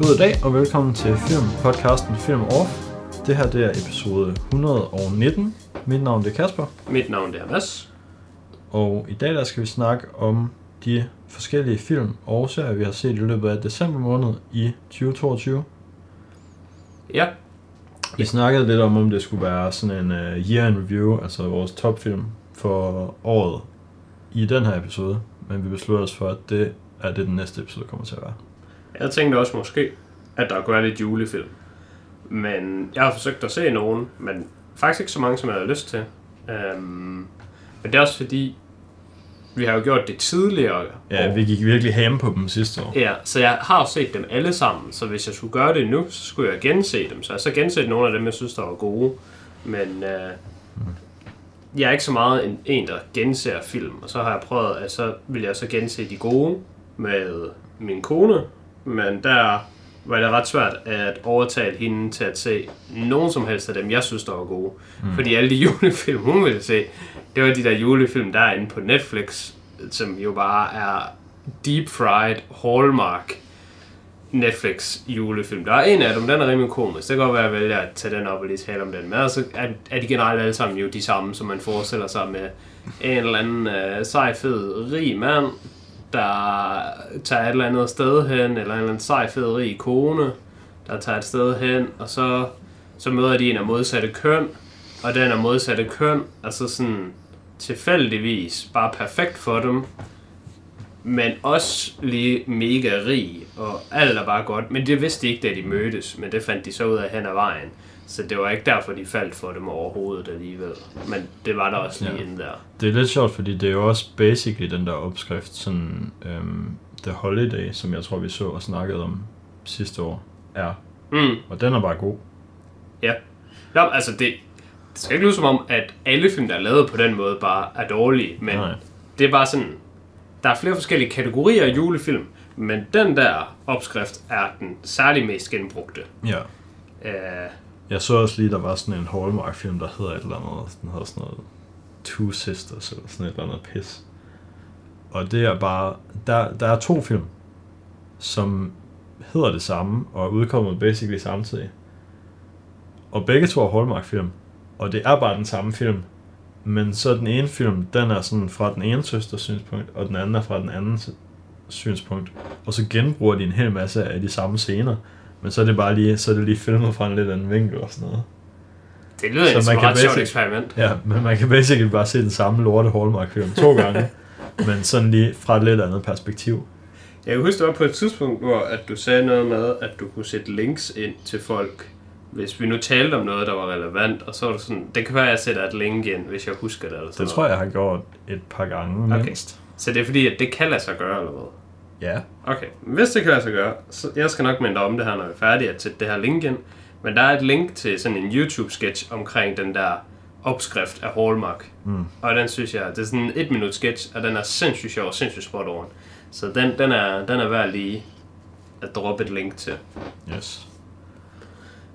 God dag og velkommen til filmpodcasten Film Off. Det her det er episode 119. Mit navn det er Kasper, Mit navn det er Mads. og i dag der skal vi snakke om de forskellige film og serier, vi har set i løbet af december måned i 2022. Ja, Vi snakkede lidt om, om det skulle være sådan en uh, year in review, altså vores topfilm for året i den her episode. Men vi besluttede os for, at det er det, den næste episode kommer til at være. Jeg tænkte også måske, at der kunne være lidt julefilm. Men jeg har forsøgt at se nogen, men faktisk ikke så mange, som jeg havde lyst til. Øhm, men det er også fordi, vi har jo gjort det tidligere. Ja, år. vi gik virkelig ham på dem sidste år. Ja, så jeg har jo set dem alle sammen, så hvis jeg skulle gøre det nu, så skulle jeg gense dem. Så jeg så genset nogle af dem, jeg synes, der var gode. Men øh, jeg er ikke så meget en, en, der genser film. Og så har jeg prøvet, at så vil jeg så gense de gode med min kone. Men der var det ret svært at overtale hende til at se nogen som helst af dem, jeg synes, der var gode. Mm. Fordi alle de julefilm, hun ville se, det var de der julefilm, der er inde på Netflix, som jo bare er deep fried Hallmark Netflix julefilm. Der er en af dem, den er rimelig komisk. Det kan godt være, at jeg vælger at tage den op og lige tale om den. Men altså er, er de generelt alle sammen jo de samme, som man forestiller sig med en eller anden øh, sej, fed, rig mand, der tager et eller andet sted hen, eller en eller anden sej, fed, rig kone, der tager et sted hen, og så, så møder de en af modsatte køn, og den af modsatte køn, altså sådan tilfældigvis bare perfekt for dem, men også lige mega rig, og alt er bare godt. Men det vidste de ikke, da de mødtes, men det fandt de så ud af hen ad vejen. Så det var ikke derfor, de faldt for dem overhovedet alligevel. Men det var der også lige Ja. ja. inde der. Det er lidt sjovt, fordi det er jo også basically den der opskrift, sådan øhm, The Holiday, som jeg tror, vi så og snakkede om sidste år, er. Mm, Og den er bare god. ja. Nå, altså det, det skal ikke lyde som om, at alle film, der er lavet på den måde, bare er dårlige. Men Nej. det er bare sådan, der er flere forskellige kategorier af julefilm, men den der opskrift er den særlig mest genbrugte. Ja. Uh, jeg så også lige, der var sådan en Hallmark-film, der hedder et eller andet, den hedder sådan noget Two Sisters, eller sådan et eller andet pis. Og det er bare, der, der er to film, som hedder det samme, og er udkommet basically samtidig. Og begge to er Hallmark-film, og det er bare den samme film. Men så den ene film, den er sådan fra den ene søsters synspunkt, og den anden er fra den anden synspunkt. Og så genbruger de en hel masse af de samme scener. Men så er det bare lige, så er det lige filmet fra en lidt anden vinkel og sådan noget. det lyder Så som man et kan ret sjovt eksperiment. Ja, men man kan basically bare se den samme lorte Hallmark-film to gange. men sådan lige fra et lidt andet perspektiv. Jeg kan huske, det var på et tidspunkt, hvor at du sagde noget med, at du kunne sætte links ind til folk, hvis vi nu talte om noget, der var relevant, og så var du sådan, det kan være, at jeg sætter et link ind, hvis jeg husker det. Eller sådan Det tror jeg, jeg har gjort et par gange Okay. mindst. Så det er fordi, at det kan lade sig gøre, eller hvad? Ja. Okay, hvis det kan lade sig gøre, så jeg skal nok minde dig om det her, når vi er færdige, at sætte det her link ind. Men der er et link til sådan en YouTube-sketch omkring den der opskrift af Hallmark. Mm. Og den synes jeg, det er sådan en et minut sketch, og den er sindssygt sjov og sindssygt spot on. Så den, den, er, den er værd lige at droppe et link til. Yes.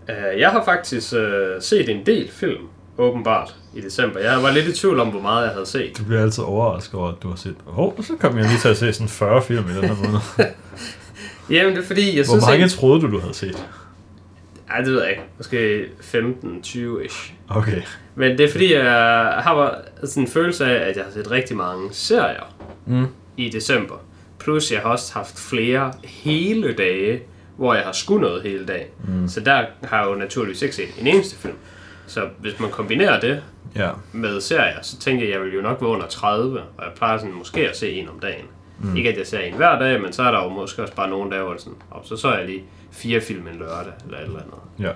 Uh, jeg har faktisk uh, set en del film, åbenbart, i december. Jeg var lidt i tvivl om, hvor meget jeg havde set. Du bliver altid overrasket over, at du har set... Åh, oh, så kom jeg lige til at se sådan 40 film i den her måned. Jamen, det er fordi, jeg Hvor synes mange ikke... troede du, du havde set? Ej, det ved jeg ikke. Måske 15-20-ish. Okay. Men det er fordi, jeg har sådan en følelse af, at jeg har set rigtig mange serier Mm. i december. Plus jeg har også haft flere hele dage, hvor jeg har skudt noget hele dagen. Mm. Så der har jeg jo naturligvis ikke set en eneste film. Så hvis man kombinerer det Ja. med serier, så tænker jeg, at jeg vil jo nok være under 30, og jeg plejer sådan måske at se en om dagen. Mm. Ikke at jeg ser en hver dag, men så er der jo måske også bare nogle dage, hvor sådan, og så så jeg lige fire film en lørdag, eller et eller andet. Ja.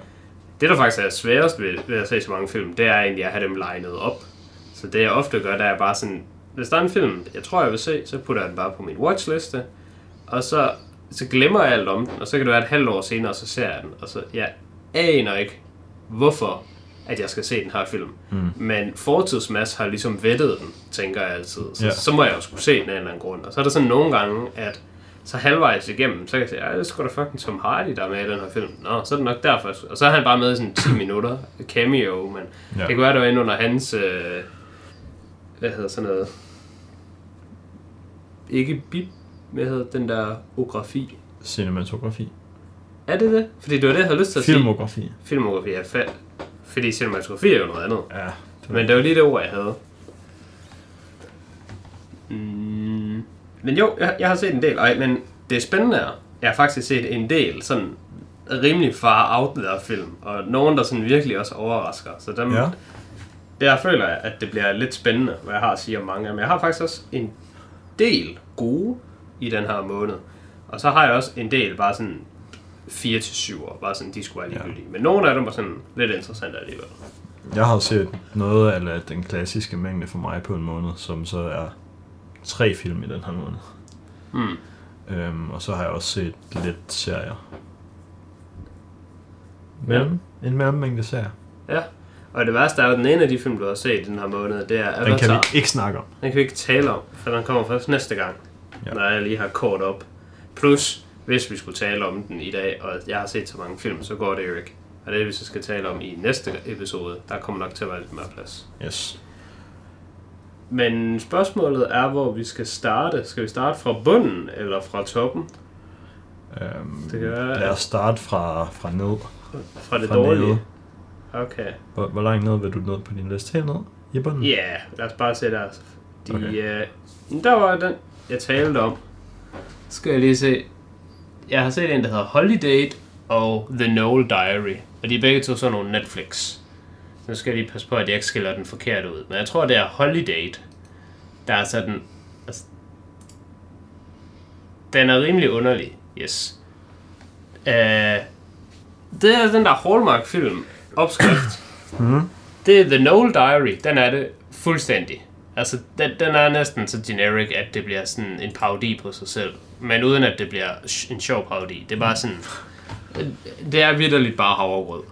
Det, der faktisk er sværest ved, ved at se så mange film, det er egentlig at have dem legnet op. Så det jeg ofte gør, det er bare sådan, hvis der er en film, jeg tror, jeg vil se, så putter jeg den bare på min watchliste, og så, så glemmer jeg alt om den, og så kan det være et halvt år senere, så ser jeg den, og så jeg aner ikke, hvorfor at jeg skal se den her film. Mm. Men fortidsmass har ligesom vettet den, tænker jeg altid. Så, Ja. ja. så må jeg jo skulle se den af en eller anden grund. Og så er der sådan nogle gange, at så halvvejs igennem, så kan jeg sige, ja, det er sgu da fucking Tom Hardy, der er med i den her film. Nå, så er det nok derfor. Og så er han bare med i sådan 10 minutter cameo, men Ja. ja. det kan være, det var inde under hans, øh, hvad hedder sådan noget, ikke bip, hvad hedder den der ografi? Cinematografi. Er det det? Fordi det var det, jeg havde lyst til at sige. Filmografi. Filmografi fedt. Fordi cinematografi er jo noget andet. Ja. Det Men det var lige det ord, jeg havde. Mm. Men jo, jeg, jeg har set en del. Ej, men det spændende er, jeg har faktisk set en del sådan rimelig far out there film, og nogen, der sådan virkelig også overrasker. Så dem, Ja. der føler jeg, at det bliver lidt spændende, hvad jeg har at sige om mange dem. Jeg har faktisk også en del gode i den her måned. Og så har jeg også en del bare sådan 4 til 7 år, bare sådan, de skulle være ligegyldige. Men nogle af dem var sådan lidt interessante alligevel. Jeg har set noget af den klassiske mængde for mig på en måned, som så er tre film i den her måned. Hmm. Øhm, og så har jeg også set lidt serier. Mellem, en mellemmængde serier. Ja. Og det værste er at den ene af de film, du har set i den her måned, det er Den kan Avatar. vi ikke snakke om. Den kan vi ikke tale om, for den kommer først næste gang, Ja. ja. når jeg lige har kort op. Plus, hvis vi skulle tale om den i dag, og jeg har set så mange film, så går det jo ikke. Og det, vi så skal tale om i næste episode, der kommer nok til at være lidt mere plads. Yes. Men spørgsmålet er, hvor vi skal starte. Skal vi starte fra bunden, eller fra toppen? Øhm, Det kan være- Lad os starte fra, fra ned. Fra det Fra dårlige? nede. Okay. Hvor, hvor langt ned vil du ned på din liste? Helt ned? I bunden? Ja, yeah, lad os bare se der. De, Okay. okay. øh, der var den, jeg talte om. Skal jeg lige se. Jeg har set en, der hedder Holiday og The Noel Diary. Og de er begge to sådan nogle Netflix. Så nu skal jeg lige passe på, at jeg ikke skiller den forkert ud. Men jeg tror, det er Holiday, der er sådan... Altså, den er rimelig underlig, yes. Uh, det er den der Hallmark-film, opskrift. Det er The Noel Diary, den er det fuldstændig. Altså, den, den er næsten så generic, at det bliver sådan en parodi på sig selv. Men uden at det bliver sh- en sjov parodi. Det er bare sådan... Det er vidderligt bare havregrød.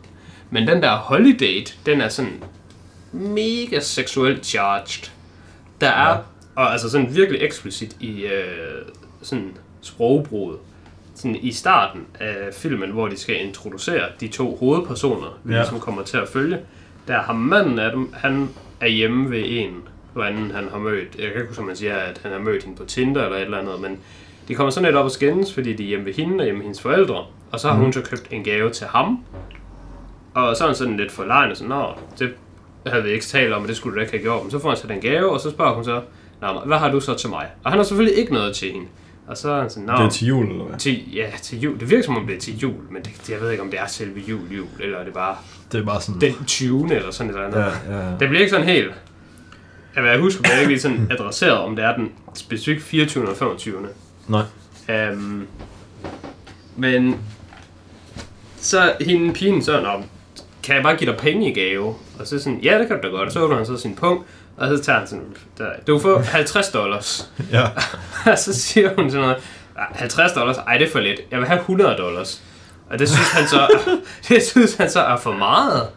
Men den der Holiday, den er sådan mega seksuelt charged. Der er, ja. og altså sådan virkelig eksplicit i øh, sådan sprogbruget. Sådan i starten af filmen, hvor de skal introducere de to hovedpersoner, vi Ja. ligesom kommer til at følge. Der har manden af dem, han er hjemme ved en eller anden, han har mødt. Jeg kan ikke huske, om man siger, at han har mødt hende på Tinder eller et eller andet, men de kommer sådan lidt op og skændes, fordi de er hjemme ved hende og hjemme ved hendes forældre. Og så har mm. hun så købt en gave til ham. Og så er han sådan lidt forlegen og sådan, Nå, det havde vi ikke talt om, og det skulle du da ikke have gjort. Men så får han så den gave, og så spørger hun så, Nå, hvad har du så til mig? Og han har selvfølgelig ikke noget til hende. Og så er han sådan, Nå, Det er til jul, eller hvad? til, ja, til jul. Det virker som om det er til jul, men det, jeg ved ikke, om det er selve jul, jul, eller er det bare Det er bare sådan... den 20. eller sådan et eller andet. Ja, ja, ja. Det bliver ikke sådan helt... Jeg, jeg husker, det er ikke lige sådan adresseret, om det er den specifikt 24. eller 25. Nej. Um, men så hende pigen så, Nå, kan jeg bare give dig penge i gave? Og så sådan, ja, det kan du da godt. Og så åbner han så sin punkt, og så tager han sådan, der, du får 50 dollars. Ja. Og så siger hun sådan noget, "Ah, 50 dollars, ej det er for lidt, jeg vil have 100 dollars. Og det synes han så, det synes han så er for meget.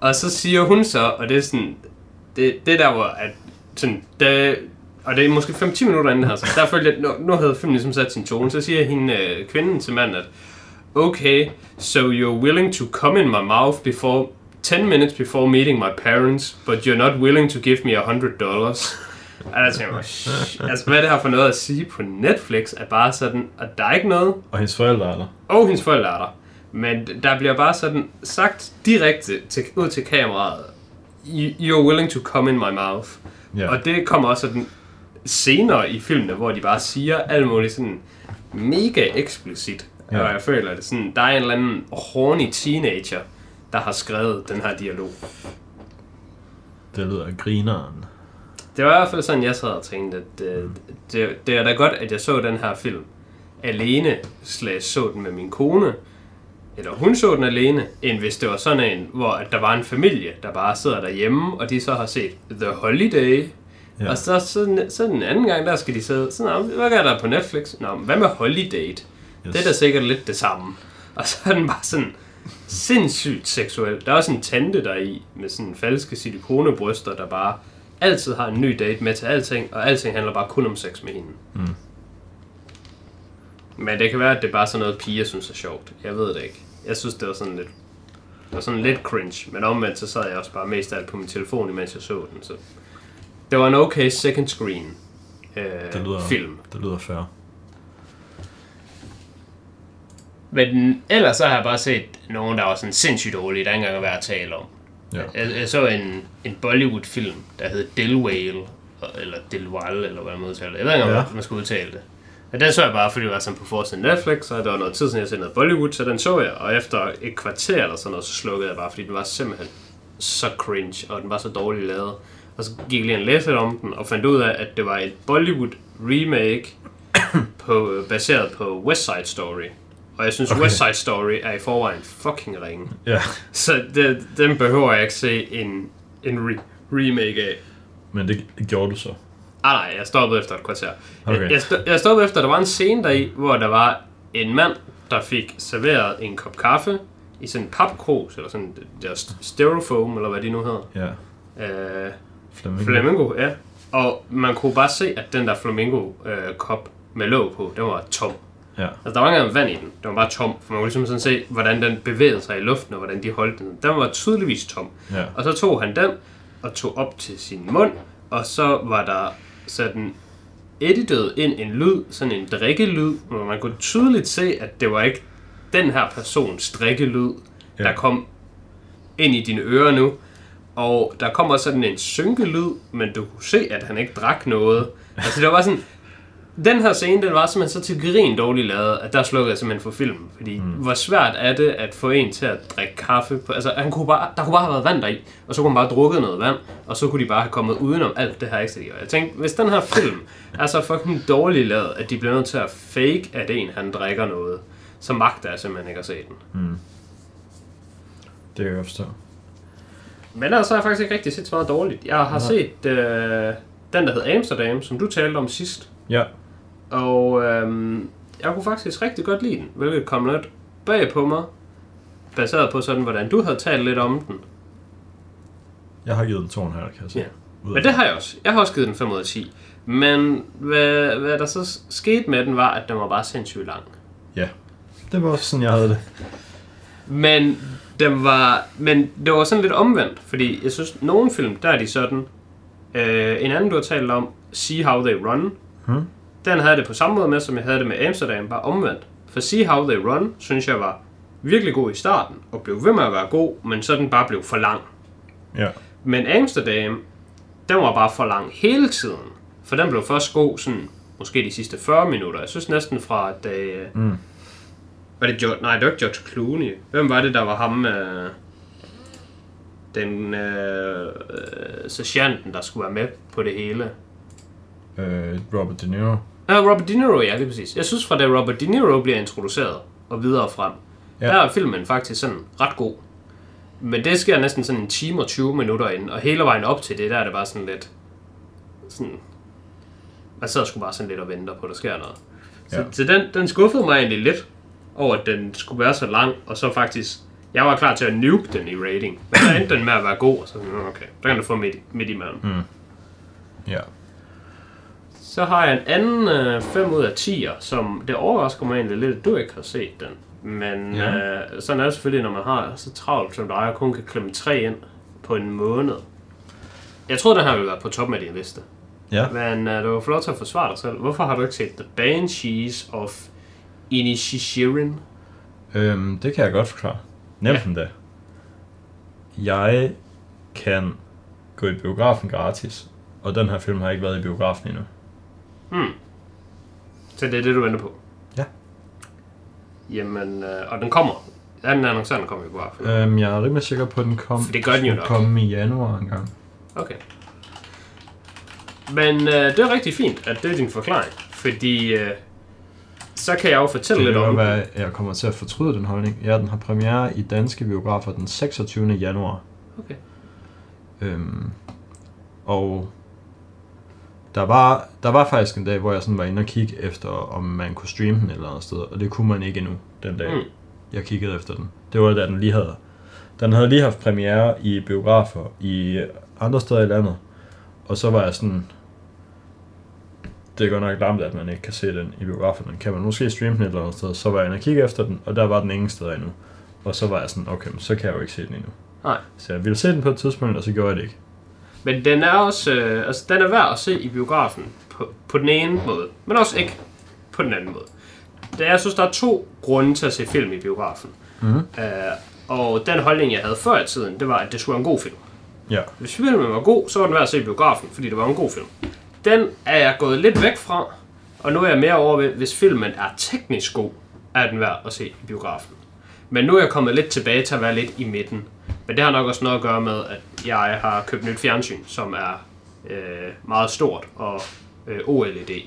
Og så siger hun så, og det er sådan, det, det der hvor, at sådan, det, og det er måske 5-10 minutter inden her, så der følte jeg, nu, nu havde filmen ligesom sat sin tone, så siger hende, øh, kvinden til manden, at okay, so you're willing to come in my mouth before 10 minutes before meeting my parents, but you're not willing to give me a hundred dollars. Og der tænker jeg, altså hvad er det her for noget at sige på Netflix, er bare sådan, at der er ikke noget, Og hendes forældre er der. og hendes forældre er der. Men der bliver bare sådan sagt direkte til, ud til kameraet, "You- you're willing to come in my mouth. Ja. Og det kommer også sådan senere i filmene, hvor de bare siger alt muligt sådan mega eksplicit. Ja. Og jeg føler det sådan, der er en eller anden horny teenager, der har skrevet den her dialog. Det lyder grineren. Det var i hvert fald sådan, jeg sad og tænkte, at øh, det, det er da godt, at jeg så den her film alene, slash så den med min kone, eller hun så den alene, end hvis det var sådan en, hvor der var en familie, der bare sidder derhjemme, og de så har set The Holiday, Ja. og så, så, så den anden gang, der skal de sidde, så, Nå, hvad er der på Netflix? Nå, hvad med Holiday? Yes. Det er da sikkert lidt det samme. Og så er den bare sådan sindssygt seksuel. Der er også en tante der i, med sådan falske silikonebryster, der bare altid har en ny date med til alting, og alting handler bare kun om sex med hende. Mm. Men det kan være, at det er bare sådan noget, piger synes er sjovt. Jeg ved det ikke. Jeg synes, det var sådan lidt, det var sådan lidt cringe, men omvendt så sad jeg også bare mest af alt på min telefon, imens jeg så den. Så det var en okay second screen øh, Det lyder, film. Det lyder fair. Men ellers så har jeg bare set nogen, der var sådan sindssygt dårlige, der ikke engang er værd at tale om. Ja. Jeg, jeg så en, en Bollywood-film, der hed Dilwale, eller Dilwale, eller hvad man udtaler det. Jeg ved ikke, om Ja. man skal udtale det. Men den så jeg bare, fordi det var sådan på forsiden Netflix, og der var noget tid siden, jeg så noget Bollywood, så den så jeg, og efter et kvarter eller sådan noget, så slukkede jeg bare, fordi den var simpelthen så cringe, og den var så dårligt lavet. Og så gik jeg lige læste lidt om den, og fandt ud af, at det var et Bollywood remake, på, baseret på West Side Story. Og jeg synes, Okay. okay. West Side Story er i forvejen fucking ringe. Ja, Så det, den behøver jeg ikke se en, en re- remake af. men det gjorde du så. Ah nej, jeg stoppede efter et kvarter. Okay. Jeg, sto- jeg stoppede efter, at der var en scene deri, hvor der var en mand, der fik serveret en kop kaffe i sådan en papkrus, eller sådan det der st- styrofoam, eller hvad de nu hedder. Ja, Øh, Flamingo. flamingo, ja. Og man kunne bare se, at den der flamingo-kop med låg på, den var tom. Ja, Altså, der var ikke engang vand i den. Den var bare tom. For man kunne ligesom sådan se, hvordan den bevægede sig i luften, og hvordan de holdt den. Den var tydeligvis tom. ja. Og så tog han den og tog op til sin mund, og så var der sådan editet ind en lyd, sådan en drikkelyd, hvor man kunne tydeligt se, at det var ikke den her persons drikkelyd, Ja. der kom ind i dine ører nu. Og der kom også sådan en synkelyd, men du kunne se, at han ikke drak noget. Altså det var bare sådan, den her scene, den var simpelthen så til grin dårligt lavet, at der slukkede jeg simpelthen for filmen. Fordi mm. hvor svært er det at få en til at drikke kaffe? På, altså, han kunne bare, der kunne bare have været vand deri, og så kunne man bare drukket noget vand, og så kunne de bare have kommet udenom alt det her ekstra. Jeg tænkte, hvis den her film er så fucking dårligt lavet, at de bliver nødt til at fake, at en han drikker noget, så magter jeg simpelthen ikke at se den. Det kan jeg forstå. Men ellers har jeg faktisk ikke rigtig set så meget dårligt. Jeg har set øh, den, der hed Amsterdam, som du talte om sidst. Ja, Og øhm, jeg kunne faktisk rigtig godt lide den, hvilket kom lidt bag på mig, baseret på sådan, hvordan du havde talt lidt om den. jeg har givet den 2,5, kan jeg sige. Ja. Men det har jeg også. Jeg har også givet den 5 ud af 10. Men hvad, hvad der så skete med den, var, at den var bare sindssygt lang. Ja, det var også sådan, jeg havde det. Men den var, men det var sådan lidt omvendt, fordi jeg synes, nogle film, der er de sådan. Øh, en anden, du har talt om, See How They Run, Hmm? Den havde det på samme måde med, som jeg havde det med Amsterdam, bare omvendt. For See How They Run, synes jeg var virkelig god i starten, og blev ved med at være god, men så den bare blev for lang. Ja, Men Amsterdam, den var bare for lang hele tiden. For den blev først god sådan, måske de sidste 40 minutter. Jeg synes næsten fra, at det... Mm. Var det George, nej, det var ikke George Clooney. Hvem var det, der var ham... Øh, den øh, øh, sergeanten, der skulle være med på det hele. øh, Robert De Niro. Ja, Robert De Niro, ja, lige præcis. Jeg synes fra da Robert De Niro bliver introduceret og videre frem, Ja. der er filmen faktisk sådan ret god. Men det sker næsten sådan en time og 20 minutter ind, og hele vejen op til det, der er det bare sådan lidt... Sådan, man sidder sgu bare sådan lidt og venter på, at der sker noget. Så, Ja. så den, den skuffede mig egentlig lidt over, at den skulle være så lang, og så faktisk... Jeg var klar til at nuke den i rating, men så endte den med at være god, og så sådan, "Nå, okay, der kan du få midt, midt imellem. Mm. Ja. Så har jeg en anden øh, 5 ud af 10'er, som det overrasker mig egentlig lidt, at du ikke har set den. Men Ja. øh, sådan er det selvfølgelig, når man har så travlt som dig, og kun kan klemme tre ind på en måned. Jeg troede, den her ville være på toppen af din liste. Ja. Men øh, du var få lov til at forsvare dig selv. Hvorfor har du ikke set The Banshees of Inishirin? Øhm, det kan jeg godt forklare. Nemt ja. da. Jeg kan gå i biografen gratis, og den her film har ikke været i biografen endnu. Hmm. Så det er det, du venter på? Ja. Jamen, øh, og den kommer. Ja, den annoncerer, den kommer i biografen. Øhm, jeg er rimelig sikker på, at den kom, For det gør den jo nok. kom i januar engang. Okay. Men øh, det er rigtig fint, at det er din forklaring. Fordi øh, så kan jeg jo fortælle Det lidt om være, at jeg kommer til at fortryde den holdning. Ja, den har premiere i danske biografer den 26. januar. Okay. Øhm, og der var, der var faktisk en dag, hvor jeg sådan var inde og kigge efter, om man kunne streame den et eller andet sted, og det kunne man ikke endnu, den dag, Mm. jeg kiggede efter den. Det var da den lige havde. Den havde lige haft premiere i biografer i andre steder i landet, og så var jeg sådan, det er godt nok larmt, at man ikke kan se den i biograferne. Kan man måske streame den et eller andet sted? Så var jeg inde og kigge efter den, og der var den ingen steder endnu. Og så var jeg sådan, okay, så kan jeg jo ikke se den endnu. Nej. Så jeg ville se den på et tidspunkt, og så gjorde jeg det ikke. Men den er også øh, altså, den er værd at se i biografen på, på den ene måde, men også ikke på den anden måde. det er, jeg synes, der er to grunde til at se film i biografen. Mhm. Øh, og den holdning, jeg havde før i tiden, det var, at det skulle være en god film. Ja. Hvis filmen var god, så var den værd at se i biografen, fordi det var en god film. Den er jeg gået lidt væk fra, og nu er jeg mere over ved, hvis filmen er teknisk god, er den værd at se i biografen. Men nu er jeg kommet lidt tilbage til at være lidt i midten. Men det har nok også noget at gøre med, at jeg har købt nyt fjernsyn, som er øh, meget stort og øh, OLED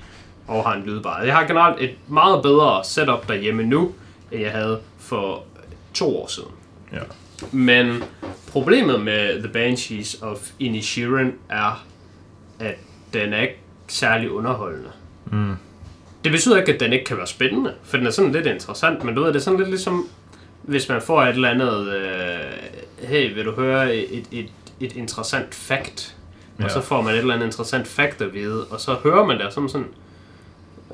og har en lydbar. Jeg har generelt et meget bedre setup derhjemme nu, end jeg havde for to år siden. Ja. Men problemet med The Banshees of Inisherin er, at den er ikke særlig underholdende. Mm. Det betyder ikke, at den ikke kan være spændende, for den er sådan lidt interessant, men du ved, det er sådan lidt ligesom, hvis man får et eller andet, øh, hey, vil du høre et, et, et interessant fact? Og Ja. så får man et eller andet interessant fact at vide, og så hører man det som sådan,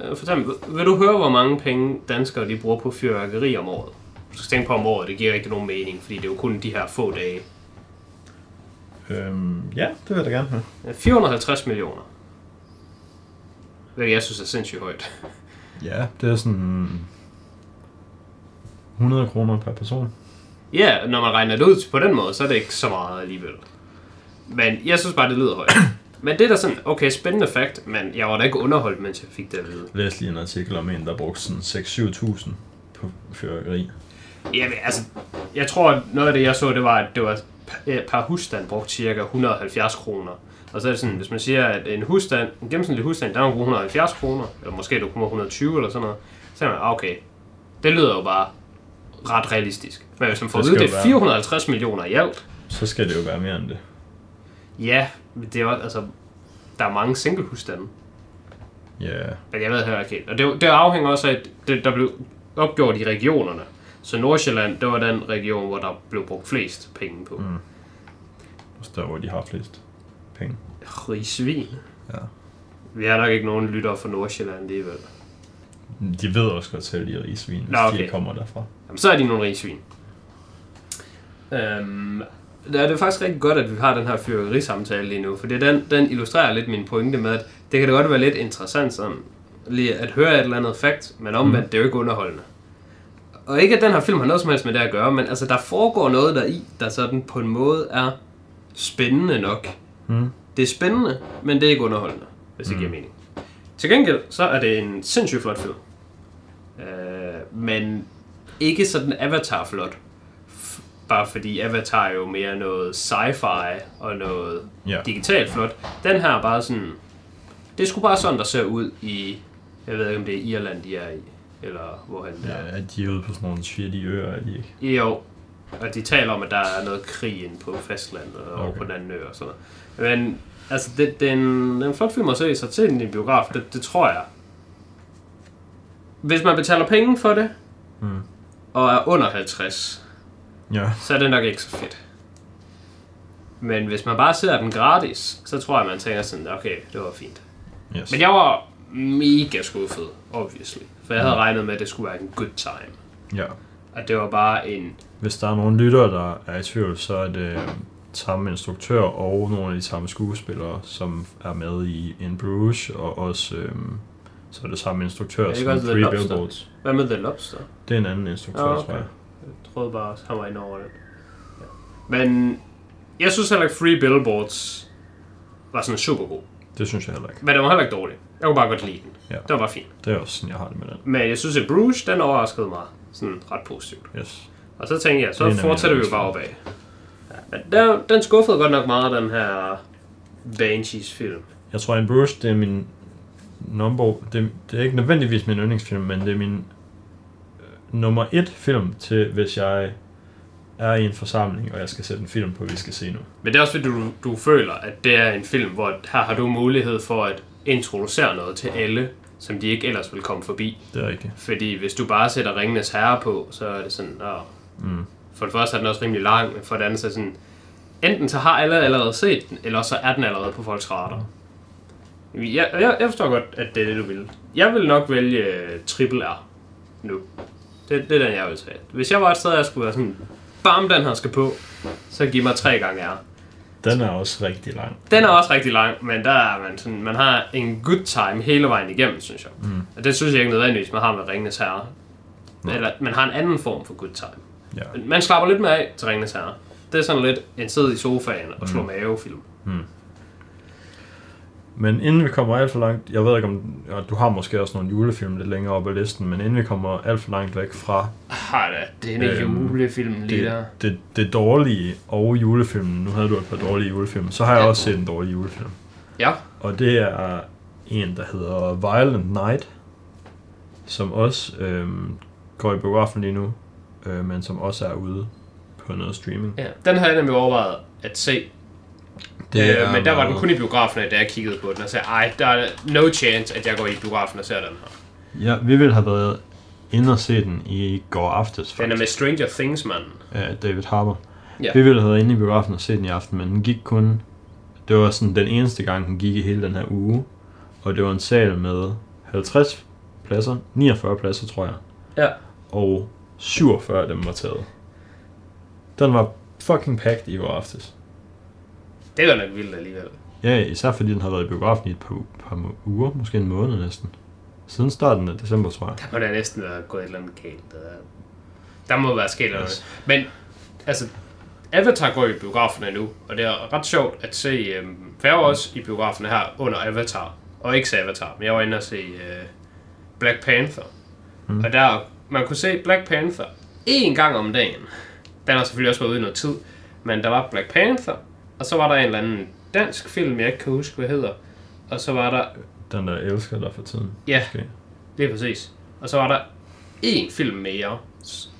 øh, for eksempel, vil du høre, hvor mange penge danskere de bruger på fyrværkeri om året? Du skal tænke på om året, det giver ikke nogen mening, fordi det er jo kun de her få dage. Øhm, ja, det vil jeg da gerne have. 450 millioner. Hvilket jeg synes er sindssygt højt. Ja, det er sådan 100 kroner per person. Ja, når man regner det ud på den måde, så er det ikke så meget alligevel. Men jeg synes bare, det lyder højt. Men det er da sådan, okay, spændende fakt, men jeg var da ikke underholdt, mens jeg fik det at vide. Læste lige en artikel om en, der brugte sådan 6-7.000 på fyrværkeri. Jamen, altså, jeg tror, at noget af det, jeg så, det var, at det var per- husstand brugt cirka 170 kroner. Og så er det sådan, hvis man siger, at en husstand, en gennemsnitlig husstand, der bruge 170 kroner, eller måske du kommer 120 eller sådan noget, så er man, okay, det lyder jo bare ret realistisk. Men hvis man får at vide, det er være. 450 millioner i alt, Så skal det jo være mere end det. ja, det er jo, altså, der er mange single husstande. Ja, Men jeg ved heller ikke helt. Og det, det afhænger også af, at det, der blev opgjort i regionerne. Så Nordsjælland, det var den region, hvor der blev brugt flest penge på. Mm. også der hvor de har flest penge. Rigsvin. Ja. Vi har nok ikke nogen lyttere fra Nordsjælland alligevel. De ved også godt selv, de er rigsvin, hvis Nå, okay. de kommer derfra. Jamen, så er de nogle rigsvin. Øhm, det er faktisk rigtig godt, at vi har den her fyrværkerisamtale lige nu, for den, den illustrerer lidt min pointe med, at det kan da godt være lidt interessant sådan, lige at høre et eller andet fakt, men omvendt, mm. det er jo ikke underholdende. Og ikke at den her film har noget som helst med det at gøre, men altså der foregår noget der i, der sådan på en måde er spændende nok. Mm. Det er spændende, men det er ikke underholdende, hvis det giver mening. Til gengæld, så er det en sindssygt flot film. Øh, men ikke sådan Avatar-flot. F- Bare fordi Avatar er jo mere noget sci-fi og noget Ja. digitalt flot. Den her er bare sådan... Det sgu bare sådan, der ser ud i... Jeg ved ikke, om det er Irland, de er i. Eller hvorhen det Ja, er. at de er ude på sådan nogle shitty øer, er de ikke? Jo, og de taler om, at der er noget krig inde på fastlandet og okay. Okay. på den anden ø og sådan noget. Men altså, det, det, er en, det er en flot film at se, så til den i biograf, det, det tror jeg. Hvis man betaler penge for det, Mm. og er under 50, Ja, så er det nok ikke så fedt. Men hvis man bare ser den gratis, så tror jeg, man tænker sådan, okay, det var fint. yes. Men jeg var mega skuffet, obviously. For jeg havde regnet med, at det skulle være en good time. Ja. At det var bare en Hvis der er nogle lyttere, der er i tvivl, så er det samme instruktør og nogle af de samme skuespillere, som er med i In Bruges, og også øhm, så er det samme instruktør ikke som Three Lobster? Billboards. Hvad med The Lobster? Det er en anden instruktør, Ah, ah, okay. tror jeg. Jeg troede bare, at han var inde over det. Ja. Men jeg synes heller ikke Free Billboards var sådan super god. Det synes jeg heller ikke. Men den var heller ikke dårlig. Jeg kunne bare godt lide den. Ja. Det var bare fint. Det er også sådan, jeg har det med den. Men jeg synes, at Bruges, den overraskede mig sådan ret positivt. Yes. Og så tænkte jeg, så er fortsætter vi jo bare opad. Der, den skuffede godt nok meget, den her Banshees film. Jeg tror, In Bruges, det er min number... Det, det er ikke nødvendigvis min yndlingsfilm, men det er min øh, nummer et film til, hvis jeg er i en forsamling, og jeg skal sætte en film på, vi skal se nu. Men det er også fordi, du, du føler, at det er en film, hvor her har du mulighed for at introducere noget til alle, som de ikke ellers vil komme forbi. Det er rigtigt. Fordi hvis du bare sætter Ringenes Herre på, så er det sådan, åh. Mm. For det første er den også rimelig lang, men for det andet så sådan, enten så har alle allerede set den, eller så er den allerede på folks radar. Jeg, jeg, jeg forstår godt, at det er det, du vil. Jeg vil nok vælge øh, Triple R nu. Det, det er den, jeg vil tage. Hvis jeg var et sted, jeg skulle være sådan, bam, den her skal på, så giv mig tre gange R. Den er også rigtig lang. Den er også rigtig lang, men der er man sådan, man har en good time hele vejen igennem, synes jeg. Mm. Og det synes jeg ikke nødvendigvis, man har med Ringenes Herre. Nej. Eller man har en anden form for good time. Ja. Man slapper lidt mere af til Ringenes Herre. Det er sådan lidt en sidde i sofaen og slå Mm. mavefilm. Men inden vi kommer alt for langt, jeg ved ikke om, du har måske også nogle julefilm lidt længere oppe på listen, men inden vi kommer alt for langt væk fra Har da denne Øhm, julefilm lige der. det, det, dårlige og julefilmen, nu havde du et par dårlige julefilm, så har jeg Ja. også set en dårlig julefilm. Ja. Og det er en, der hedder Violent Night, som også øhm, går i biografen lige nu, øh, men som også er ude på noget streaming. ja. Den har jeg nemlig overvejet at se. Det øh, men der var den kun i biografen, da jeg kiggede på den og sagde, ej, der er no chance, at jeg går i biografen og ser den her. Ja, vi ville have været inde og se den i går aftes, Den er med Stranger Things, manden. af David Harbour. Ja. Vi ville have været inde i biografen og se den i aften, men den gik kun... Det var sådan den eneste gang, den gik i hele den her uge. Og det var en sal med 50 pladser, 49 pladser, tror jeg. Ja. Og 47 af dem var taget. Den var fucking packed i går aftes. Det var nok vildt alligevel. Ja, især fordi den har været i biografen i et par, par uger, måske en måned næsten. Siden starten af december, tror jeg. Der må da næsten være gået et eller andet galt. Der, der må være sket noget. Yes. Men, altså, Avatar går i biograferne nu, og det er ret sjovt at se, øhm, var også i biograferne her under Avatar, og ikke se Avatar, men jeg var inde og se øh, Black Panther. Mm. Og der, man kunne se Black Panther én gang om dagen. Den har selvfølgelig også været ude i noget tid, men der var Black Panther, og så var der en eller anden dansk film, jeg ikke kan huske, hvad hedder. Og så var der Den der elsker dig for tiden. Ja, Måske. det er præcis. Og så var der én film mere.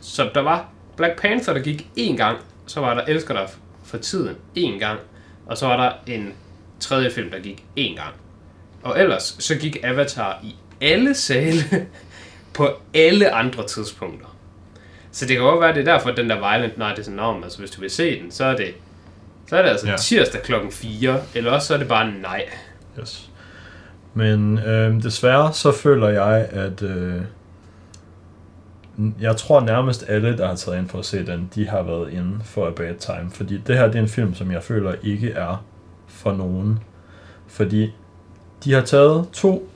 Så der var Black Panther, der gik én gang. Så var der Elsker dig for tiden én gang. Og så var der en tredje film, der gik én gang. Og ellers så gik Avatar i alle sale på alle andre tidspunkter. Så det kan godt være, at det er derfor, at den der Violent Night er sådan, "Nå, men altså hvis du vil se den, så er det, så er det altså ja. tirsdag klokken 4, eller også så er det bare nej. Yes. Men øh, desværre så føler jeg, at øh, jeg tror nærmest alle, der har taget ind for at se den, de har været inde for A Bad Time. Fordi det her det er en film, som jeg føler ikke er for nogen. Fordi de har taget to,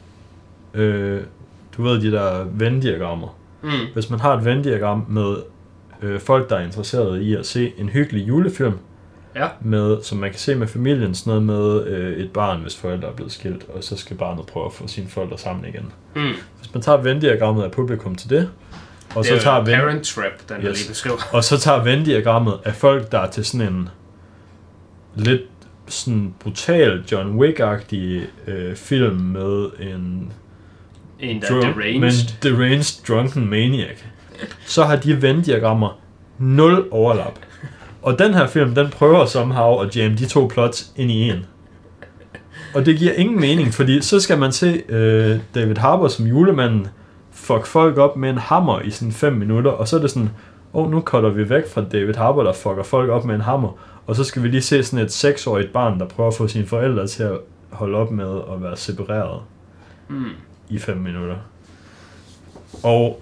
øh, du ved de der Venn-diagrammer. Mm. Hvis man har et Venn-diagram med øh, folk, der er interesseret i at se en hyggelig julefilm, Ja. med, som man kan se med familien, sådan noget med øh, et barn, hvis forældre er blevet skilt, og så skal barnet prøve at få sine forældre sammen igen. Mm. Hvis man tager Venn-diagrammet af publikum til det, og det så er tager jo Venn, Parent Trap, den Yes. lige beskriver. og så tager Venn-diagrammet af folk, der er til sådan en lidt sådan brutal John Wick-agtig øh, film med en En, der drunk, er men deranged. deranged drunken maniac. Så har de Venn-diagrammer nul overlap. Og den her film, den prøver somehow at jamme de to plots ind i en. Og det giver ingen mening, fordi så skal man se øh, David Harbour som julemanden fuck folk op med en hammer i sådan 5 minutter, og så er det sådan, åh, oh, nu cutter vi væk fra David Harbour, der fucker folk op med en hammer, og så skal vi lige se sådan et seksårigt barn, der prøver at få sine forældre til at holde op med at være separeret Mm. I 5 minutter. Og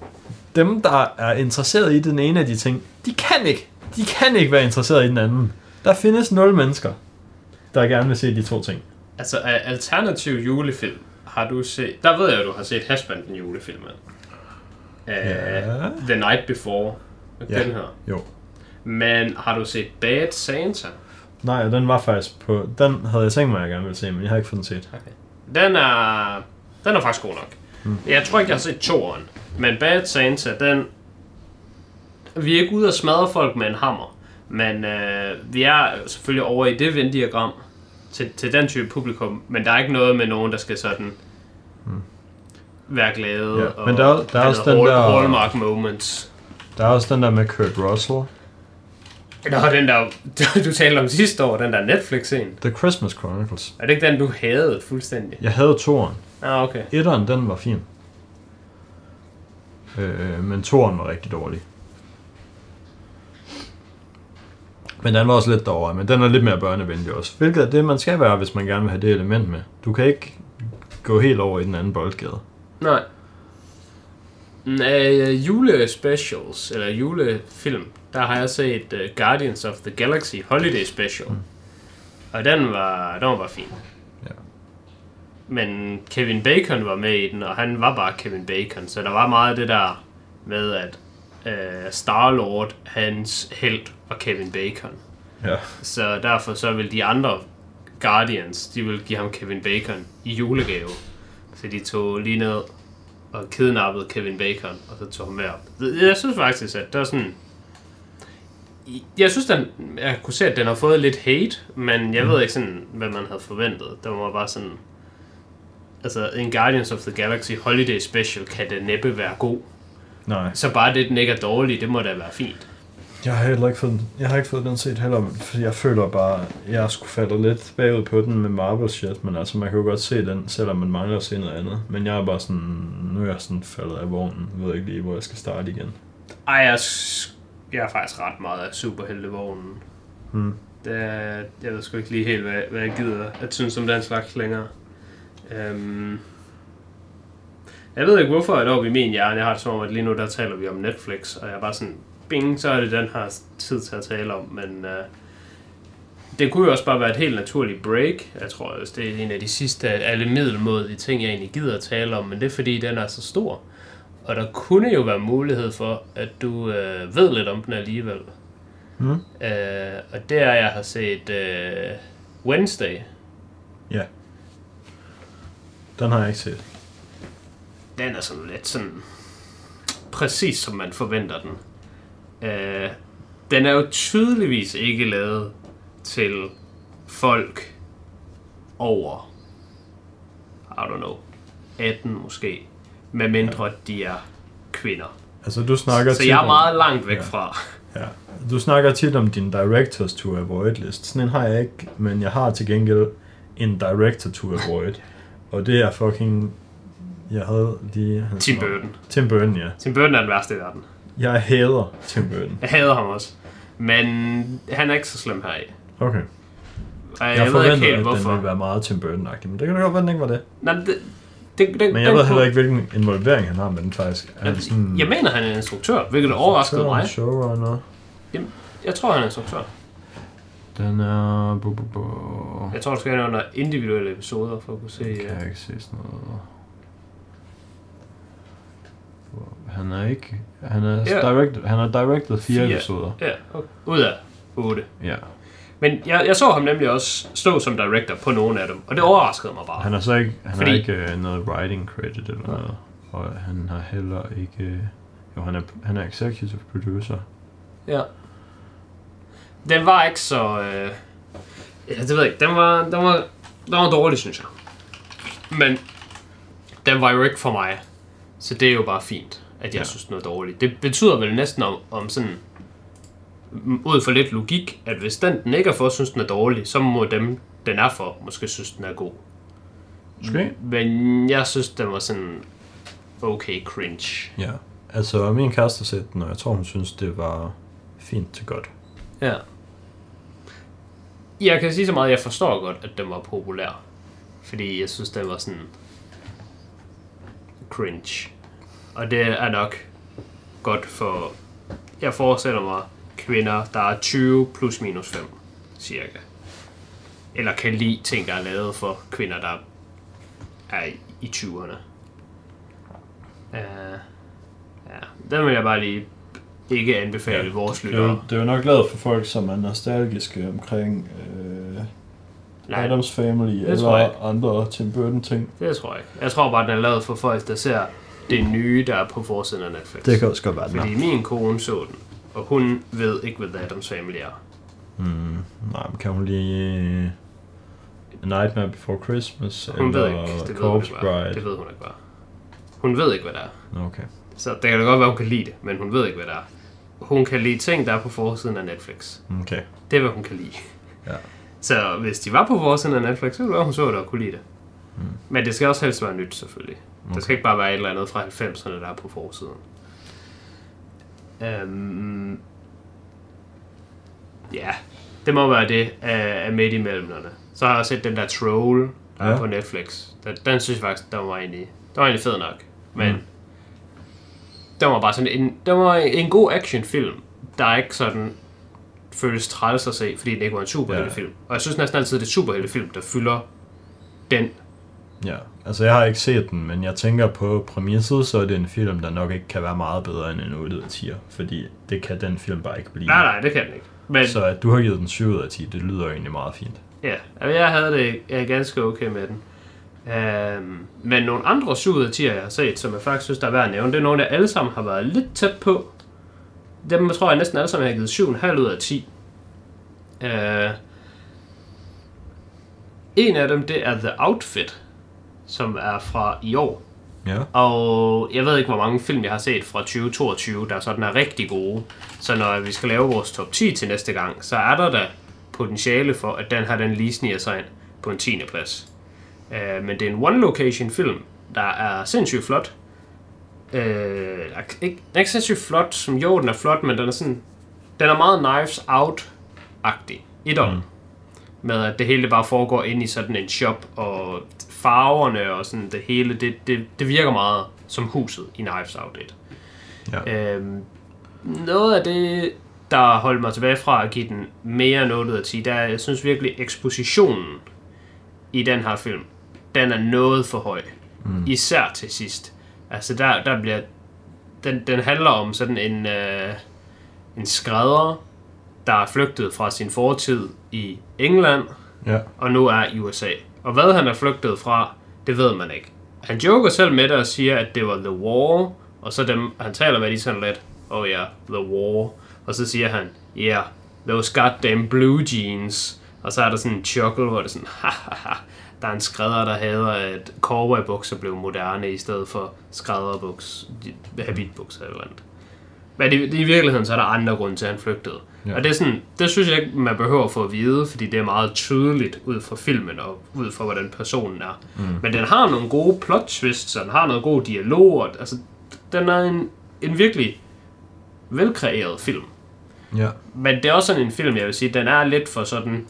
dem, der er interesseret i den ene af de ting, de kan ikke. De kan ikke være interesseret i den anden. Der findes nul mennesker, der gerne vil se de to ting. Altså, af alternativ julefilm har du set... Der ved jeg, at du har set Hashbanden julefilmen. Uh, Ja. The Night Before. Ja. Den her. Jo. Men har du set Bad Santa? Nej, den var faktisk på... Den havde jeg tænkt mig, at jeg gerne ville se, men jeg har ikke fået den set. Den er... Den er faktisk god nok. Mm. Mm. Jeg tror ikke, jeg har set toeren. Men Bad Santa, den... Vi er ikke ude og smadre folk med en hammer. Men øh, vi er selvfølgelig over i det Venn-diagram til, til den type publikum. Men der er ikke noget med nogen, der skal sådan... Være glade Mm. Ja, og men der er- der er også den hall- der- Hallmark moments. Der er også den der med Kurt Russell. Nå, den der, du talte om sidste år, den der Netflix-scene. The Christmas Chronicles. Er det ikke den, du havde fuldstændig? Jeg havde toeren. Ah, okay. Etteren, den var fin. Øh, men toeren var rigtig dårlig. Men den var også lidt derovre, men den er lidt mere børnevenlig også. Hvilket er det, man skal være, hvis man gerne vil have det element med. Du kan ikke gå helt over i den anden boldgade. Nej. Uh, julespecials, eller julefilm, der har jeg set uh, Guardians of the Galaxy Holiday Special. Mm. Og den var, den var fin. Men Kevin Bacon var med i den, og han var bare Kevin Bacon. Så der var meget det der med, at øh, Star-Lord, hans held, var Kevin Bacon. Ja. Så derfor så vil de andre Guardians, de vil give ham Kevin Bacon i julegave. Så de tog lige ned og kidnappede Kevin Bacon, og så tog ham med op. Jeg synes faktisk, at der er sådan... Jeg synes, den, jeg kunne se, at den har fået lidt hate, men jeg ved ikke sådan, hvad man havde forventet. Det var bare sådan... Altså, en Guardians of the Galaxy Holiday Special kan det næppe være god. Nej. Så bare det, den ikke er dårlig, det må da være fint. Jeg har heller ikke fået, den- jeg har ikke fået den set heller, fordi jeg føler bare, jeg skulle falde lidt bagud på den med Marvel shit, men altså man kan jo godt se den, selvom man mangler at se noget andet. Men jeg er bare sådan, nu er jeg sådan faldet af vognen, jeg ved ikke lige, hvor jeg skal starte igen. Ej, jeg, jeg er faktisk ret meget af superheltevognen. Hmm. Det er, jeg ved sgu ikke lige helt, hvad, hvad jeg gider at synes om den slags længere. Øhm, jeg ved ikke, hvorfor at oppe i min hjerne, jeg har det som om, at lige nu der taler vi om Netflix, og jeg er bare sådan, bing, så er det den her tid til at tale om, men øh, det kunne jo også bare være et helt naturligt break. Jeg tror også, det er en af de sidste alle middelmådige ting, jeg egentlig gider at tale om, men det er fordi, den er så stor. Og der kunne jo være mulighed for, at du øh, ved lidt om den alligevel. Hmm? Øh, og det er, jeg har set øh, Wednesday. Ja. Den har jeg ikke set. Den er sådan lidt sådan... Præcis som man forventer den. Øh, den er jo tydeligvis ikke lavet til folk over... I don't know. 18 måske. Med mindre de er kvinder. Altså du snakker Så jeg er om- meget langt væk Ja. fra. Ja. Du snakker tit om din directors to avoid list. Sådan en har jeg ikke, men jeg har til gengæld en director to avoid. Og det er fucking... Jeg havde lige... hans Tim. Burton. Tim Burton, ja. Tim Burton er den værste i verden. Jeg hader Tim Burton. Jeg hader ham også. Men han er ikke så slem her i. Okay. Jeg, Jeg, jeg ved ikke forventede, helt, at den hvorfor. ville være meget Tim Burton-agtig, men det kan da godt være, den ikke var det. Nej, det, det, det, Men jeg ved heller ikke, hvilken involvering han har med den faktisk. Er Jeg, sådan, jeg mener, han er instruktør, hvilket overraskede mig. Showrunner. Jeg tror, han er instruktør. Den er... Bu, bu, bu. Jeg tror, du skal have under individuelle episoder, for at kunne se... Kan øh, jeg ikke se sådan noget. Han er ikke... Han er, Ja. direct, han har directed fire Fire. episoder. Ja, okay. ud af 8. Ja. Men jeg, jeg så ham nemlig også stå som director på nogle af dem, og det overraskede mig bare. Han har så ikke, han Fordi- har ikke uh, noget writing credit eller noget. Og han har heller ikke... Jo, han er, han er executive producer. Ja. Den var ikke så... Øh... Ja, det ved jeg ikke. Den var, den var, den var dårlig, synes jeg. Men den var jo ikke for mig. Så det er jo bare fint, at jeg Ja. synes, den er dårlig. Det betyder vel næsten om, om sådan... Ud fra lidt logik, at hvis den, den ikke er for, synes den er dårlig, så må dem, den er for, måske synes, den er god. Måske? Men jeg synes, den var sådan okay cringe. Ja. Altså, min kæreste set den, og jeg tror, hun synes, det var fint til godt. Ja. Jeg kan sige så meget, at jeg forstår godt, at den var populær. Fordi jeg synes, den var sådan cringe. Og det er nok godt for, jeg forestiller mig, kvinder, der er 20 plus minus 5, cirka. Eller kan lide ting, der er lavet for kvinder, der er i- 20'erne. Uh, øh, ja, den vil jeg bare lige ikke anbefale ja, vores er, lyttere. det er jo nok lavet for folk, som er nostalgiske omkring øh, Nej, Adams Family det eller andre Tim Burton ting. Det tror jeg ikke. Jeg tror bare, den er lavet for folk, der ser det nye, der er på forsiden af Netflix. Det kan også godt være, den Fordi er. min kone så den, og hun ved ikke, hvad The Addams Family er. Mm, nej, men kan hun lige... øh, A Nightmare Before Christmas? Hun ved eller ikke, det ved hun Corpse ikke, hvad er. Bride? Det ved hun ikke, er. Hun ved ikke, hvad det er. Okay. Så det kan da godt være, hun kan lide det, men hun ved ikke, hvad det er. Hun kan lide ting, der er på forsiden af Netflix. Okay. Det er, hvad hun kan lide. Ja. Så hvis de var på forsiden af Netflix, så ville hun så det og kunne lide det. Mm. Men det skal også helst være nyt, selvfølgelig. Okay. Det skal ikke bare være et eller andet fra 90'erne, der er på forsiden. Øhm, ja, det må være det af, af midt imellemmerne. Så har jeg set den der Troll, der ja. På Netflix. Den, den synes jeg faktisk, den var egentlig, den var egentlig fed nok. Men Mm. Den var bare sådan en, den var en god actionfilm, der er ikke sådan føles træls at se, fordi det ikke var en superheltefilm. Ja. Og jeg synes næsten altid, det er superheltefilm, der fylder den. Ja, altså jeg har ikke set den, men jeg tænker på præmisset, så er det en film, der nok ikke kan være meget bedre end en 8 ud af 10, fordi det kan den film bare ikke blive. Nej, nej, det kan den ikke. Men Så at du har givet den 7 ud af 10, det lyder egentlig meget fint. ja, altså, jeg havde det jeg er ganske okay med den. Øhm, men nogle andre 7 ud af 10, jeg har set, som jeg faktisk synes, der er værd at nævne, det er nogle, der alle sammen har været lidt tæt på. Dem tror jeg næsten alle sammen, jeg har givet 7,5 ud af 10. Øh, en af dem, det er The Outfit, som er fra i år. Ja. Og jeg ved ikke, hvor mange film jeg har set fra 2022, der sådan er rigtig gode. Så når vi skal lave vores top 10 til næste gang, så er der da potentiale for, at den her den lige sniger sig ind på en 10. plads. Uh, men det er en one-location film, der er sindssygt flot. Er ikke, ikke sindssygt flot, som jo, den er flot, men den er sådan... Den er meget Knives Out-agtig. I mm. Med at det hele bare foregår ind i sådan en shop, og farverne og sådan det hele, det, det, det virker meget som huset i Knives Out 1. Ja. Øhm, noget af det, der holdt mig tilbage fra at give den mere 8 ud af 10, der er, jeg synes virkelig, ekspositionen i den her film, den er noget for høj. Mm. Især til sidst. Altså der, der bliver, den, den handler om sådan en, øh, en skrædder, der er flygtet fra sin fortid i England, Ja. og nu er i USA. Og hvad han er flygtet fra, det ved man ikke. Han joker selv med det og siger, at det var The War, og så dem, han taler med de sådan lidt, oh ja, yeah, The War. Og så siger han, yeah, those goddamn blue jeans. Og så er der sådan en chuckle, hvor det er sådan, hahaha, der er en skrædder, der hader, at cowboybukser blev moderne i stedet for skrædderbuks, habitbukser eller andet. Men i, i virkeligheden, så er der andre grunde til, at han flygtede. Ja. Og det, er sådan, det synes jeg ikke, man behøver få at vide, fordi det er meget tydeligt ud fra filmen og ud fra, hvordan personen er. Mm. Men den har nogle gode plot twists, og den har noget god dialog. Og, altså, den er en, en virkelig velkreeret film. Ja. Men det er også sådan en film, jeg vil sige, den er lidt for sådan,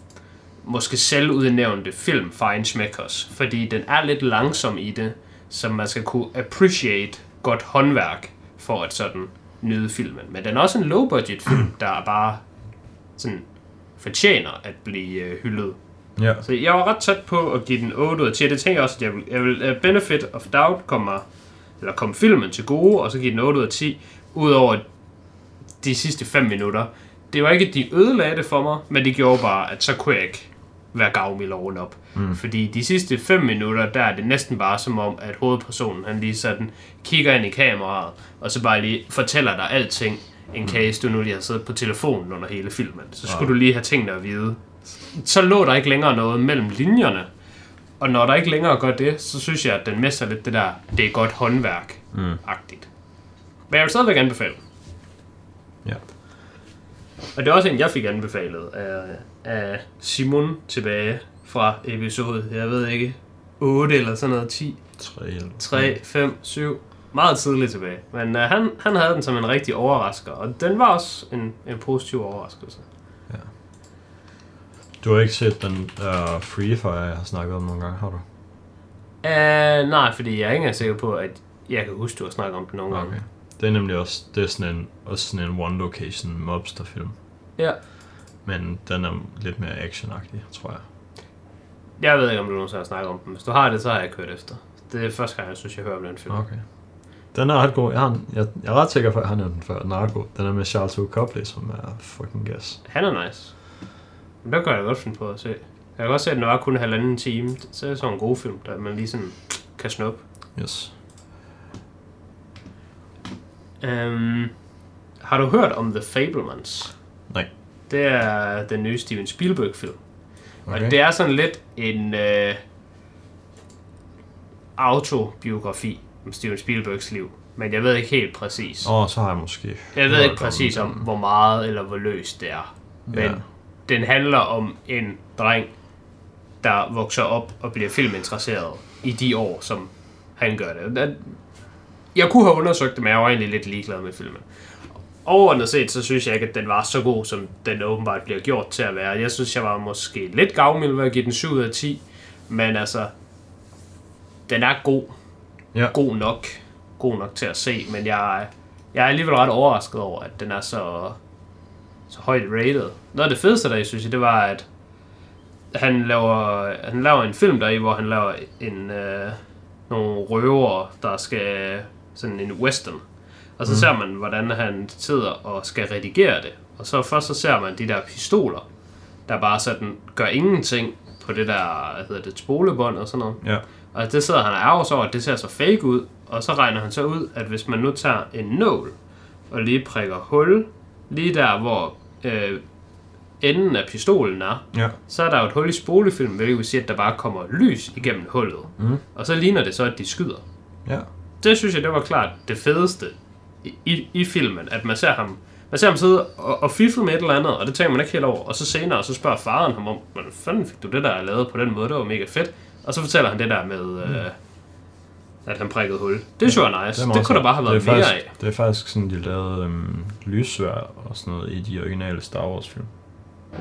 måske selvudnævnte film Feinschmeckers, fordi den er lidt langsom i det, så man skal kunne appreciate godt håndværk for at sådan nyde filmen. Men den er også en low-budget film, der bare sådan fortjener at blive øh, hyldet. Ja. Så jeg var ret tæt på at give den 8 ud af 10. Det tænker jeg også, at jeg vil, jeg vil uh, benefit of doubt kommer, eller komme filmen til gode, og så give den 8 ud af 10, udover de sidste 5 minutter. Det var ikke, at de ødelagde det for mig, men det gjorde bare, at så kunne jeg ikke gavmild oven op. Mm. Fordi de sidste 5 minutter, der er det næsten bare som om, at hovedpersonen, han lige sådan kigger ind i kameraet, og så bare lige fortæller dig alting, in case du nu lige har siddet på telefonen under hele filmen. Så skulle du lige have tingene at vide. Så lå der ikke længere noget mellem linjerne. Og når der ikke længere gør det, så synes jeg, at den mister lidt det der, det er godt håndværk-agtigt. Men jeg vil stadigvæk anbefale. Ja. Og det er også en, jeg fik anbefalet af, af Simon tilbage fra episode, jeg ved ikke, 8 eller sådan noget, 10, 3 eller 3, 5, 7. Meget tidligt tilbage. Men uh, han, han havde den som en rigtig overrasker, og den var også en, en positiv overraskelse. Du har ikke set den uh, Free Fire, jeg har snakket om nogle gange, har du? Uh, nej, fordi jeg er ikke engang sikker på, at jeg kan huske, du har snakket om den nogle gange. Okay. Det er nemlig også, det er sådan en, også sådan en one location mobster film. Ja. Men den er lidt mere actionagtig, tror jeg. Jeg ved ikke, om du nogensinde har snakket om den. Hvis du har det, så har jeg kørt efter. Det er første gang, jeg synes, jeg hører om den film. Okay. Den er ret god. Jeg, har, jeg, jeg er ret sikker på, at jeg har nævnt den før. Den er ret god. Den er med Charles Hugh Copley, som er fucking gas. Han er nice. Men der kan jeg godt finde på at se. Jeg kan godt se, at den var kun en halvanden time. Så er det sådan en god film, der man lige sådan kan snuppe. Yes. Um, har du hørt om The Fablemans? Det er den nye Steven Spielberg-film. Okay. Og det er sådan lidt en øh, autobiografi om Steven Spielbergs liv. Men jeg ved ikke helt præcis. Åh, oh, så har jeg måske Jeg ved ikke præcis om, hvor meget eller hvor løst det er. Men Ja. den handler om en dreng, der vokser op og bliver filminteresseret i de år, som han gør det. Jeg kunne have undersøgt det, men jeg var egentlig lidt ligeglad med filmen. Overordnet set, så synes jeg ikke, at den var så god, som den åbenbart bliver gjort til at være. Jeg synes, jeg var måske lidt gavmild ved at give den 7 ud af 10. Men altså, den er god. Ja. God nok. God nok til at se, men jeg, jeg er alligevel ret overrasket over, at den er så, så højt rated. Noget af det fedeste der, synes jeg, det var, at han laver, han laver en film der i, hvor han laver en, øh, nogle røver, der skal sådan en western. Og så mm. ser man, hvordan han sidder og skal redigere det. Og så først så ser man de der pistoler, der bare sådan gør ingenting på det der, hvad hedder det, spolebånd og sådan noget. Ja. Og det sidder han og ærger over, at det ser så fake ud. Og så regner han så ud, at hvis man nu tager en nål og lige prikker hul, lige der hvor øh, enden af pistolen er, Ja. så er der jo et hul i spolefilmen, hvilket vil sige, at der bare kommer lys igennem hullet. Mm. Og så ligner det så, at de skyder. Ja. Det synes jeg, det var klart det fedeste i, i, filmen, at man ser ham man ser ham sidde og, og fifle med et eller andet, og det tænker man ikke helt over. Og så senere, så spørger faren ham om, hvordan fanden fik du det der lavet på den måde, det var mega fedt. Og så fortæller han det der med, mm. øh, at han prikkede hul. Det synes jeg var nice. Det, det kunne der bare have været er mere faktisk, af. Det er faktisk sådan, de lavede øhm, lyssvær og sådan noget i de originale Star Wars film.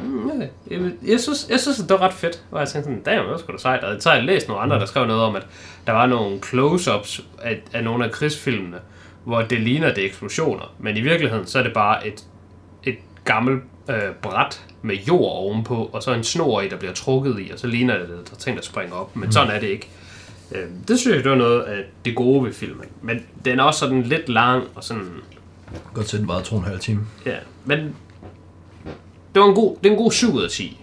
Mm, ja, jeg, jeg, synes, jeg synes, at det var ret fedt. Og jeg tænkte sådan, damn, det var sgu da sejt. Og så har jeg læst nogle andre, der skrev noget om, at der var nogle close-ups af, af nogle af krigsfilmene, hvor det ligner det er eksplosioner. Men i virkeligheden, så er det bare et, et gammelt øh, bræt med jord ovenpå, og så en snor i, der bliver trukket i, og så ligner det, at der er ting, der springer op. Men mm. sådan er det ikke. Øh, det synes jeg, det var noget af det gode ved filmen. Men den er også sådan lidt lang, og sådan... Godt til, den var to og en halv time. Ja, men det var en god, det er en god 7 ud af 10.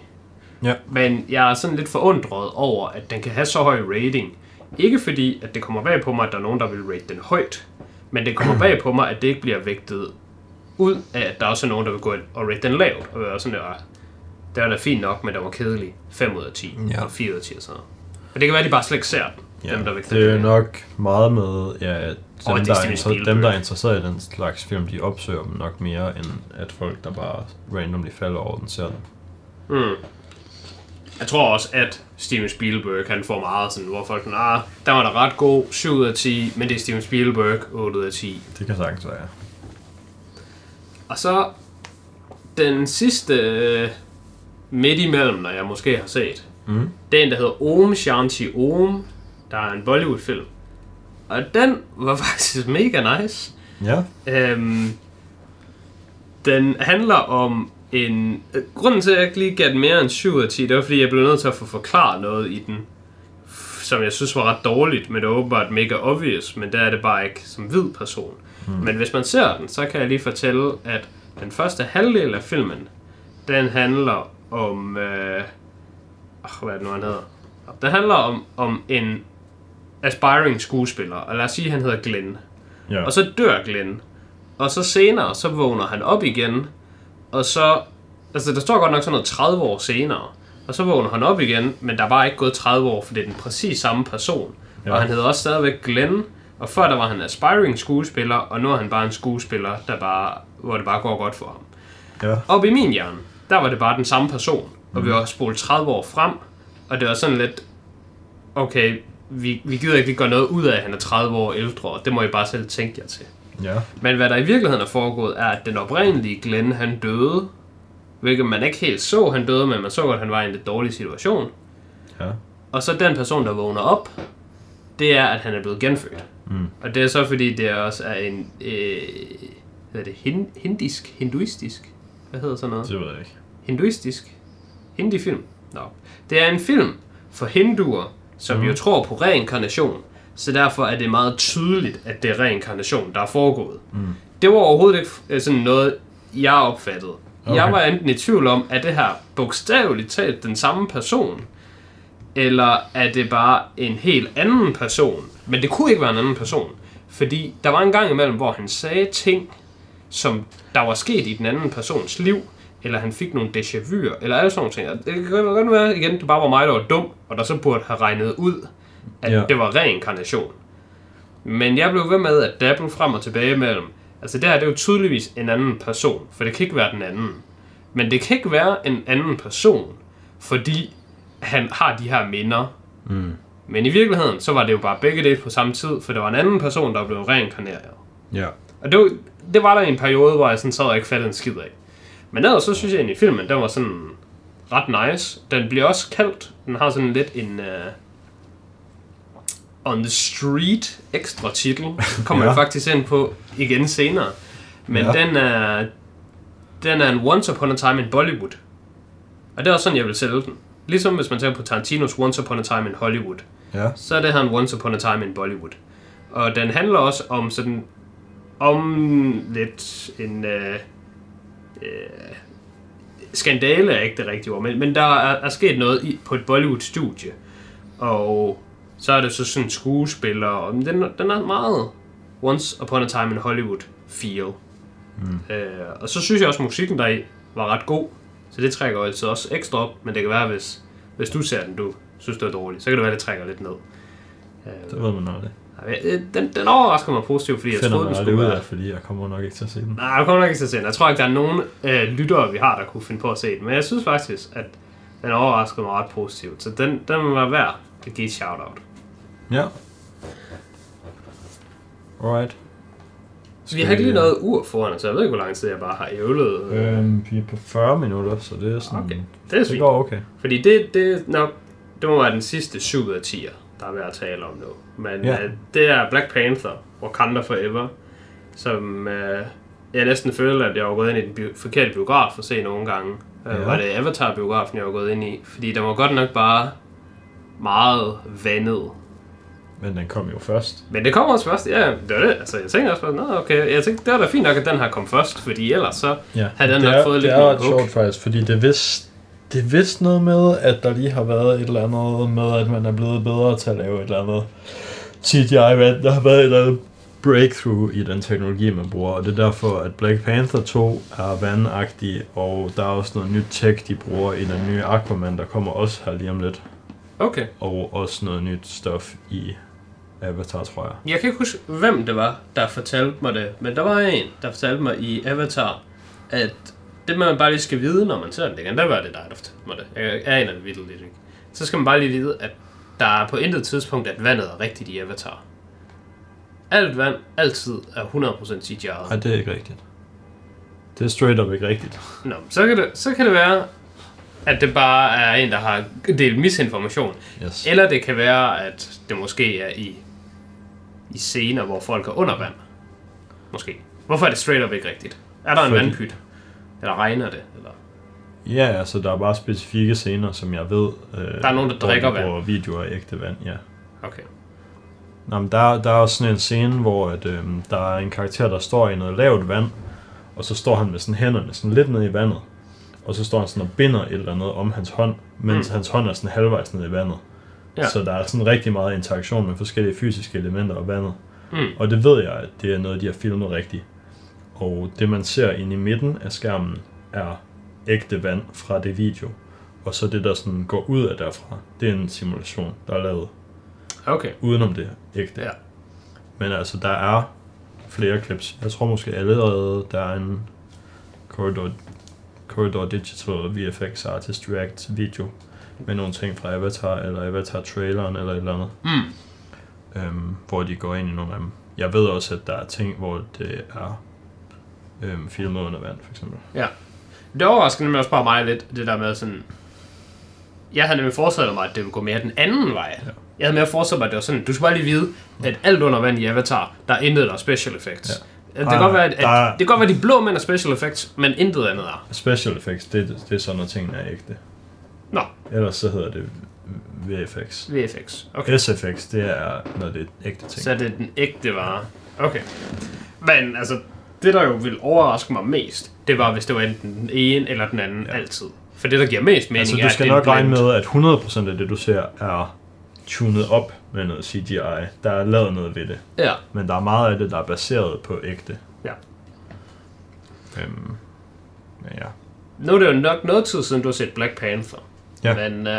Ja. Men jeg er sådan lidt forundret over, at den kan have så høj rating. Ikke fordi, at det kommer bag på mig, at der er nogen, der vil rate den højt. Men det kommer bag på mig, at det ikke bliver vægtet ud af, at der også er nogen, der vil gå ind og rate den lavt. Og være sådan, det var, det var da fint nok, men det var kedelig. 5 ud af 10. Ja. Og 4 ud af 10 og sådan noget. Men det kan være, at de bare slet ikke ser den. Ja, dem, der vægter det er den. nok meget med, ja, at dem, Og der er er inter- dem, der er interesseret i den slags film, de opsøger dem nok mere, end at folk, der bare randomly falder over den, ser den. Mm. Jeg tror også, at Steven Spielberg han får meget sådan, hvor folk er, ah, der var da ret god, 7 ud af 10, men det er Steven Spielberg, 8 ud af 10. Det kan sagtens være. Og så den sidste øh, midt imellem, når jeg måske har set, Mm. det er en, der hedder Om Shanti Om, der er en Bollywood-film. Og den var faktisk mega nice. Ja. Øhm, den handler om en... øh, Grunden til, at jeg ikke lige gav den mere end 7 ud af 10, det var, fordi jeg blev nødt til at få forklaret noget i den, som jeg synes var ret dårligt, men det er åbenbart mega obvious, men der er det bare ikke som hvid person. Mm. Men hvis man ser den, så kan jeg lige fortælle, at den første halvdel af filmen, den handler om... Øh, hvad er det nu, han hedder? Den handler om, om en aspiring skuespiller, og lad os sige, at han hedder Glenn. Ja. Og så dør Glenn. Og så senere, så vågner han op igen. Og så... Altså, der står godt nok sådan noget 30 år senere. Og så vågner han op igen, men der er bare ikke gået 30 år, for det er den præcis samme person. Ja. Og han hedder også stadigvæk Glenn. Og før der var han aspiring skuespiller, og nu er han bare en skuespiller, der bare, hvor det bare går godt for ham. ja. Op i min hjerne, der var det bare den samme person. Og vi var spolet 30 år frem, og det var sådan lidt, okay, vi, vi gider ikke gøre noget ud af, at han er 30 år ældre, og det må I bare selv tænke jer til. Ja. Men hvad der i virkeligheden er foregået, er, at den oprindelige Glenn, han døde, hvilket man ikke helt så, han døde, men man så godt, at han var i en lidt dårlig situation. Ja. Og så den person, der vågner op, det er, at han er blevet genfødt. Mm. Og det er så, fordi det også er en, øh, hvad er det, hin, hindisk, hinduistisk, hvad hedder sådan noget? Det ved jeg ikke. hinduistisk hindi-film. Nå. Det er en film for hinduer, som mm. jo tror på reinkarnation. Så derfor er det meget tydeligt, at det er reinkarnation, der er foregået. Mm. Det var overhovedet ikke øh, sådan noget, jeg opfattede. Okay. Jeg var enten i tvivl om, at det her bogstaveligt talt den samme person, eller er det bare en helt anden person. Men det kunne ikke være en anden person. Fordi der var en gang imellem, hvor han sagde ting, som der var sket i den anden persons liv, eller han fik nogle déjà vu'er, eller alle sådan nogle ting. Det kan godt være, igen, det bare var mig, der var dum, og der så burde have regnet ud, at ja. Det var reinkarnation. Men jeg blev ved med at dabble frem og tilbage mellem. Altså det her, det er jo tydeligvis en anden person, for det kan ikke være den anden. Men det kan ikke være en anden person, fordi han har de her minder. Mm. Men i virkeligheden, så var det jo bare begge dele på samme tid, for det var en anden person, der blev reinkarneret. Ja. Og det var, det var der en periode, hvor jeg sådan sad og ikke fattede en skid af. Men ellers så synes jeg egentlig, at filmen, den var sådan ret nice. Den bliver også kaldt, den har sådan lidt en uh, On the Street ekstra titel. Kommer ja. Jeg faktisk ind på igen senere. Men. Ja. den er den er en Once Upon a Time in Bollywood. Og det er også sådan, jeg vil sælge den. Ligesom hvis man tænker på Tarantinos Once Upon a Time in Hollywood, Ja. så er det her en Once Upon a Time in Bollywood. Og den handler også om sådan, om lidt en, øh, øh, skandale er ikke det rigtige ord, men, men der er, er sket noget i, på et Bollywood-studie, og så er det så sådan skuespiller, og den, den er meget Once Upon a Time in Hollywood feel. Mm. Øh, og så synes jeg også, at musikken deri var ret god, så det trækker altid også ekstra op, men det kan være, hvis, hvis du ser den, du synes, det er dårligt, så kan det være, det trækker lidt ned. Det ved man aldrig. Øh, Den, den overrasker mig positivt, fordi jeg finder troede, den skulle ud være... af, fordi jeg kommer nok ikke til at se den. Nej, jeg kommer nok ikke til at se den. Jeg tror ikke, der er nogen øh, lyttere, vi har, der kunne finde på at se den. Men jeg synes faktisk, at den overraskede mig ret positivt. Så den, den var værd at give et shout-out. Ja. Alright. Vi har ikke lige noget ur foran, så jeg ved ikke, hvor lang tid jeg bare har ævlet. Øh, Øhm, vi er på 40 minutter, så det er sådan... Okay, det er det fint. går okay. Fordi det, det, nok, det må være den sidste 7 ud af 10'er, der er værd at tale om nu. Men Ja. øh, det er Black Panther, Wakanda Forever, som øh, jeg næsten føler, at jeg var gået ind i den bi- forkerte biograf for at se nogle gange. Ja. Ja. Øh, var det Avatar-biografen, jeg var gået ind i? Fordi den var godt nok bare meget vandet. Men den kom jo først. Men det kommer også først, ja, det var det. Altså, jeg tænker også nå, okay, jeg tænkte, det var da fint nok, at den her kom først, fordi ellers så Ja. havde den det nok er, fået det lidt er ret hook. sjovt faktisk, fordi det er vist, det er vist noget med, at der lige har været et eller andet med, at man er blevet bedre til at lave et eller andet CGI, hvad der har været et eller andet breakthrough i den teknologi, man bruger, og det er derfor, at Black Panther 2 er vandagtig, og der er også noget nyt tech, de bruger i den nye Aquaman, der kommer også her lige om lidt, Okay. og også noget nyt stof i Avatar, tror jeg. Jeg kan ikke huske, hvem det var, der fortalte mig det, men der var en, der fortalte mig i Avatar, at det man bare lige skal vide, når man ser den igen, der var det dig, der fortalte mig det. Jeg er en af det lidt, ikke? Så skal man bare lige vide, at der er på intet tidspunkt, at vandet er rigtigt i Avatar. Alt vand, altid er 100% CGI. Nej, det er ikke rigtigt. Det er straight up ikke rigtigt. Nå, så kan, det, så kan det være, at det bare er en, der har delt misinformation. Yes. Eller det kan være, at det måske er i, i scener, hvor folk er under vand. Måske. Hvorfor er det straight up ikke rigtigt? Er der en Fordi- vandpyt? Eller regner det? Eller? Ja, altså der er bare specifikke scener, som jeg ved... Øh, Der er nogen, der hvor drikker vand. bruger videoer af ægte vand, ja. Okay. Nå, men der, der er også sådan en scene, hvor at, øh, der er en karakter, der står i noget lavt vand, og så står han med sådan hænderne sådan lidt ned i vandet, og så står han sådan og binder et eller andet om hans hånd, mens mm. hans hånd er sådan halvvejs ned i vandet. Ja. Så der er sådan rigtig meget interaktion med forskellige fysiske elementer af vandet. Mm. Og det ved jeg, at det er noget, de har filmet rigtigt. Og det man ser inde i midten af skærmen er ægte vand fra det video. Og så det, der sådan går ud af derfra, det er en simulation, der er lavet Okay. udenom det ægte. Ja. Men altså, der er flere clips. Jeg tror måske allerede, der er en Corridor, Corridor Digital VFX Artist React video med nogle ting fra Avatar, eller Avatar-traileren, eller et eller andet, Mm. øhm, hvor de går ind i nogle af dem. Jeg ved også, at der er ting, hvor det er øhm, filmet under vand, for eksempel. Det overrasker nemlig også bare mig lidt, det der med sådan... Jeg havde nemlig forestillet mig, at det ville gå mere den anden vej. Ja. Jeg havde mere forestillet mig, at det var sådan, du skal bare lige vide, at alt under vand i Avatar, der er intet, der er special effects. Ja. Det, kan Ah, godt være, at, er- at, det kan godt være, at de blå mænd er special effects, men intet andet er. Special effects, det, det er sådan, når tingene er ægte. Nå, Ellers så hedder det VFX. VFX. Okay. SFX, det er, når det er ægte ting. Så er det den ægte vare. Okay. Men altså, det der jo ville overraske mig mest, det var, hvis det var enten den ene eller den anden ja. altid. For det, der giver mest mening, Altså, du skal er en nok regne med, at 100% af det, du ser, er tunet op med noget CGI. Der er lavet noget ved det. Ja, Men der er meget af det, der er baseret på ægte. ja. Øhm, men ja. Nu er det jo nok noget tid siden, du har set Black Panther. Ja. Men uh,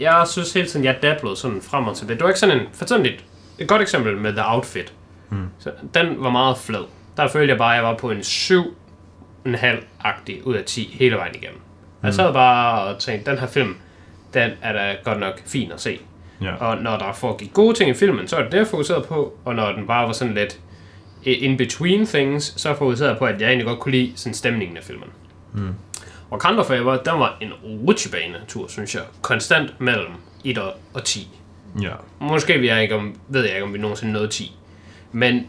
jeg synes hele tiden, jeg dablede sådan frem og tilbage. Det var ikke sådan en... For eksempel et, et godt eksempel med The Outfit. Mm. Så den var meget flad. Der følte jeg bare, at jeg var på en 7,5-agtig ud af 10 hele vejen igennem. Mm. Jeg sad bare og tænkte, den her film, den er da godt nok fin at se. ja. Og når der foregik gode ting i filmen, så er det det, jeg fokuseret på. Og når den bare var sådan lidt in between things, så fokuserede jeg på, at jeg egentlig godt kunne lide sådan stemningen af filmen. Mm. Og Forever, den var en rutsjebane-tur, synes jeg. Konstant mellem 1 og- og 10. ja. Måske vi er ikke om, ved jeg ikke, om vi nogensinde nåede 10. Men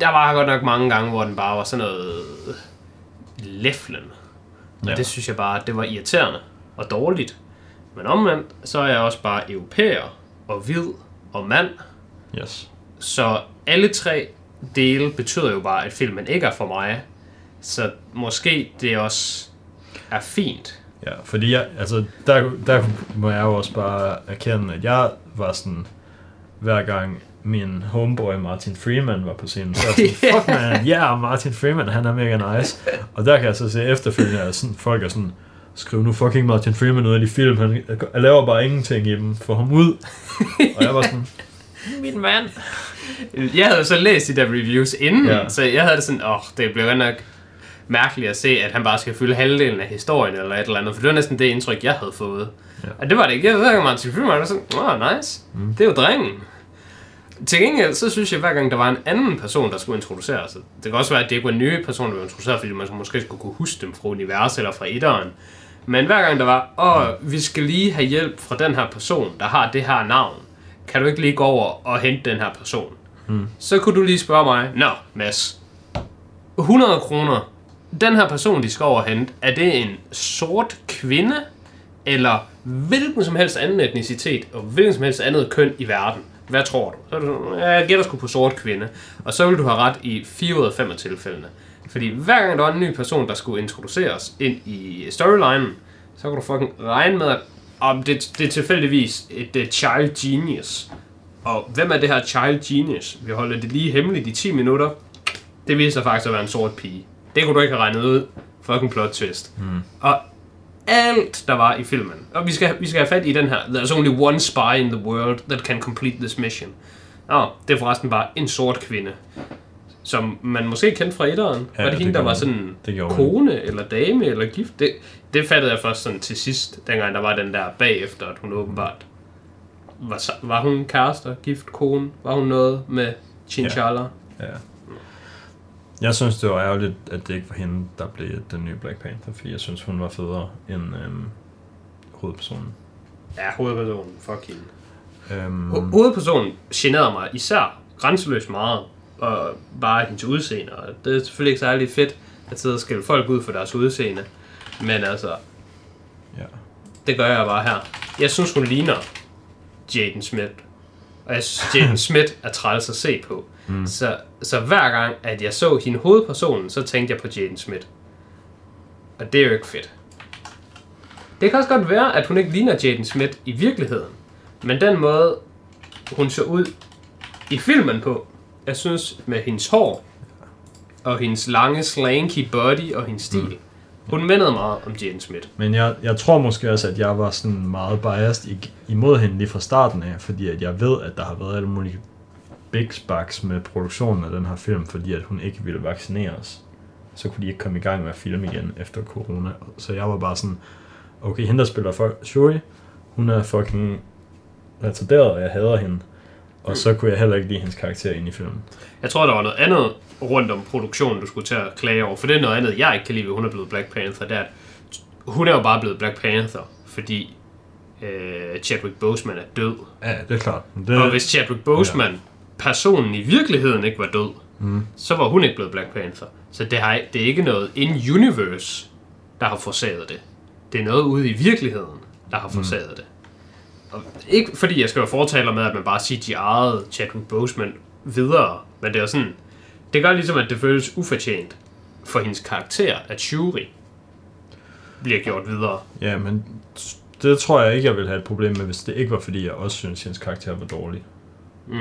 der var godt nok mange gange, hvor den bare var sådan noget læflen. Og Ja. det synes jeg bare, det var irriterende og dårligt. Men omvendt, så er jeg også bare europæer og hvid og mand. Yes. Så alle tre dele betyder jo bare, at filmen ikke er for mig. Så måske det også er fint. Ja, fordi jeg, altså, der, der må jeg jo også bare erkende, at jeg var sådan, hver gang min homeboy Martin Freeman var på scenen, så jeg sådan, fuck man, ja, yeah, Martin Freeman, han er mega nice. Og der kan jeg så se efterfølgende, at sådan, folk er sådan, skriv nu fucking Martin Freeman ud af de film, han jeg laver bare ingenting i dem, få ham ud. Og jeg var sådan, Min mand. Jeg havde jo så læst de der reviews inden, Ja. så jeg havde det sådan, åh, oh, det blev godt nok mærkeligt at se, at han bare skal fylde halvdelen af historien eller et eller andet, for det var næsten det indtryk, jeg havde fået. Ja. Og det var det ikke. Jeg ved ikke, Martin Freeman var sådan, åh, oh, nice. Mm. Det er jo drengen. Til gengæld, så synes jeg, hver gang der var en anden person, der skulle introduceres, det kan også være, at det ikke var nye personer, der blev introduceret, fordi man måske skulle kunne huske dem fra universet eller fra etteren. Men hver gang der var, åh, vi skal lige have hjælp fra den her person, der har det her navn. Kan du ikke lige gå over og hente den her person? Mm. Så kunne du lige spørge mig, Nå, Mads, 100 kroner, den her person, de skal over hente, er det en sort kvinde, eller hvilken som helst anden etnicitet, og hvilken som helst andet køn i verden? Hvad tror du? Så er du sådan, "Ja, jeg gætter sgu på sort kvinde. Og så vil du have ret i 4 ud af 5 af tilfældene. Fordi hver gang der var en ny person, der skulle introduceres ind i storylinen, så kan du fucking regne med, at om det, det er tilfældigvis et, uh, child genius. Og hvem er det her child genius? Vi holder det lige hemmeligt i 10 minutter. Det viser sig faktisk at være en sort pige. Det kunne du ikke have regnet ud. Fucking plot twist. Mm. Og alt, der var i filmen. Og vi skal, vi skal have fat i den her. There's only one spy in the world that can complete this mission. Nå, det er forresten bare en sort kvinde. Som man måske kendte fra etteren. Ja, Ja, var det det hende, der var sådan Det gjorde man. kone, eller dame, eller gift? Det, det fattede jeg først sådan til sidst, dengang der var den der bagefter, at hun åbenbart var, var hun kærester, gift, kone? Var hun noget med Chinchalla? ja. Jeg synes, det var ærgerligt, at det ikke var hende, der blev den nye Black Panther, fordi jeg synes, hun var federe end øhm, hovedpersonen. Ja, hovedpersonen. Fuck hende. Øhm, Ho- hovedpersonen generede mig især grænseløst meget, og bare hendes udseende. Og det er selvfølgelig ikke særlig fedt at sidde og skælde folk ud for deres udseende. Men altså, ja. det gør jeg bare her. Jeg synes, hun ligner Jaden Smith. Og jeg synes, Jaden Smith er træls at se på. Mm. Så, så hver gang, at jeg så hende hovedpersonen, så tænkte jeg på Jaden Smith. Og det er jo ikke fedt. Det kan også godt være, at hun ikke ligner Jaden Smith i virkeligheden. Men den måde, hun så ud i filmen på, jeg synes med hendes hår, og hendes lange, slanky body og hendes stil, mm. hun mindede meget om Jaden Smith. Men jeg, jeg tror måske også, at jeg var sådan meget biased imod hende lige fra starten af, fordi at jeg ved, at der har været alle mulige big sparks med produktionen af den her film, fordi at hun ikke ville vaccineres. Så kunne de ikke komme i gang med at filme igen efter corona. Så jeg var bare sådan, okay, hende der spiller for Shuri, hun er fucking retarderet, og jeg hader hende. Og så kunne jeg heller ikke lide hendes karakter ind i filmen. Jeg tror, der var noget andet rundt om produktionen, du skulle til at klage over. For det er noget andet, jeg ikke kan lide, ved hun er blevet Black Panther. Det er, at hun er jo bare blevet Black Panther, fordi øh, Chadwick Boseman er død. Ja, det er klart. Det, Og hvis Chadwick Boseman, ja. Personen i virkeligheden, ikke var død, mm. så var hun ikke blevet Black Panther. Så det, har, det er ikke noget in-universe, der har forsaget det. Det er noget ude i virkeligheden, der har forsaget mm. det. Og ikke fordi jeg skal være fortaler med, at man bare CGI'ede Chadwick Boseman videre, men det er sådan, det gør ligesom, at det føles ufortjent for hendes karakter, at Shuri bliver gjort videre. Ja, men det tror jeg ikke, jeg ville have et problem med, hvis det ikke var, fordi jeg også synes, hendes karakter var dårlig. Mm.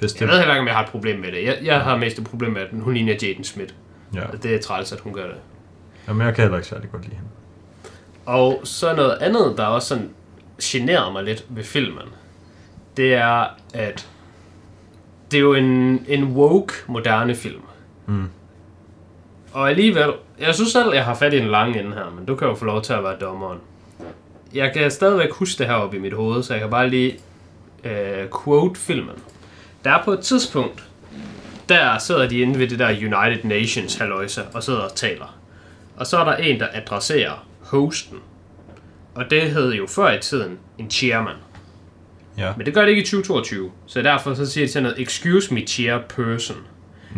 Det, Jeg ved heller ikke, om jeg har et problem med det. Jeg, jeg har mest et problem med, at hun ligner Jaden Smith. ja. Og det er træls, at hun gør det. Jamen, jeg kan heller ikke særlig godt lide hende. Og så noget andet, der også sådan generer mig lidt ved filmen, det er, at det er jo en, en woke, moderne film. Mm. Og alligevel, jeg synes selv, jeg har fat i en lang ende her, men du kan jo få lov til at være dommeren. Jeg kan stadigvæk huske det her op i mit hoved, så jeg kan bare lige øh, quote filmen. Der er på et tidspunkt, der sidder de inde ved det der United Nations halløjse og sidder og taler. Og så er der en, der adresserer hosten. Og det hed jo før i tiden en chairman. Ja. Men det gør det ikke i 2022. Så derfor så siger de sådan noget, excuse me chairperson.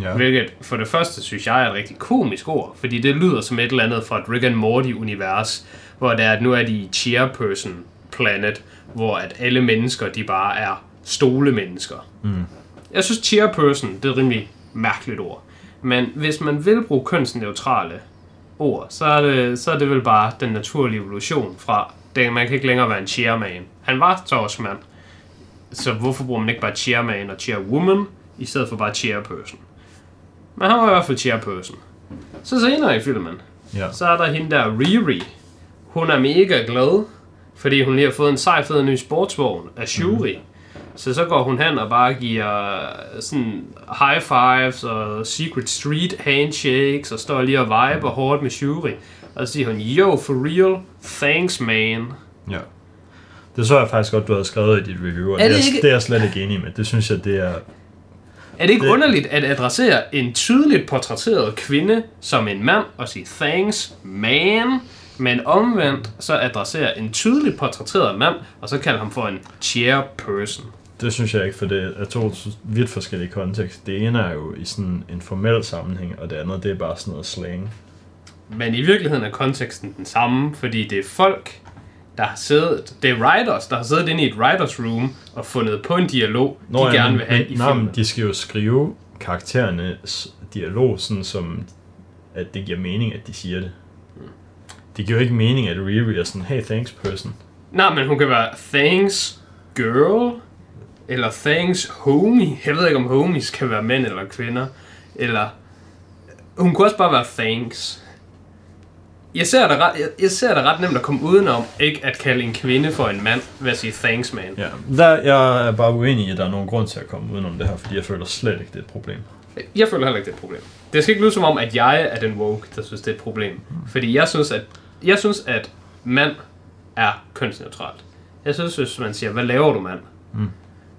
Ja. Hvilket for det første synes jeg er et rigtig komisk ord, fordi det lyder som et eller andet fra et Rick and Morty-univers, hvor det er, at nu er de Chairperson Planet, hvor at alle mennesker, de bare er stolemennesker. Mm. Jeg synes Chairperson, det er et rimelig mærkeligt ord. Men hvis man vil bruge kønsneutrale ord, så er det, så er det vel bare den naturlige evolution fra, det, man kan ikke længere være en chairman. Han var torsmand, så hvorfor bruger man ikke bare chairman og chairwoman, i stedet for bare chairperson? Men han var i hvert fald chairperson. Så senere i filmen, Ja. så er der hende der Riri. Hun er mega glad, fordi hun lige har fået en sej fed ny sportsvogn af Shuri. Mm. Så så går hun hen og bare giver sådan high fives og secret street handshakes og står lige og viber hårdt med Shuri. Og så siger hun, yo, for real, thanks man. ja. Det så jeg faktisk godt, du havde skrevet i dit review, og Er det, det er, ikke- det er jeg slet ikke enig med. Det synes jeg, det er... Er det ikke Det- underligt at adressere en tydeligt portrætteret kvinde som en mand og sige thanks man, men omvendt så adressere en tydeligt portrætteret mand og så kalde ham for en chairperson? Det synes jeg ikke, for det er to vidt forskellige kontekster. Det ene er jo i sådan en formel sammenhæng, og det andet, det er bare sådan noget slang. Men i virkeligheden er konteksten den samme, fordi det er folk, der har siddet, det er writers, der har siddet inde i et writers room og fundet på en dialog, de ja, gerne men- vil have men, i nej, men filmen. de skal jo skrive karakterernes dialog, sådan som at det giver mening, at de siger det. Det giver jo ikke mening, at Riri er sådan, hey, thanks person. Nej, men hun kan være thanks girl, eller thanks homie. Jeg ved ikke, om homies kan være mænd eller kvinder. Eller, hun kunne også bare være thanks. Jeg ser, det ret, jeg, jeg ser det ret nemt at komme udenom, ikke at kalde en kvinde for en mand, ved at sige thanks man. Ja, der, jeg er bare uenig i, at der er nogen grund til at komme udenom det her, fordi jeg føler slet ikke, det er et problem. Jeg føler heller ikke, det er et problem. Det skal ikke lyde som om, at jeg er den woke, der synes, det er et problem. Fordi jeg synes, at, jeg synes, at mand er kønsneutralt. Jeg synes, hvis man siger, hvad laver du, mand? Mm.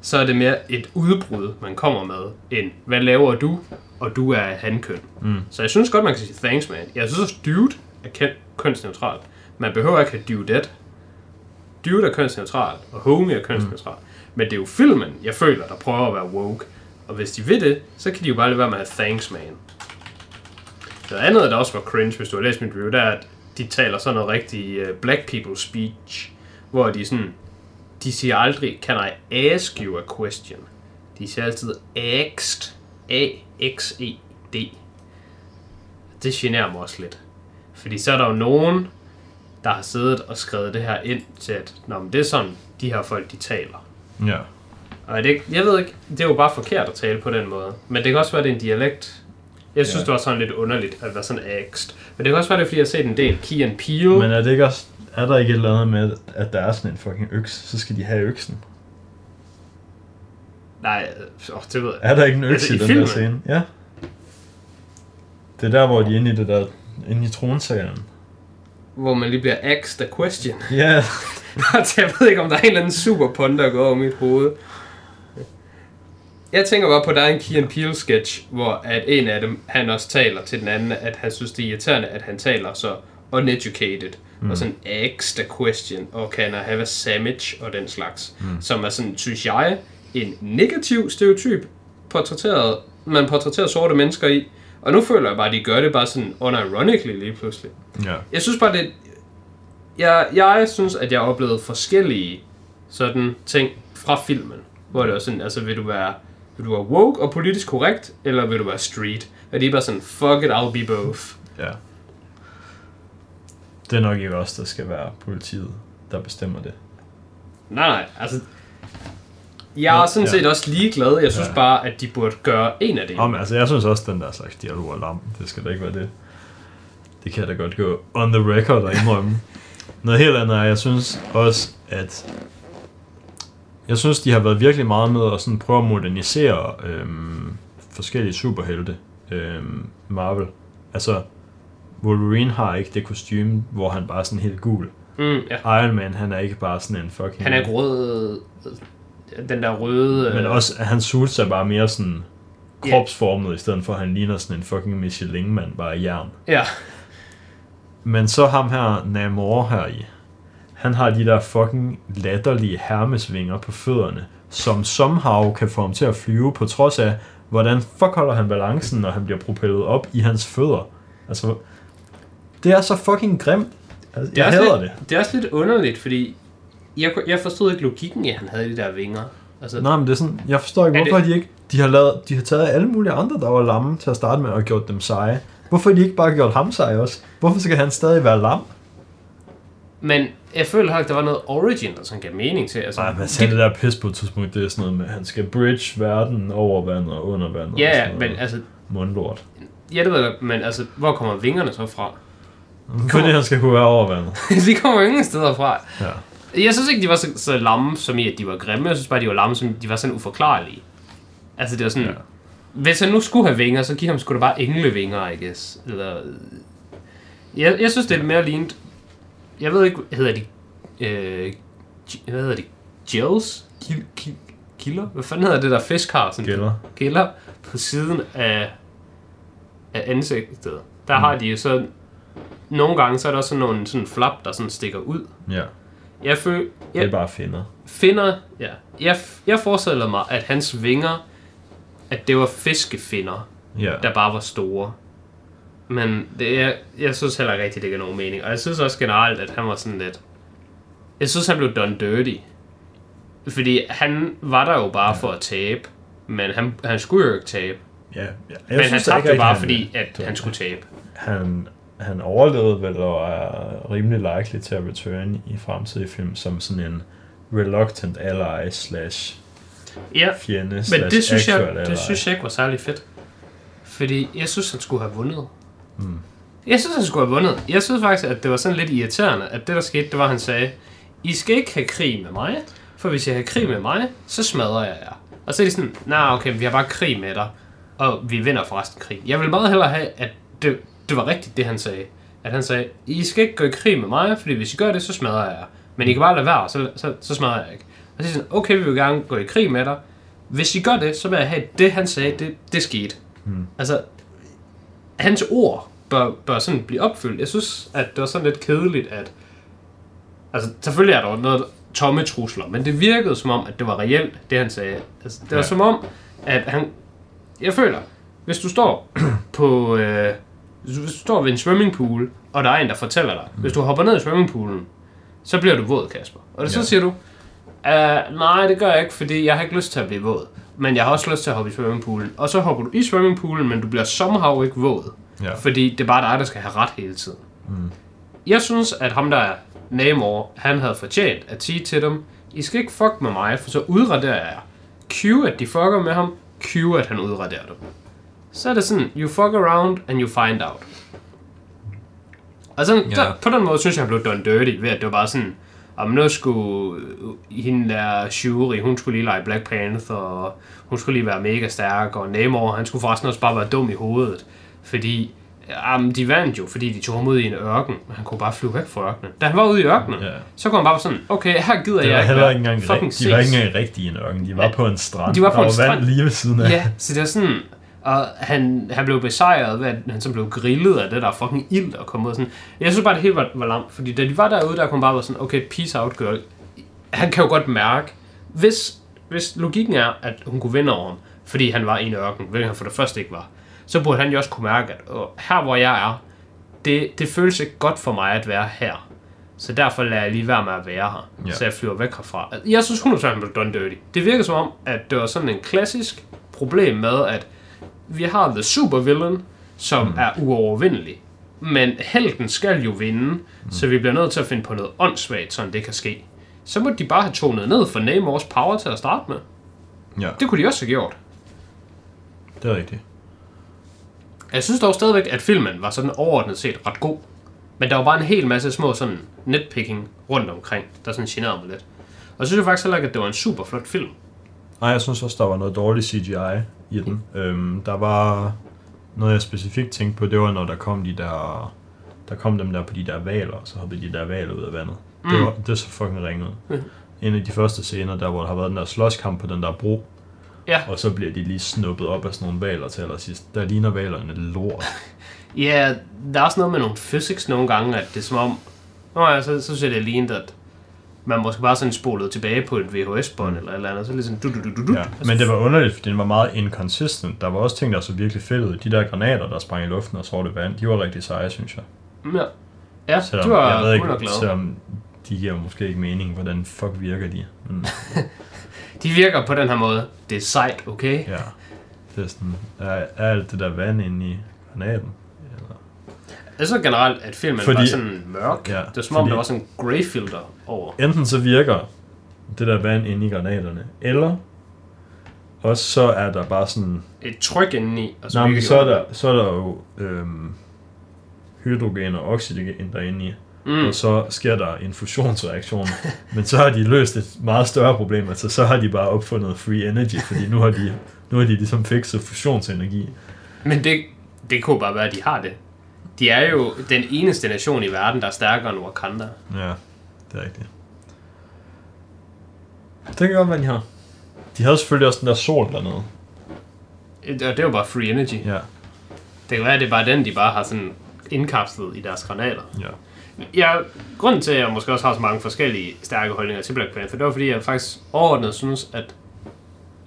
Så er det mere et udbrud, man kommer med, end hvad laver du, og du er hankøn. Mm. Så jeg synes godt, man kan sige thanks, man. Jeg synes også, dude er køn- kønsneutralt. Man behøver ikke have dudet. Dude er kønsneutral, og homie er kønsneutral. Mm. Men det er jo filmen, jeg føler, der prøver at være woke. Og hvis de vil det, så kan de jo bare lade være med at have thanks, man. Noget andet, der også var cringe, hvis du har læst mit review, det er, at de taler sådan noget rigtig uh, black people speech, hvor de sådan, de siger aldrig, can I ask you a question? De siger altid asked, A-X-E-D. Det generer mig også lidt. Fordi så er der jo nogen, der har siddet og skrevet det her ind til, at Nå, men det er sådan, de her folk, de taler. Ja. Og det, jeg ved ikke, det er jo bare forkert at tale på den måde. Men det kan også være, det er en dialekt. Jeg synes, ja. det var sådan lidt underligt at være sådan angst. Men det kan også være, det er, fordi jeg har set en del Key and Peele. Men er det ikke også, er der ikke et eller andet med, at der er sådan en fucking øks, så skal de have øksen? Nej, åh, det ved jeg. Er der ikke en øks Altså, i i den filmen? der scene? Ja. Det er der, hvor de er inde i det der, inde i tronsalen. Hvor man lige bliver asked a question. Ja, jeg ved ikke, om der er en eller anden super pond, der går over mit hoved. Jeg tænker bare på, at der er en Key and Peele sketch, hvor at en af dem, han også taler til den anden, at han synes, det er irriterende, at han taler så uneducated, mm. og sådan asked a question, og can I have a sandwich, og den slags. Mm. Som er sådan, synes jeg, en negativ stereotyp, portrætteret, man portrætterer sorte mennesker i. Og nu føler jeg bare, at de gør det bare sådan unironically lige pludselig. ja. Jeg synes bare, det... Jeg, jeg synes, at jeg har oplevet forskellige sådan ting fra filmen. Hvor det er sådan, altså vil du være, vil du være woke og politisk korrekt, eller vil du være street? Og de er bare sådan, fuck it, I'll be both. ja. Det er nok ikke os, der skal være politiet, der bestemmer det. Nej, nej, altså... Jeg er sådan ja. set også ligeglad. Jeg synes Ja. bare, at de burde gøre en af det. Om, altså, jeg synes også, den der slags dialog er lam. Det skal da ikke være det. Det kan da godt gå on the record og indrømme. Noget helt andet er, jeg synes også, at jeg synes, de har været virkelig meget med at sådan prøve at modernisere øhm, forskellige superhelte. Øhm, Marvel. Altså, Wolverine har ikke det kostume, hvor han bare er sådan helt gul. Mm, ja. Iron Man, han er ikke bare sådan en fucking... Han er rød... Den der røde... Men øh, også, at hans suits er bare mere sådan kropsformet, i stedet for at han ligner sådan en fucking Michelin-mand, bare i jern. Ja. Men så ham her, Namor her i, han har de der fucking latterlige hermesvinger på fødderne, som somehow kan få ham til at flyve, på trods af, hvordan fuck holder han balancen, når han bliver propellet op i hans fødder? Altså, det er så fucking grimt. Altså, Det jeg også hader lidt, det. det er også lidt underligt, fordi jeg, jeg forstod ikke logikken i, at han havde de der vinger. Altså, Nej, men det er sådan, jeg forstår ikke, hvorfor det- de ikke, de har, lavet, de har taget alle mulige andre, der var lamme til at starte med, og gjort dem seje. Hvorfor har de ikke bare gjort ham sej også? Hvorfor skal han stadig være lam? Men jeg føler heller ikke, der var noget origin, der sådan gav mening til. Altså, Nej, men sagde det der pis på et tidspunkt, det er sådan noget med, at han skal bridge verden over vandet og under vandet. og Ja, sådan ja, noget. men altså, Mundlort. ja, det ved jeg men altså, hvor kommer vingerne så fra? Fordi han skal kunne være over vandet. de kommer jo ingen steder fra. Ja. Jeg synes ikke, de var så, så lamme, som i, at de var grimme. Jeg synes bare, de var lamme, som de var sådan uforklarlige. Altså, det var sådan... Ja. Hvis han nu skulle have vinger, så giv ham sgu da bare englevinger, I guess. Eller... Jeg, jeg synes, det er mere lignet... Jeg ved ikke, hedder de... Øh, hvad hedder de? Gills? Gil, gil, gilder? Hvad fanden hedder det der fisk har? Sådan Gælder. gælder på siden af, af ansigtet. Der har de jo så... Nogle gange, så er der også sådan nogle sådan flap, der sådan stikker ud. Ja, Jeg føler... det Jeg, er bare finder. finder, ja. Jeg, jeg forestiller mig, at hans vinger, at det var fiskefinder, Ja. der bare var store. Men det er, jeg synes heller ikke rigtigt, det giver nogen mening. Og jeg synes også generelt, at han var sådan lidt... Jeg synes, han blev done dirty. Fordi han var der jo bare for at tabe. Men han, han skulle jo ikke tabe. ja. ja. Jeg men han synes tabte ikke jo rigtig, bare, han- fordi at det- han skulle tabe. Han, han overlevede vel og er rimelig likely til at return i fremtidige film som sådan en reluctant ally slash Ja, fjende Men slash det synes, jeg, ally. det synes jeg ikke var særlig fedt. Fordi jeg synes, han skulle have vundet. Mm. Jeg synes, han skulle have vundet. Jeg synes faktisk, at det var sådan lidt irriterende, at det, der skete, det var, at han sagde, I skal ikke have krig med mig, for hvis jeg har krig med mig, så smadrer jeg jer. Og så er de sådan, nej, okay, vi har bare krig med dig, og vi vinder forresten krig. Jeg vil meget hellere have, at det, det var rigtigt, det han sagde. At han sagde, I skal ikke gå i krig med mig, fordi hvis I gør det, så smadrer jeg jer. Men I kan bare lade være, så, så, så smadrer jeg ikke. Og så er de sådan, okay, vi vil gerne gå i krig med dig. Hvis I gør det, så vil jeg have, det han sagde, det, det skete. Hmm. Altså, hans ord bør, bør sådan blive opfyldt. Jeg synes, at det var sådan lidt kedeligt, at... Altså, selvfølgelig er der noget tomme trusler, men det virkede som om, at det var reelt, det han sagde. Altså, det var Ja. som om, at han... Jeg føler, hvis du står på... Øh, hvis du står ved en swimmingpool, og der er en, der fortæller dig, hvis du hopper ned i swimmingpoolen, så bliver du våd, Kasper. Og så Ja. siger du, uh, nej, det gør jeg ikke, fordi jeg har ikke lyst til at blive våd. Men jeg har også lyst til at hoppe i swimmingpoolen. Og så hopper du i swimmingpoolen, men du bliver somehow ikke våd. Ja. Fordi det er bare dig, der skal have ret hele tiden. Mm. Jeg synes, at ham der er Namor, han havde fortjent at sige til dem, I skal ikke fuck med mig, for så udraderer jeg. Q, at de fucker med ham. Q, at han udraderer dem. Så er det sådan, you fuck around and you find out. Og sådan, Ja. der, på den måde synes jeg, han blev done dirty, ved at det var bare sådan, om nu skulle øh, hende der Shuri, hun skulle lige lege Black Panther, og hun skulle lige være mega stærk, og Namor, han skulle forresten også bare være dum i hovedet, fordi Jamen, de vandt jo, fordi de tog ham ud i en ørken, og han kunne bare flyve væk fra ørkenen. Da han var ude i ørkenen, Ja. så kunne han bare sådan, okay, her gider Det jeg var ikke heller ikke engang Fucking. De var ikke engang rigtige i en ørken. De var Ja. på en strand. De var på der en var strand. vand lige ved siden af. Ja, så det er sådan, og han, han blev besejret ved, at han så blev grillet af det der fucking ild og kom ud sådan. Jeg synes bare, det hele var, var lamt, fordi da de var derude, der han bare være sådan, okay, peace out, girl. Han kan jo godt mærke, hvis, hvis logikken er, at hun kunne vinde over ham, fordi han var i en ørken, hvilket han for det første ikke var, så burde han jo også kunne mærke, at åh, her hvor jeg er, det, det føles ikke godt for mig at være her. Så derfor lader jeg lige være med at være her. Ja. Så jeg flyver væk herfra. Jeg synes 100% han blev done dirty. Det virker som om, at det var sådan en klassisk problem med, at vi har the supervillain, som mm. er uovervindelig. Men helten skal jo vinde, mm. så vi bliver nødt til at finde på noget åndssvagt, sådan det kan ske. Så må de bare have tonet ned for Namors power til at starte med. Ja, Det kunne de også have gjort. det er rigtigt. Jeg synes dog stadigvæk, at filmen var sådan overordnet set ret god. Men der var bare en hel masse små sådan netpicking rundt omkring, der sådan generede mig lidt. Og så synes jeg faktisk heller ikke, at det var en super flot film. Nej, jeg synes også, der var noget dårligt CGI i den. Øhm, der var noget, jeg specifikt tænkte på, det var, når der kom de der... Der kom dem der på de der valer, og så hoppede de der valer ud af vandet. Mm. Det, var, det så fucking ringet. Mm. En af de første scener, der hvor der har været den der slåskamp på den der bro, Ja, og så bliver de lige snuppet op af sådan nogle valer til allersidst. Der ligner valerne lort. ja der er også noget med nogle physics nogle gange, at det er som om... Nå ja, så, så synes jeg, det lignet, at, man måske bare sådan spolet tilbage på et VHS-bånd eller eller andet, så lidt sådan du, du, du, du, du. Ja, men det var underligt, fordi den var meget inconsistent. Der var også ting, der så virkelig fedt ud. De der granater, der sprang i luften og sorte vand, de var rigtig seje, synes jeg. Ja, ja Selvom, det var jeg ved ikke, 100 glad. selvom de giver måske ikke mening, hvordan fuck virker de. Men De virker på den her måde. Det er sejt, okay? ja, det er sådan, er alt det der vand inde i granaten? Jeg synes generelt, at filmen Fordi- var sådan mørk. Ja, det var som om, der var sådan en grey filter over. Enten så virker det der vand inde i granaterne, eller også så er der bare sådan Et tryk indeni. Og så Nej, men så er der, så er der jo øhm, hydrogen og oxygen derinde i. Mm. og så sker der en fusionsreaktion. men så har de løst et meget større problem, altså så har de bare opfundet free energy, fordi nu har de, nu har de ligesom fikset fusionsenergi. Men det, det kunne bare være, at de har det. De er jo den eneste nation i verden, der er stærkere end Wakanda. Ja, det er rigtigt. Det kan godt være, de har. De havde selvfølgelig også den der sol dernede. Og det er jo bare free energy. Ja, Det kan være, at det er bare den, de bare har sådan indkapslet i deres granater. ja. Ja, grunden til, at jeg måske også har så mange forskellige stærke holdninger til Black Panther, det var fordi, jeg faktisk overordnet synes, at,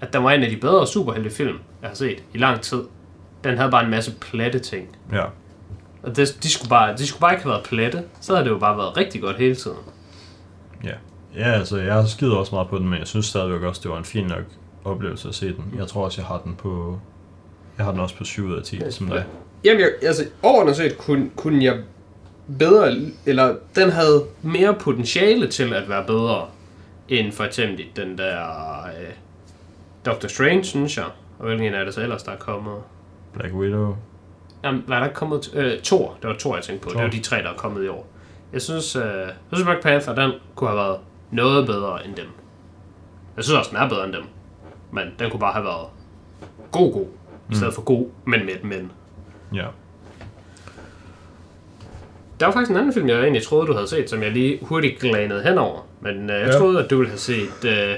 at den var en af de bedre superheltefilm, jeg har set i lang tid. Den havde bare en masse platte ting. Ja, Og det, de, skulle bare, de skulle bare ikke have været platte. Så havde det jo bare været rigtig godt hele tiden. ja. Ja, altså jeg skider også meget på den, men jeg synes stadigvæk også, det var en fin nok oplevelse at se den. Jeg tror også, jeg har den på... Jeg har den også på 7 ud af 10, som dig. Jamen, jeg, altså, overordnet set kunne, kunne jeg bedre, eller den havde mere potentiale til at være bedre, end for eksempel den der øh, Doctor Strange, synes jeg. Og hvilken en af det så ellers, der er kommet? Black Widow. Jamen, hvad er der kommet? Øh, Thor. Det var Thor, jeg tænkte på. Thor. Det var de tre, der er kommet i år. Jeg synes, øh, jeg synes Black Panther, den kunne have været noget bedre end dem. Jeg synes også, den er bedre end dem. Men den kunne bare have været god, god. I stedet for god, men med et men. Ja. Der var faktisk en anden film, jeg egentlig troede, du havde set, som jeg lige hurtigt glanede henover. Men øh, jeg Ja. troede, at du ville have set øh,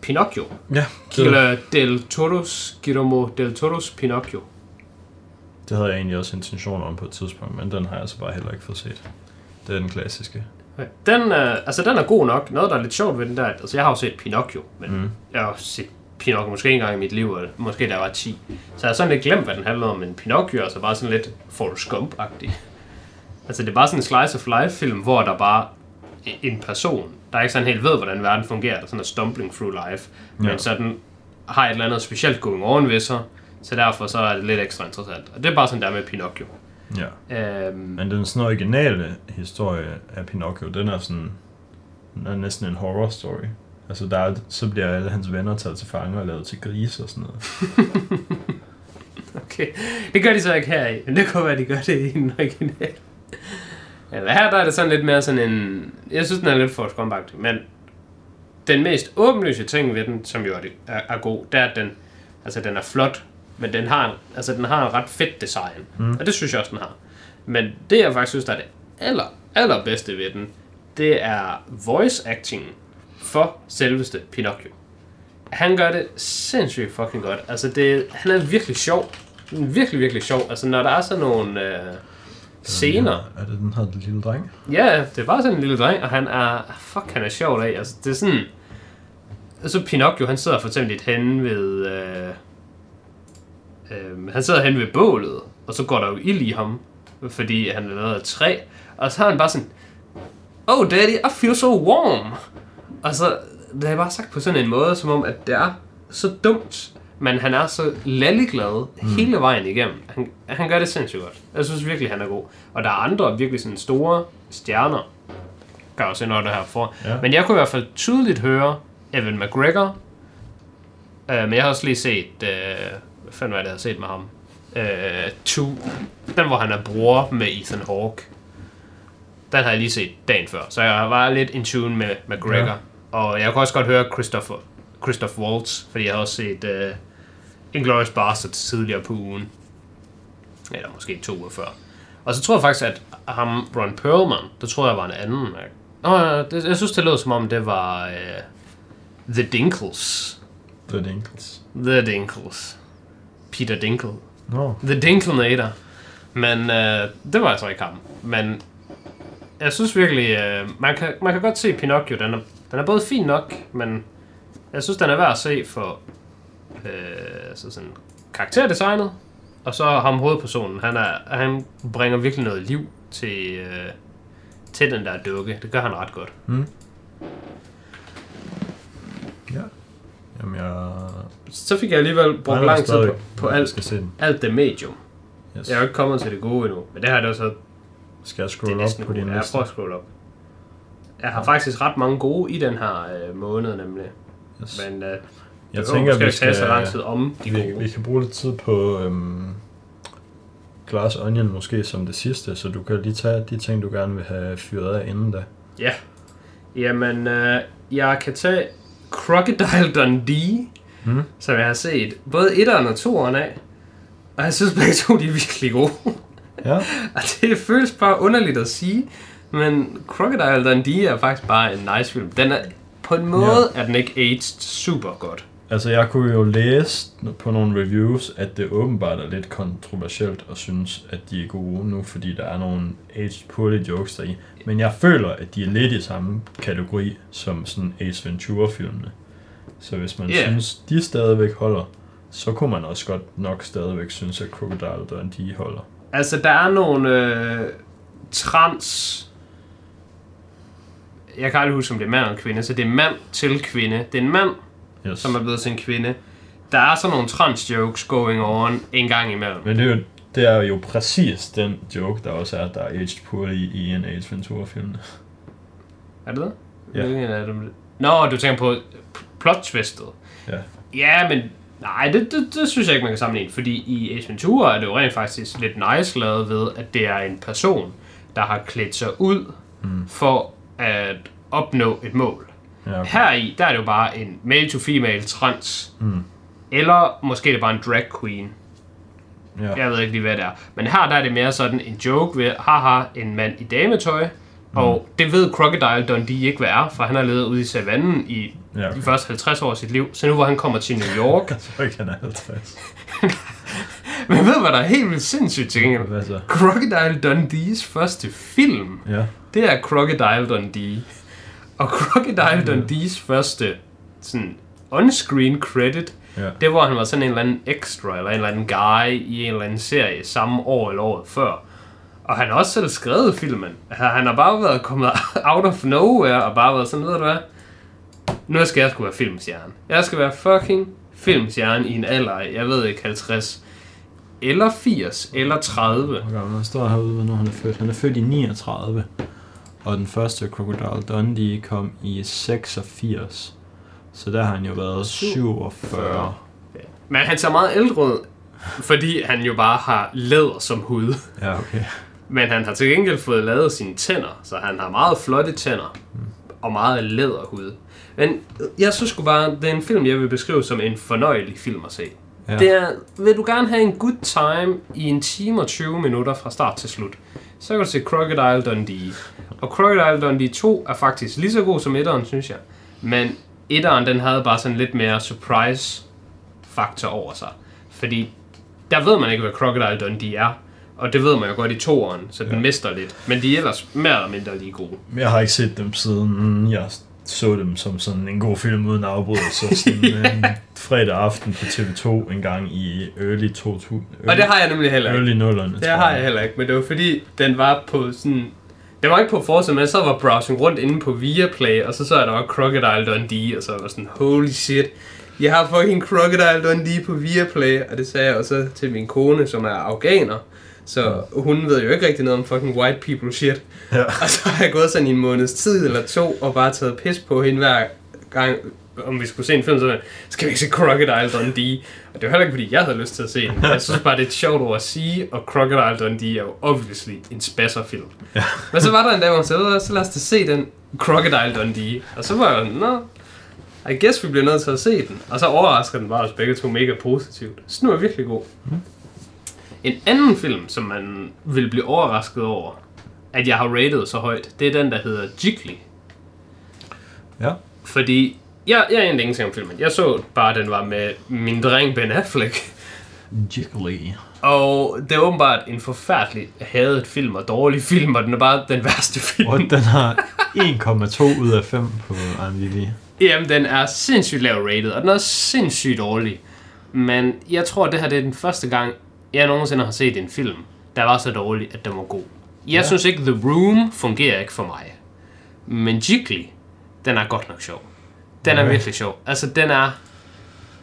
Pinocchio. Ja, det, Eller Del Toros, Guillermo del Toros Pinocchio. Det havde jeg egentlig også intention om på et tidspunkt, men den har jeg så bare heller ikke fået set. Det er den klassiske. Den, øh, altså, den er god nok. Noget, der er lidt sjovt ved den der, altså jeg har jo set Pinocchio, men Mm. jeg har set Pinocchio måske en gang i mit liv, eller måske da jeg var 10. Så jeg har sådan lidt glemt, hvad den handler om, men Pinocchio er altså bare sådan lidt Forrest Gump-agtig. Altså det er bare sådan en slice of life film, hvor der bare er en person, der ikke sådan helt ved, hvordan verden fungerer, der sådan er stumbling through life, men Ja. så den har et eller andet specielt going on ved sig, så derfor så er det lidt ekstra interessant. Og det er bare sådan der med Pinocchio. Ja. Øhm, Men den sådan originale historie af Pinocchio, den er sådan den er næsten en horror story. Altså der er, så bliver alle hans venner taget til fange og lavet til grise og sådan noget. Okay, det gør de så ikke her i, men det kunne være, de gør det i den originale. Ja, her der er det sådan lidt mere sådan en... Jeg synes, den er lidt for skombagt, men den mest åbenlyse ting ved den, som jo er, det- er, er god, det er, at den, altså, den er flot, men den har, altså, den har en ret fedt design. Mm. Og det synes jeg også, den har. Men det, jeg faktisk synes, der er det aller, allerbedste ved den, det er voice acting for selveste Pinocchio. Han gør det sindssygt fucking godt. Altså, det, han er virkelig sjov. Virkelig, virkelig sjov. Altså, når der er sådan nogle øh, scener. Er det den her lille dreng? Ja, det var sådan en lille dreng, og han er... Fuck, han er sjov af. Altså, det er sådan... Så Pinocchio, han sidder for eksempel henne ved... Øh, øh, han sidder henne ved bålet, og så går der jo ild i ham, fordi han er lavet af træ. Og så har han bare sådan... Oh, daddy, I feel so warm. Og så det er bare sagt på sådan en måde, som om, at det er så dumt, men han er så lalleglad mm. hele vejen igennem. Han, han gør det sindssygt godt. Jeg synes virkelig, han er god. Og der er andre virkelig sådan store stjerner, gør også noget der her for. Ja. Men jeg kunne i hvert fald tydeligt høre Evan McGregor. Uh, men jeg har også lige set, uh, det, jeg har set med ham? Uh, Two. Den, hvor han er bror med Ethan Hawke. Den har jeg lige set dagen før, så jeg var lidt in tune med McGregor. Ja. Og jeg kunne også godt høre Christopher, Christoph Waltz, fordi jeg har også set uh, Inglourious Basterds tidligere på ugen. Eller måske to uger før. Og så tror jeg faktisk, at ham, Ron Perlman, det tror jeg var en anden. Nå, det, jeg synes, det lød som om, det var uh, The Dinkles. The Dinkles. The Dinkles. Peter Dinkle. Nå. The Dinklinator. Men øh, det var altså ikke ham. Men jeg synes virkelig, øh, man, kan, man kan godt se Pinocchio. Den er, den er både fin nok, men jeg synes, den er værd at se for øh, så sådan karakterdesignet. Og så ham hovedpersonen. Han, er, han bringer virkelig noget liv til, øh, til den der dukke. Det gør han ret godt. Mm. Ja. Jamen, jeg... Så fik jeg alligevel brugt mangler lang tid på, på alt, skal se den. alt det medium. Yes. Jeg er jo ikke kommet til det gode endnu, men det her er det så Skal jeg scrolle op på din liste? prøver at scrolle op. Jeg har faktisk ret mange gode i den her øh, måned nemlig. Yes. Men øh, Jeg det tænker, vi ikke tage så lang skal, tid om de vi, gode. vi kan bruge lidt tid på øhm, Glass Onion måske som det sidste, så du kan lige tage de ting, du gerne vil have fyret af inden da. Ja. Jamen, øh, jeg kan tage Crocodile Dundee, Mm. som jeg har set både etteren og toeren af. Og jeg synes begge to, de er virkelig gode. Ja, og det føles bare underligt at sige, men Crocodile Dundee er faktisk bare en nice film. Den er, på en måde ja. er den ikke aged super godt. altså jeg kunne jo læse på nogle reviews, at det åbenbart er lidt kontroversielt at synes, at de er gode nu, fordi der er nogle aged poorly jokes deri. Men jeg føler, at de er lidt i samme kategori som sådan Ace Ventura-filmene. Så hvis man yeah. synes, de stadigvæk holder, så kunne man også godt nok stadigvæk synes, at Crocodile Dundee holder. Altså, der er nogle øh, trans... Jeg kan aldrig huske, om det er mand eller kvinde, så det er mand til kvinde. Det er en mand, Yes. som er blevet til en kvinde. Der er sådan nogle trans-jokes going on en gang imellem. Men det er, jo, det er jo præcis den joke, der også er, der er aged poorly i en Ace Ventura-film. Er det det? Ja. Hvilken af dem? Nå, du tænker på plot-twistet. Ja. Ja, men nej, det, det, det synes jeg ikke, man kan sammenligne. Fordi i Ace Ventura er det jo rent faktisk lidt nice lavet ved, at det er en person, der har klædt sig ud Mm. for at opnå et mål. Ja, okay. Her i, der er det jo bare en male-to-female trans. Mm. Eller måske er det bare en drag queen. Ja. Jeg ved ikke lige, hvad det er. Men her der er det mere sådan en joke ved, haha, en mand i dametøj. Mm. Og det ved Crocodile Dundee ikke, hvad er, for han har levet ude i savannen i ja okay. de første 50 år af sit liv. Så nu hvor han kommer til New York. Jeg tror ikke, han er 50. Men ved hvad der er helt vildt sindssygt til gengæld? Hvad så? Crocodile Dundees første film, Ja. det er Crocodile Dundee. Og Crocodile Dundees første sådan on-screen credit, Ja. det hvor han var sådan en eller anden extra, eller en eller anden guy i en eller anden serie samme år eller året før. Og han har også selv skrevet filmen. Han har bare været kommet out of nowhere, og bare været sådan, ved du hvad? Nu skal jeg sgu være filmstjerne. Jeg skal være fucking filmstjerne i en alder af, jeg ved ikke, 50, eller 80, eller 30. Hvor gammel han står herude, hvornår han er født. Han er født i 39. Og den første Crocodile Dundee kom i 86. Så der har han jo været 47. Men han ser meget ældre ud, fordi han jo bare har læder som hud. Ja, okay. Men han har til gengæld fået lavet sine tænder, så han har meget flotte tænder. Og meget læderhud. Men jeg synes sgu bare, det er en film, jeg vil beskrive som en fornøjelig film at se. Ja. Ja. Det er, vil du gerne have en good time i en time og 20 minutter fra start til slut, så kan du se Crocodile Dundee. Og Crocodile Dundee 2 er faktisk lige så god som etteren, synes jeg. Men etteren, den havde bare sådan lidt mere surprise faktor over sig. Fordi der ved man ikke, hvad Crocodile Dundee er. Og det ved man jo godt i toeren, så den Ja. mister lidt. Men de er ellers mere eller mindre lige gode. Jeg har ikke set dem siden jeg så dem som sådan en god film uden afbrydelse. Sådan en fredag aften på TV2 en gang i early 2000. Og det har jeg nemlig heller ikke. Early nullerne, Det har jeg heller ikke, men det var fordi, den var på sådan... Den var ikke på forsiden, men jeg sad og var browsing rundt inde på Viaplay, og så så jeg, der var Crocodile Dundee, og så var sådan, holy shit, jeg har fucking Crocodile Dundee på Viaplay, og det sagde jeg også til min kone, som er afghaner, så hun ved jo ikke rigtig noget om fucking white people shit. Ja. Og så har jeg gået sådan i en måneds tid eller to, og bare taget pis på hende hver gang, om vi skulle se en film, så jeg, skal vi ikke se Crocodile Dundee? Og det var heller ikke, fordi jeg havde lyst til at se den. Jeg synes bare, det er et sjovt ord at sige, og Crocodile Dundee er jo obviously en spasserfilm. Ja. Men så var der en dag, hvor hun sagde, "Ved du hvad, så lad os da se den Crocodile Dundee. Og så var jeg, nå, I guess vi bliver nødt til at se den. Og så overrasker den bare os begge to mega positivt. Så den var virkelig god. En anden film, som man vil blive overrasket over, at jeg har rated så højt, det er den, der hedder Jiggly. Ja. Fordi jeg, jeg anede ingenting om filmen. Jeg så bare, at den var med min dreng Ben Affleck. Jiggly. Og det er åbenbart en forfærdelig hadet film og dårlig film, og den er bare den værste film. Og den har 1,2 ud af 5 på IMDb. Jamen, den er sindssygt lav rated, og den er sindssygt dårlig. Men jeg tror, det her det er den første gang, jeg nogensinde har set en film, der var så dårlig, at den var god. Jeg ja. synes ikke, The Room fungerer ikke for mig. Men Jiggly, den er godt nok sjov. Den er virkelig sjov. Altså, den er,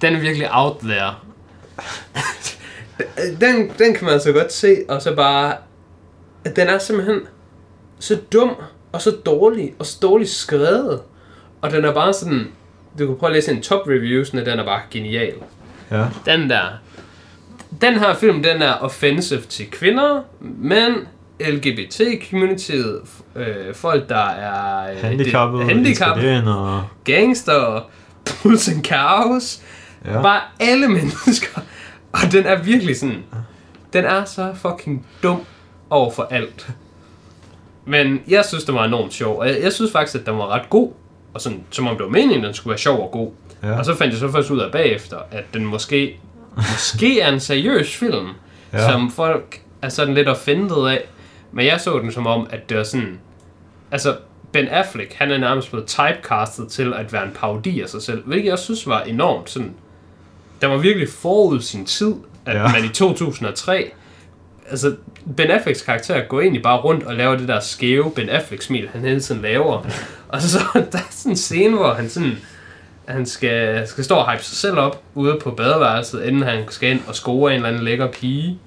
den er virkelig out there. den, den kan man altså godt se, og så bare... at Den er simpelthen så dum, og så dårlig, og så dårligt skrevet. Og den er bare sådan... Du kan prøve at læse en top reviews, den er bare genial. Ja. Den der. Den her film, den er offensive til kvinder, men LGBT-communityet, øh, folk der er øh, Handicappet, det- handicap, italienere. gangster, bulls and cows, Ja. bare alle mennesker. Og den er virkelig sådan, den er så fucking dum over for alt. Men jeg synes, den var enormt sjov, og jeg, jeg synes faktisk, at den var ret god. Og sådan, som om det var meningen, den skulle være sjov og god. Ja. Og så fandt jeg så først ud af bagefter, at den måske, måske er en seriøs film, Ja. som folk er sådan lidt offended af. Men jeg så den som om, at det var sådan... Altså, Ben Affleck, han er nærmest blevet typecastet til at være en parodi af sig selv, hvilket jeg synes var enormt sådan... Der var virkelig forud sin tid, at Ja. man i 2003... Altså, Ben Afflecks karakter går egentlig bare rundt og laver det der skæve Ben Affleck-smil, han hele tiden laver. Og så der er sådan en scene, hvor han sådan han skal, skal stå og hype sig selv op ude på badeværelset, inden han skal ind og score en eller anden lækker pige.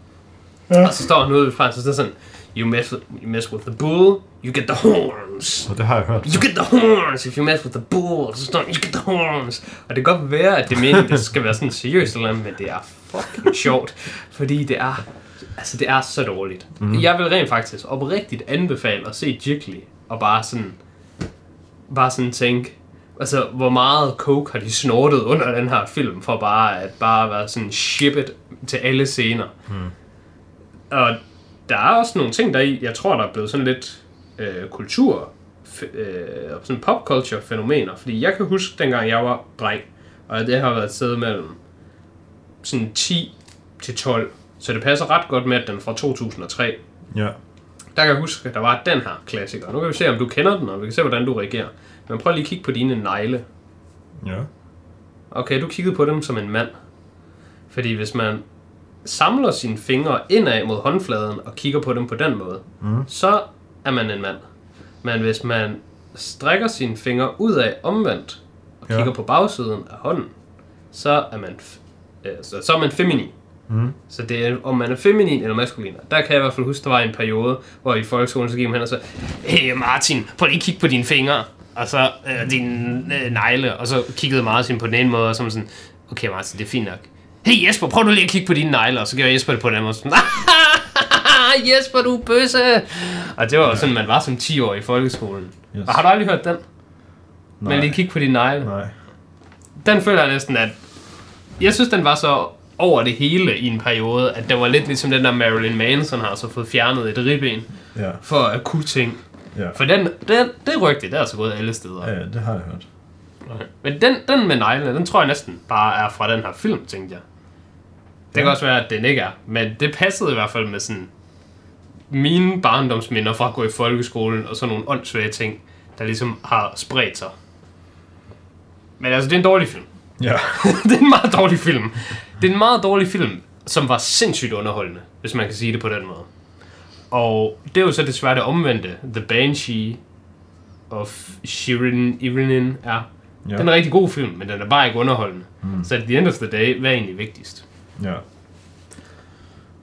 Ja. Og så står han ude fra, så det er sådan, you mess, with, you mess with the bull, you get the horns. Og det har jeg hørt. You get the horns if you mess with the bull. Så står you get the horns. Og det kan godt være, at det mener, det skal være sådan seriøst eller andet, men det er fucking sjovt. Fordi det er, altså det er så dårligt. Mm. Jeg vil rent faktisk oprigtigt anbefale at se Jiggly, og bare sådan, bare sådan tænke, altså hvor meget coke har de snortet under den her film, for bare at bare være sådan shippet til alle scener. Mm. Og der er også nogle ting der i, jeg tror der er blevet sådan lidt øh, kultur, øh, sådan popculture fænomener, fordi jeg kan huske dengang jeg var dreng, og det har været et sted mellem sådan 10 til 12, så det passer ret godt med, at den er fra 2003. Ja. Der kan jeg huske, at der var den her klassiker. Nu kan vi se, om du kender den, og vi kan se, hvordan du reagerer. Men prøv lige at kigge på dine negle. Ja. Okay, du kiggede på dem som en mand. Fordi hvis man samler sine fingre indad mod håndfladen og kigger på dem på den måde, Mm. så er man en mand. Men hvis man strækker sine fingre ud af omvendt og Ja. kigger på bagsiden af hånden, så er man, øh, så, så er man feminin. Mm. Så det er, om man er feminin eller maskulin. Der kan jeg i hvert fald huske, der var en periode, hvor i folkeskolen så gik man hen og så, hey Martin, prøv lige at kigge på dine fingre, og så øh, dine øh, negle, og så kiggede Martin på den ene måde, og så sådan, okay Martin, det er fint nok. Hey Jesper, prøv du lige at kigge på dine negle, og så gjorde Jesper det på den anden måde, sådan, Jesper, du er bøsse! Og det var jo sådan, man var som 10 år i folkeskolen. Yes. Og har du aldrig hørt den? Nej. Men lige kigge på dine negle. Nej. Den føler jeg næsten, at... Jeg synes, den var så over det hele i en periode, at det var lidt ligesom den der Marilyn Manson har så fået fjernet et ribben Ja. for at kunne ting. Ja. For den, den, det rygte, det er altså gået alle steder. Ja, ja, det har jeg hørt. Okay. Men den, den med neglene, den tror jeg næsten bare er fra den her film, tænkte jeg. Det kan også være, at den ikke er. Men det passede i hvert fald med sådan mine barndomsminder fra at gå i folkeskolen og sådan nogle åndssvage ting, der ligesom har spredt sig. Men altså, det er en dårlig film. Ja. det er en meget dårlig film. Det er en meget dårlig film, som var sindssygt underholdende, hvis man kan sige det på den måde. Og det er jo så desværre det omvendte. The Banshee of Shirin Irinin er. Ja. Den er en rigtig god film, men den er bare ikke underholdende. Mm. Så at the end of the day, hvad er egentlig vigtigst? Ja.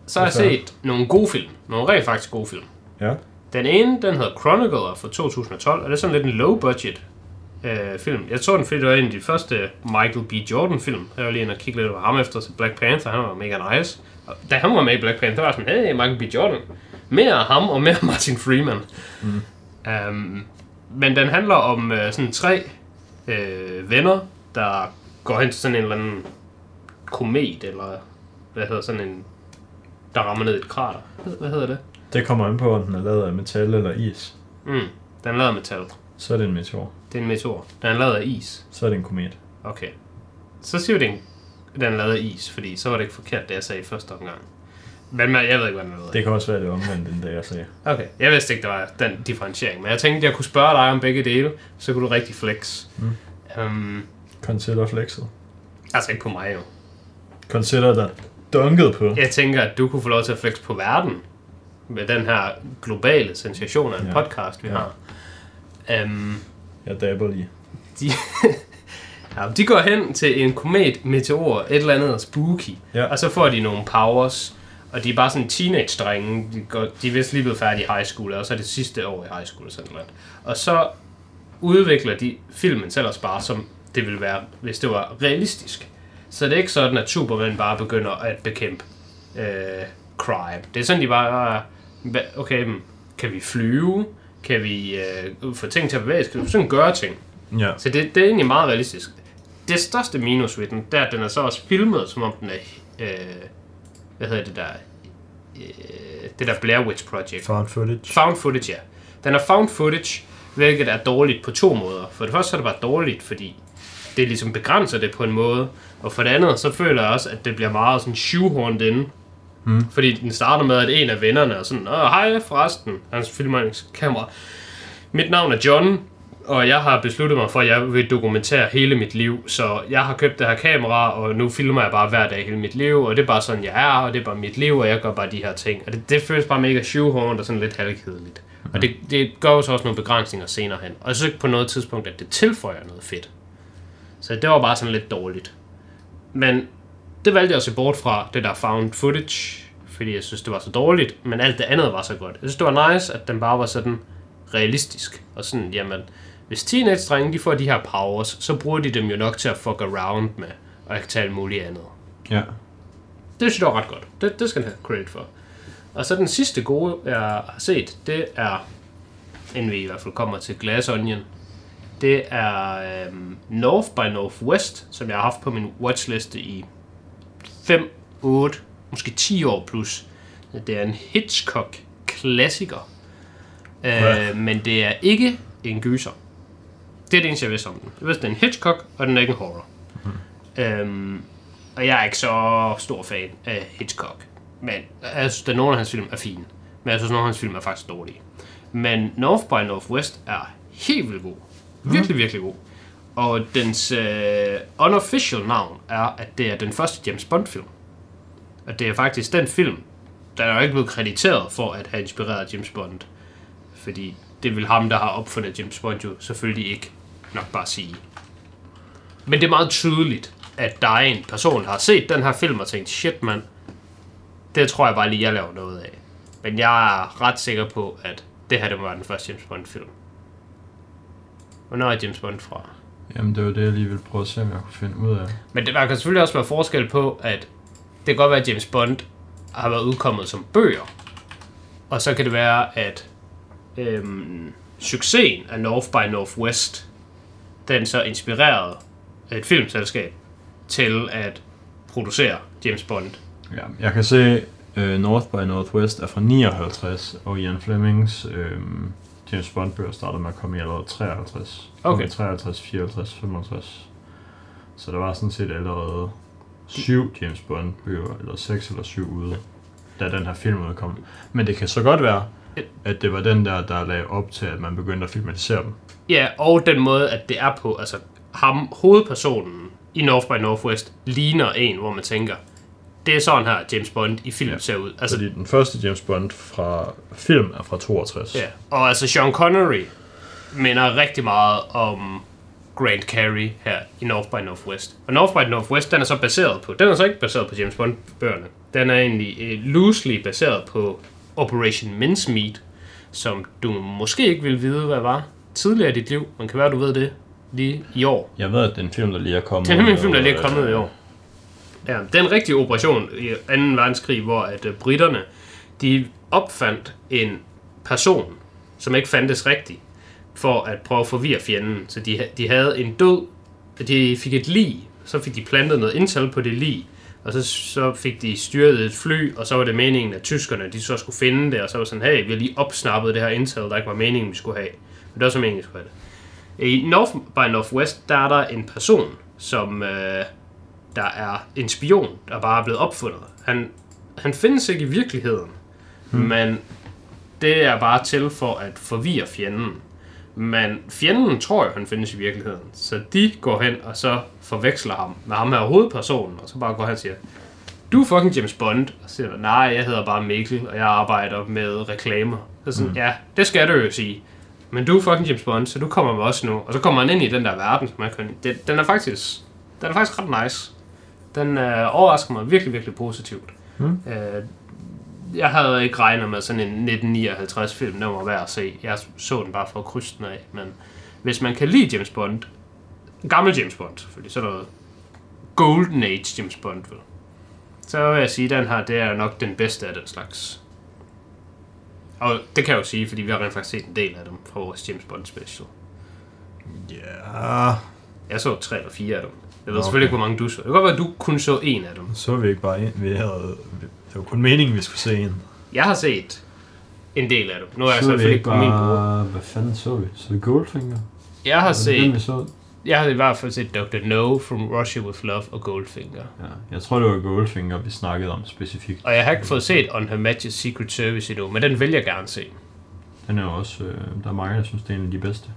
Så har jeg er set nogle gode film. Nogle rent faktisk gode film. Ja. Den ene, den hedder Chronicler fra 2012, og det er sådan lidt en low budget øh, film. Jeg så den, fordi det var en af de første Michael B. Jordan film. Jeg var lige inde og kigge lidt på ham efter til Black Panther, han var mega nice. Og da han var med i Black Panther, var jeg sådan, hey, Michael B. Jordan. Mere af ham og mere Martin Freeman. Mm. Um, men den handler om øh, sådan tre øh, venner, der går hen til sådan en eller anden komet, eller hvad hedder sådan en, der rammer ned i et krater. Hvad hedder det? Det kommer an på, om den er lavet af metal eller is. Mm, den er lavet af metal. Så er det en meteor. Det er en meteor. Den er lavet af is. Så er det en komet. Okay. Så siger vi, den den er lavet af is, fordi så var det ikke forkert, det jeg sagde i første omgang. Men jeg ved ikke, hvad man ved. Det kan også være det omvendt, end det jeg sagde. Okay, jeg vidste ikke, der var den differentiering. Men jeg tænkte, jeg kunne spørge dig om begge dele, så kunne du rigtig flex. Mm. Um, Consider flexet. altså ikke på mig jo. Consider der dunket på. Jeg tænker, at du kunne få lov til at flex på verden. Med den her globale sensation af en Ja. podcast, vi Ja. har. Um, Jeg dabber lige. de, ja, de går hen til en komet, meteor, et eller andet spooky. Ja. Og så får de nogle powers. Og de er bare sådan teenage-drenge. De, går, de er vist lige blevet færdige i high school, og så er det sidste år i high school. Sådan noget. Og så udvikler de filmen selv også bare, som det ville være, hvis det var realistisk. Så det er ikke sådan, at Superman bare begynder at bekæmpe øh, crime. Det er sådan, de bare, okay, kan vi flyve? Kan vi øh, få ting til at bevæge sig? Kan vi sådan gøre ting? Ja. Så det, det er egentlig meget realistisk. Det største minus ved den, det er, at den er så også filmet, som om den er, øh, hvad hedder det der, øh, det der Blair Witch Project. Found footage. Found footage, ja. Den er found footage, hvilket er dårligt på to måder. For det første er det bare dårligt, fordi det ligesom begrænser det på en måde. Og for det andet, så føler jeg også, at det bliver meget sådan shoehorned inde. Mm. Fordi den starter med, at en af vennerne er sådan, Åh, hej forresten, hans filmeringskamera. Mit navn er John, og jeg har besluttet mig for, at jeg vil dokumentere hele mit liv. Så jeg har købt det her kamera, og nu filmer jeg bare hver dag hele mit liv, og det er bare sådan, jeg er, og det er bare mit liv, og jeg gør bare de her ting. Og det, det føles bare mega shoehorned og sådan lidt halvkedeligt. Mm. Og det, det gør jo så også nogle begrænsninger senere hen. Og jeg synes ikke på noget tidspunkt, at det tilføjer noget fedt. Så det var bare sådan lidt dårligt. Men det valgte jeg at se bort fra, det der found footage, fordi jeg synes, det var så dårligt, men alt det andet var så godt. Jeg synes, det var nice, at den bare var sådan realistisk, og sådan, jamen, hvis teenage-drenge, de får de her powers, så bruger de dem jo nok til at fuck around med, og ikke til alt muligt andet. Ja. Det synes jeg var ret godt. Det, det skal han have credit for. Og så den sidste gode, jeg har set, det er, inden vi i hvert fald kommer til Glass Onion, det er øhm, North by Northwest, som jeg har haft på min watchliste i 5, 8, måske 10 år plus. Det er en Hitchcock-klassiker. Ja. Øh, men det er ikke en gyser. Det er det eneste, jeg vidste om den. Jeg vidste, det er en Hitchcock, og den er ikke en horror. Øhm, og jeg er ikke så stor fan af Hitchcock. Men jeg synes, at nogle af hans film er fine. Men jeg synes, at nogle af hans film er faktisk dårlige. Men North by Northwest er helt vildt god. Mm-hmm. Virkelig, virkelig god. Og dens øh, unofficial navn er, at det er den første James Bond-film. Og det er faktisk den film, der er jo ikke blevet krediteret for at have inspireret James Bond. Fordi det vil ham, der har opfundet James Bond jo selvfølgelig ikke nok bare sige. Men det er meget tydeligt, at der er en person, der har set den her film og tænkt, shit mand, det tror jeg bare lige, jeg laver noget af. Men jeg er ret sikker på, at det her det må være den første James Bond film. Hvornår er James Bond fra? Jamen, det var det, jeg lige ville prøve at se, om jeg kunne finde ud af. Men det, der kan selvfølgelig også være forskel på, at det kan godt være, at James Bond har været udkommet som bøger. Og så kan det være, at øhm, succesen af North by Northwest, den så inspirerede et filmselskab til at producere James Bond. Ja, jeg kan se, uh, North by Northwest er fra 59, og Ian Flemings uh, James Bond-bøger startede med at komme i allerede 53. Okay. 53, 54, 65. Så der var sådan set allerede syv James Bond-bøger, eller seks eller syv ude, da den her film udkom. Men det kan så godt være, at det var den der, der lagde op til, at man begyndte at filmatisere dem. Ja, og den måde, at det er på, altså ham, hovedpersonen i North by Northwest, ligner en, hvor man tænker, det er sådan her, James Bond i film Ja. ser ud. Altså, Fordi den første James Bond fra film er fra 62. Ja, og altså Sean Connery minder rigtig meget om Grant Carey her i North by Northwest. Og North by Northwest, den er så baseret på, den er så ikke baseret på James Bond-bøgerne. Den er egentlig uh, loosely baseret på Operation Mincemeat, som du måske ikke vil vide, hvad var tidligere i dit liv. Man kan være, du ved det lige i år. Jeg ved, at det er en film, der lige er kommet. Det er en film, der lige er kommet i år. Ja, det er en rigtig operation i 2. verdenskrig, hvor at øh, uh, britterne, de opfandt en person, som ikke fandtes rigtigt, for at prøve at forvirre fjenden. Så de, de havde en død, de fik et lig, så fik de plantet noget intel på det lig, og så, så fik de styret et fly, og så var det meningen, at tyskerne de så skulle finde det, og så var sådan, hey, vi har lige opsnappet det her intel, der ikke var meningen, vi skulle have. Men det var så meningen, vi skulle have det. I North by Northwest, der er der en person, som øh, der er en spion, der bare er blevet opfundet. Han han findes ikke i virkeligheden, hmm. men det er bare til for at forvirre fjenden. Men fjenden tror jo, han findes i virkeligheden. Så de går hen og så forveksler ham med ham her hovedpersonen, og så bare går han og siger, du er fucking James Bond. Og siger nej, jeg hedder bare Mikkel, og jeg arbejder med reklamer. Så sådan, mm. ja, det skal du jo sige. Men du er fucking James Bond, så du kommer med os nu. Og så kommer han ind i den der verden, som man kan... Den er faktisk... Den er faktisk ret nice. Den øh, overrasker mig virkelig, virkelig positivt. Mm. Øh, jeg havde ikke regnet med sådan en 1959 film, den var værd at se. Jeg så den bare for at krydse den af. Men hvis man kan lide James Bond, gammel James Bond selvfølgelig, så er der Golden Age James Bond, vel? Så vil jeg sige, at den her, det er nok den bedste af den slags. Og det kan jeg jo sige, fordi vi har rent faktisk set en del af dem fra vores James Bond special. Ja... Jeg så tre eller fire af dem. Jeg ved okay. selvfølgelig ikke, hvor mange du så. Det kan godt være, at du kun så en af dem. Så vi ikke bare en. Vi havde, det var kun meningen, vi skulle se en. Jeg har set en del af dem. Nu er jeg så selvfølgelig ikke på min bruger. Hvad fanden så vi? Så vi Goldfinger? Jeg har set... Den, vi så? Jeg har i hvert fald set Dr. No from Russia with Love og Goldfinger. Ja, jeg tror, det var Goldfinger, vi snakkede om specifikt. Og jeg har ikke fået set On Her Majesty's Secret Service endnu, men den vil jeg gerne se. Den er også... Øh, der er mange, der synes, det er en af de bedste.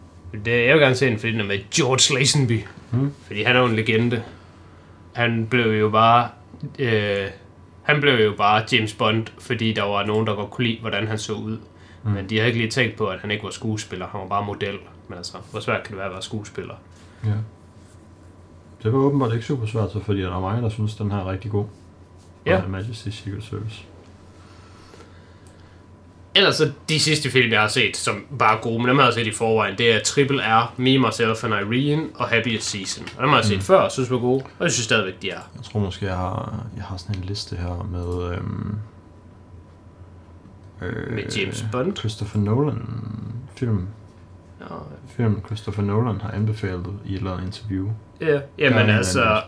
Det, jeg vil gerne se den, fordi den er med George Lazenby. Hmm. Fordi han er jo en legende. Han blev jo bare... Øh, han blev jo bare James Bond, fordi der var nogen, der godt kunne lide, hvordan han så ud. Mm. Men de har ikke lige tænkt på, at han ikke var skuespiller. Han var bare model. Men altså, hvor svært kan det være at være skuespiller? Ja. Det var åbenbart ikke super svært, så fordi der er mange, der synes, den her er rigtig god. Ja. Og Majesty Secret Service. Ellers så de sidste film, jeg har set, som bare er gode, men dem har jeg set i forvejen, det er Triple R, Me, Myself and Irene og Happiest Season. Og dem har jeg set mm. før, og synes var gode, og jeg synes stadigvæk, de er. Jeg tror måske, jeg har, jeg har sådan en liste her med... Øhm, øh, med James Bond? Christopher Nolan film. Ja. Film Christopher Nolan har anbefalet i et eller andet interview. Ja, jamen altså,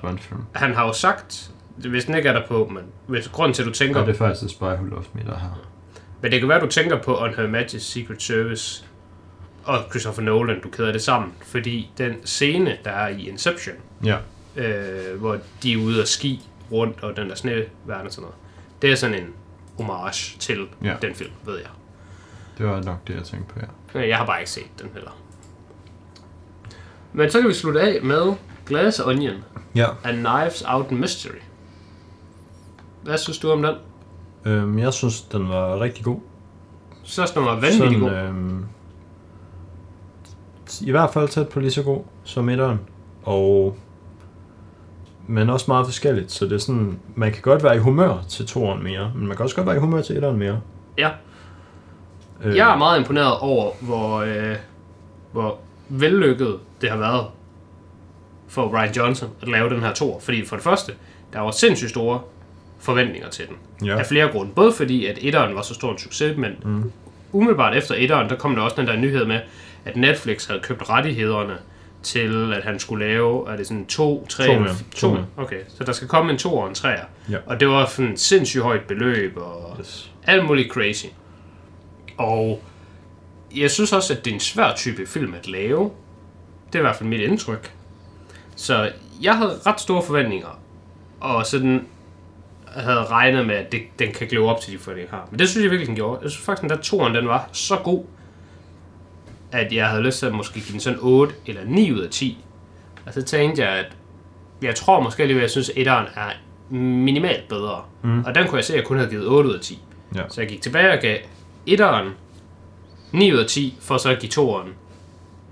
han har jo sagt, hvis den ikke er der på, men hvis grund til, at du tænker... Ja, det er faktisk The Spy Who Loved Me, der her. Men det kan være, du tænker på On Her Majesty's Secret Service og Christopher Nolan, du kæder det sammen. Fordi den scene, der er i Inception, ja. øh, hvor de er ude og ski rundt, og den der sneverden og sådan noget, det er sådan en homage til ja. den film, ved jeg. Det var nok det, jeg tænkte på, ja. Jeg har bare ikke set den heller. Men så kan vi slutte af med Glass Onion. Ja. A Knives Out Mystery. Hvad synes du om den? Øhm, jeg synes, den var rigtig god. Synes den var vanvittig god. Øhm, I hvert fald tæt på lige så god som etteren. Og men også meget forskelligt, så det er sådan, man kan godt være i humør til toeren mere, men man kan også godt være i humør til etteren mere. Ja. Øh. Jeg er meget imponeret over, hvor, øh, hvor vellykket det har været for Ryan Johnson at lave den her tor. Fordi for det første, der var sindssygt store forventninger til den. Ja. Af flere grunde. Både fordi, at etteren var så stor en succes, men mm. umiddelbart efter etteren, der kom der også den der nyhed med, at Netflix havde købt rettighederne til, at han skulle lave, er det sådan to, tre, to, ja. to. Okay, så der skal komme en to og en treer. Ja. Og det var sådan et sindssygt højt beløb, og yes. alt muligt crazy. Og jeg synes også, at det er en svær type film at lave. Det er i hvert fald mit indtryk. Så jeg havde ret store forventninger. Og sådan havde regnet med, at det, den kan glæde op til de forventninger, har. Men det synes jeg virkelig, den gjorde. Jeg synes faktisk, at den der toren, den var så god, at jeg havde lyst til at måske give den sådan 8 eller 9 ud af 10. Og så tænkte jeg, at jeg tror måske alligevel, at jeg synes, at etteren er minimalt bedre. Mm. Og den kunne jeg se, at jeg kun havde givet 8 ud af 10. Ja. Så jeg gik tilbage og gav etteren 9 ud af 10, for så at give toeren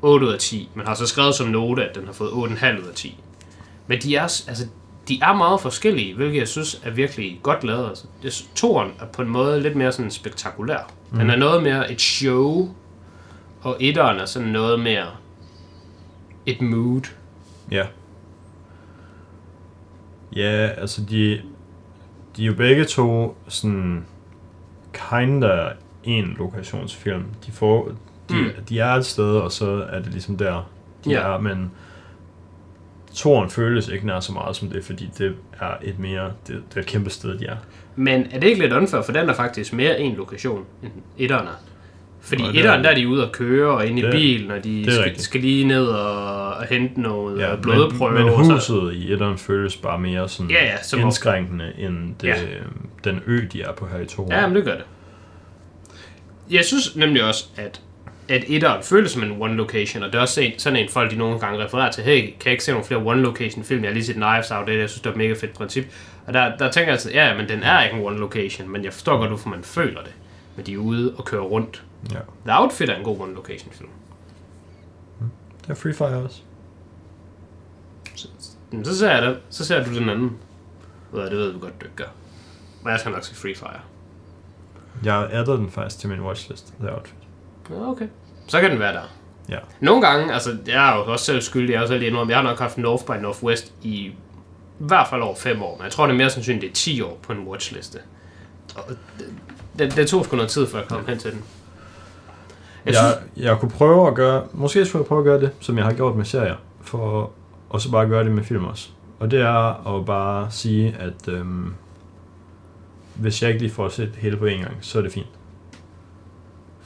8 ud af 10. Man har så skrevet som note, at den har fået 8,5 ud af 10. Men de er, altså, de er meget forskellige, hvilket jeg synes er virkelig godt lavet. Altså, toren er på en måde lidt mere sådan spektakulær. Mm. Den er noget mere et show, og etteren er sådan noget mere et mood. Ja. Ja, altså de, de er jo begge to sådan kinda en lokationsfilm. De, får, de, mm. de er et sted, og så er det ligesom der, de ja. er, men toren føles ikke nær så meget som det, fordi det er et mere, det, det er et kæmpe sted, de er. Men er det ikke lidt unfair, for den er faktisk mere en lokation, end etteren er? Fordi er etteren, der er de ude og køre, og inde i Det- bilen, og de skal, rigtigt. skal lige ned og, og hente noget ja, men, blodprøve. men og så- huset i etteren føles bare mere sådan Ja, ja, som om- indskrænkende, end det, Ja. den ø, de er på her i to. Ja, men det gør det. Jeg synes nemlig også, at, at etteren føles som en one location, og det er også en, sådan en folk, de nogle gange refererer til, hey, kan jeg ikke se nogle flere one location film? Jeg har lige set Knives Out, det er, jeg synes, det er et mega fedt princip. Og der, der tænker jeg altid, ja, men den er ikke en one location, men jeg forstår godt, hvorfor man føler det. Men de er ude og kører rundt. ja. The Outfit er en god one location film. Det er Free Fire også. Men så ser jeg det. Så ser du den anden. Ved, det ved du godt, du ikke gør. Men jeg skal nok se Free Fire. Jeg adder den faktisk til min watchlist. The Outfit. Ja, okay. Så kan den være der. Ja. Nogle gange, altså jeg er jo også selv skyldig, jeg er også selv indrømme, jeg har nok haft North by Northwest i i hvert fald over 5 år, men jeg tror det er mere sandsynligt, det er 10 år på en watchliste. Og det, det, det tog sgu noget tid, før jeg kom hen til den. Jeg Jeg, synes, jeg kunne prøve at gøre, måske skulle jeg prøve at gøre det, som jeg har gjort med serier, for og så bare gøre det med film også. Og det er at bare sige, at øhm, hvis jeg ikke lige får set hele på en gang, så er det fint.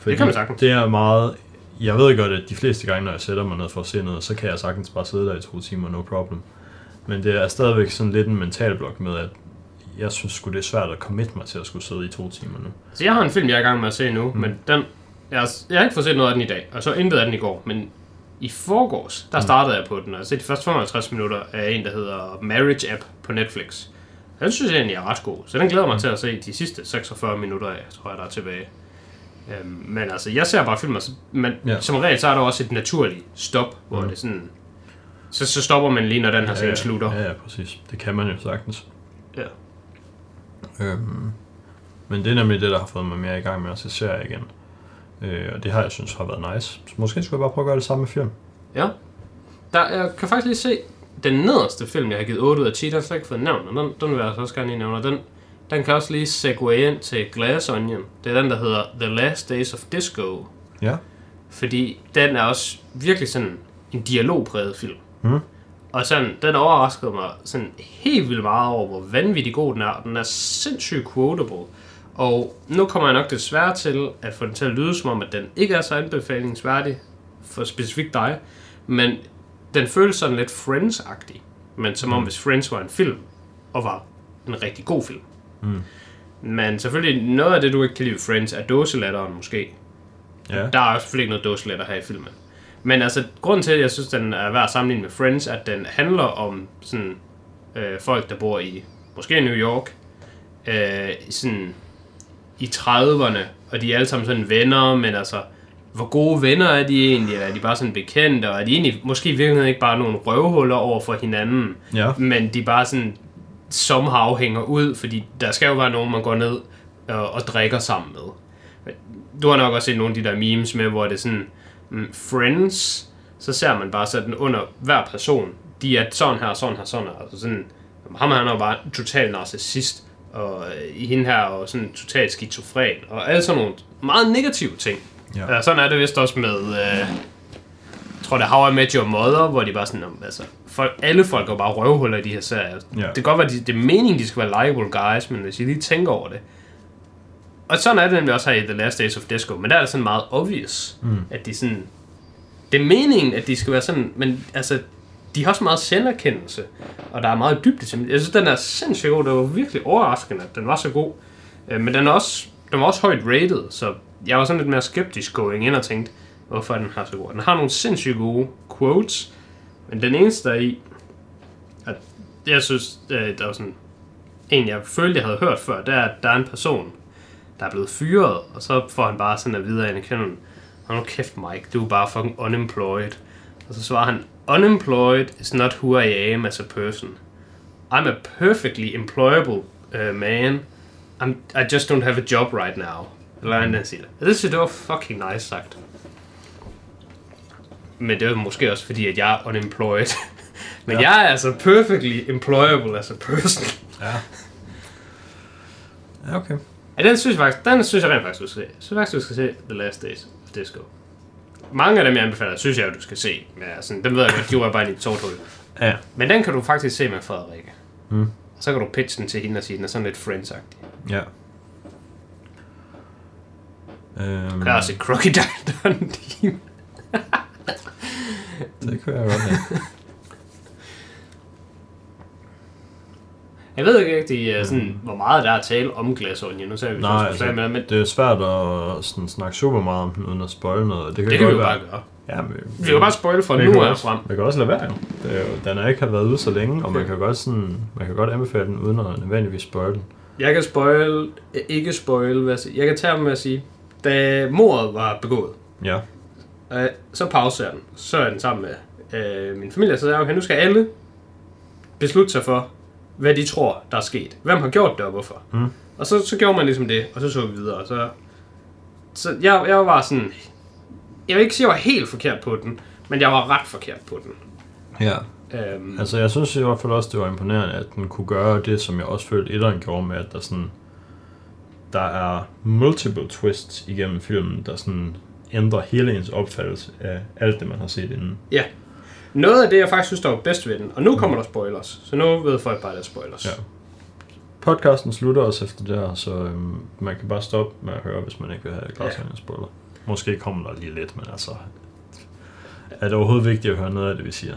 Fordi kan man sagtens. Det er meget, jeg ved godt, at de fleste gange, når jeg sætter mig ned for at se noget, så kan jeg sagtens bare sidde der i to timer, no problem. Men det er stadigvæk sådan lidt en mental blok med, at jeg synes sgu, det er svært at commit mig til at skulle sidde i to timer nu. så jeg har en film, jeg er i gang med at se nu, mm. men den, jeg, har, jeg har ikke fået set noget af den i dag, og så intet af den i går, men i forgårs, der startede jeg på den, og jeg set de første 55 minutter af en, der hedder Marriage App på Netflix. Den synes jeg egentlig er ret god, så den glæder mig til at se de sidste 46 minutter af, tror jeg, der er tilbage. Øhm, men altså, jeg ser bare film, altså, men Ja. ja. som regel, så er der også et naturligt stop, hvor Mm. det sådan... Så, så stopper man lige, når den her scene slutter. Ja, ja, præcis. Det kan man jo sagtens. Ja. Øhm, men det er nemlig det, der har fået mig mere i gang med at se serier igen. Øh, og det har jeg synes har været nice. Så måske skulle jeg bare prøve at gøre det samme med film. Ja. Der, jeg kan faktisk lige se den nederste film, jeg har givet 8 ud af 10, der har jeg slet ikke fået og den, den vil jeg altså også gerne lige nævne. og Den, den kan også lige segue ind til Glass Onion. Det er den, der hedder The Last Days of Disco. Ja. Fordi den er også virkelig sådan en dialogpræget film. Mm. Og sådan, den overraskede mig sådan helt vildt meget over, hvor vanvittig god den er. og Den er sindssygt quotable. Og nu kommer jeg nok desværre til at få den til at lyde som om, at den ikke er så anbefalingsværdig for specifikt dig. Men den føles sådan lidt Friends-agtig. Men som om, hvis Friends var en film, og var en rigtig god film. Mm. Men selvfølgelig, noget af det, du ikke kan lide Friends, er dåselatteren måske. Ja. Der er selvfølgelig ikke noget dåselatter her i filmen. Men altså, grunden til, at jeg synes, den er værd at sammenligne med Friends, at den handler om sådan, øh, folk, der bor i måske New York, øh, sådan i 30'erne, og de er alle sammen sådan venner, men altså, hvor gode venner er de egentlig, eller er de bare sådan bekendte, og er de egentlig måske i virkeligheden ikke bare nogle røvhuller over for hinanden, Ja. men de bare sådan somehow hænger ud, fordi der skal jo være nogen, man går ned og, og drikker sammen med. Du har nok også set nogle af de der memes med, hvor det er sådan, mm, friends, så ser man bare sådan under hver person, de er sådan her, sådan her, sådan her. Altså sådan, ham han er bare total narcissist, og øh, hende her er jo sådan totalt skizofren, og alle sådan nogle meget negative ting. Ja. Sådan er det vist også med, øh, jeg tror det er How I Met Your Mother, hvor de bare sådan, "Nå, altså, folk, alle folk er bare røvhuller i de her serier. Ja. Det kan godt være, at de, det er meningen, de skal være likable guys, men hvis I lige tænker over det. Og sådan er det nemlig også her i The Last Days of Disco, men der er det sådan meget obvious, Mm. at de sådan, det er meningen, at de skal være sådan, men altså, de har også meget selverkendelse, og der er meget dybde til dem. Jeg synes, den er sindssygt god. Det var virkelig overraskende, at den var så god. Øh, Men den er også, den var også højt rated, så jeg var sådan lidt mere skeptisk going ind og tænkte, hvorfor er den her så god. Den har nogle sindssygt gode quotes, men den eneste der er i, at jeg synes, øh, der var sådan en, jeg følte, jeg havde hørt før, det er, at der er en person, der er blevet fyret, og så får han bare sådan at vide af anerkendelsen, kende, Hold nu kæft, Mike, du er bare fucking unemployed. Og så svarer han, Unemployed is not who I am as a person. I'm a perfectly employable uh, man. I'm, I just don't have a job right now. Eller hvordan siger det. Det synes jeg, det var fucking nice sagt. Men det er måske også fordi, at jeg er unemployed. Men Ja. ja. jeg er altså perfectly employable as a person. Ja. Ja, okay. Ja, den synes jeg faktisk, den synes jeg rent faktisk, du skal se. Jeg synes faktisk, du skal se The Last Days of Disco. Mange af dem, jeg anbefaler, synes jeg, at du skal se. Men altså, dem ved jeg godt, de var bare i et tårthul. Ja. Men den kan du faktisk se med Frederikke. Mm. Og så kan du pitche den til hende og sige, den er sådan lidt friends -agtig. Ja. Øhm, Jeg har set Crocodile Dundee. det kunne jeg godt have. Jeg ved ikke rigtig, uh, sådan, hvor meget der er at tale om Glassonion. Nu sagde vi, Nej, altså, med, men Det er svært at sådan, snakke super meget om den, uden at spoil noget. og Det kan, det kan vi jo bare gøre. Ja, men, Vi kan jo bare spoil fra nu også, frem. Man kan også lade være, jo. Det er jo. Den er ikke har været ude så længe, og man kan godt, sådan, man kan godt anbefale den, uden at nødvendigvis spoil den. Jeg kan spoil, ikke spoil, hvad jeg, jeg kan tage med at sige, da mordet var begået, Ja. Øh, så pauser jeg den. Så er den sammen med øh, min familie, så jeg, okay, nu skal alle beslutte sig for, hvad de tror, der er sket. Hvem har gjort det, og hvorfor. Mm. Og så, så gjorde man ligesom det, og så så vi videre. Så, så jeg, jeg var sådan, jeg vil ikke sige, at jeg var helt forkert på den, men jeg var ret forkert på den. Ja. Øhm, Altså, jeg synes i hvert fald også, det var imponerende, at den kunne gøre det, som jeg også følte, etteren gjorde med, at der sådan... Der er multiple twists igennem filmen, der sådan ændrer hele ens opfattelse af alt det, man har set inden. Ja. Noget af det, jeg faktisk synes, der var bedst ved den, og nu kommer der spoilers, så nu ved folk bare, at der er spoilers. Ja. Podcasten slutter også efter det her, så øhm, man kan bare stoppe med at høre, hvis man ikke vil have græsvand ja. spoiler. Måske kommer der lige lidt, men altså... Er det overhovedet vigtigt at høre noget af det, vi siger?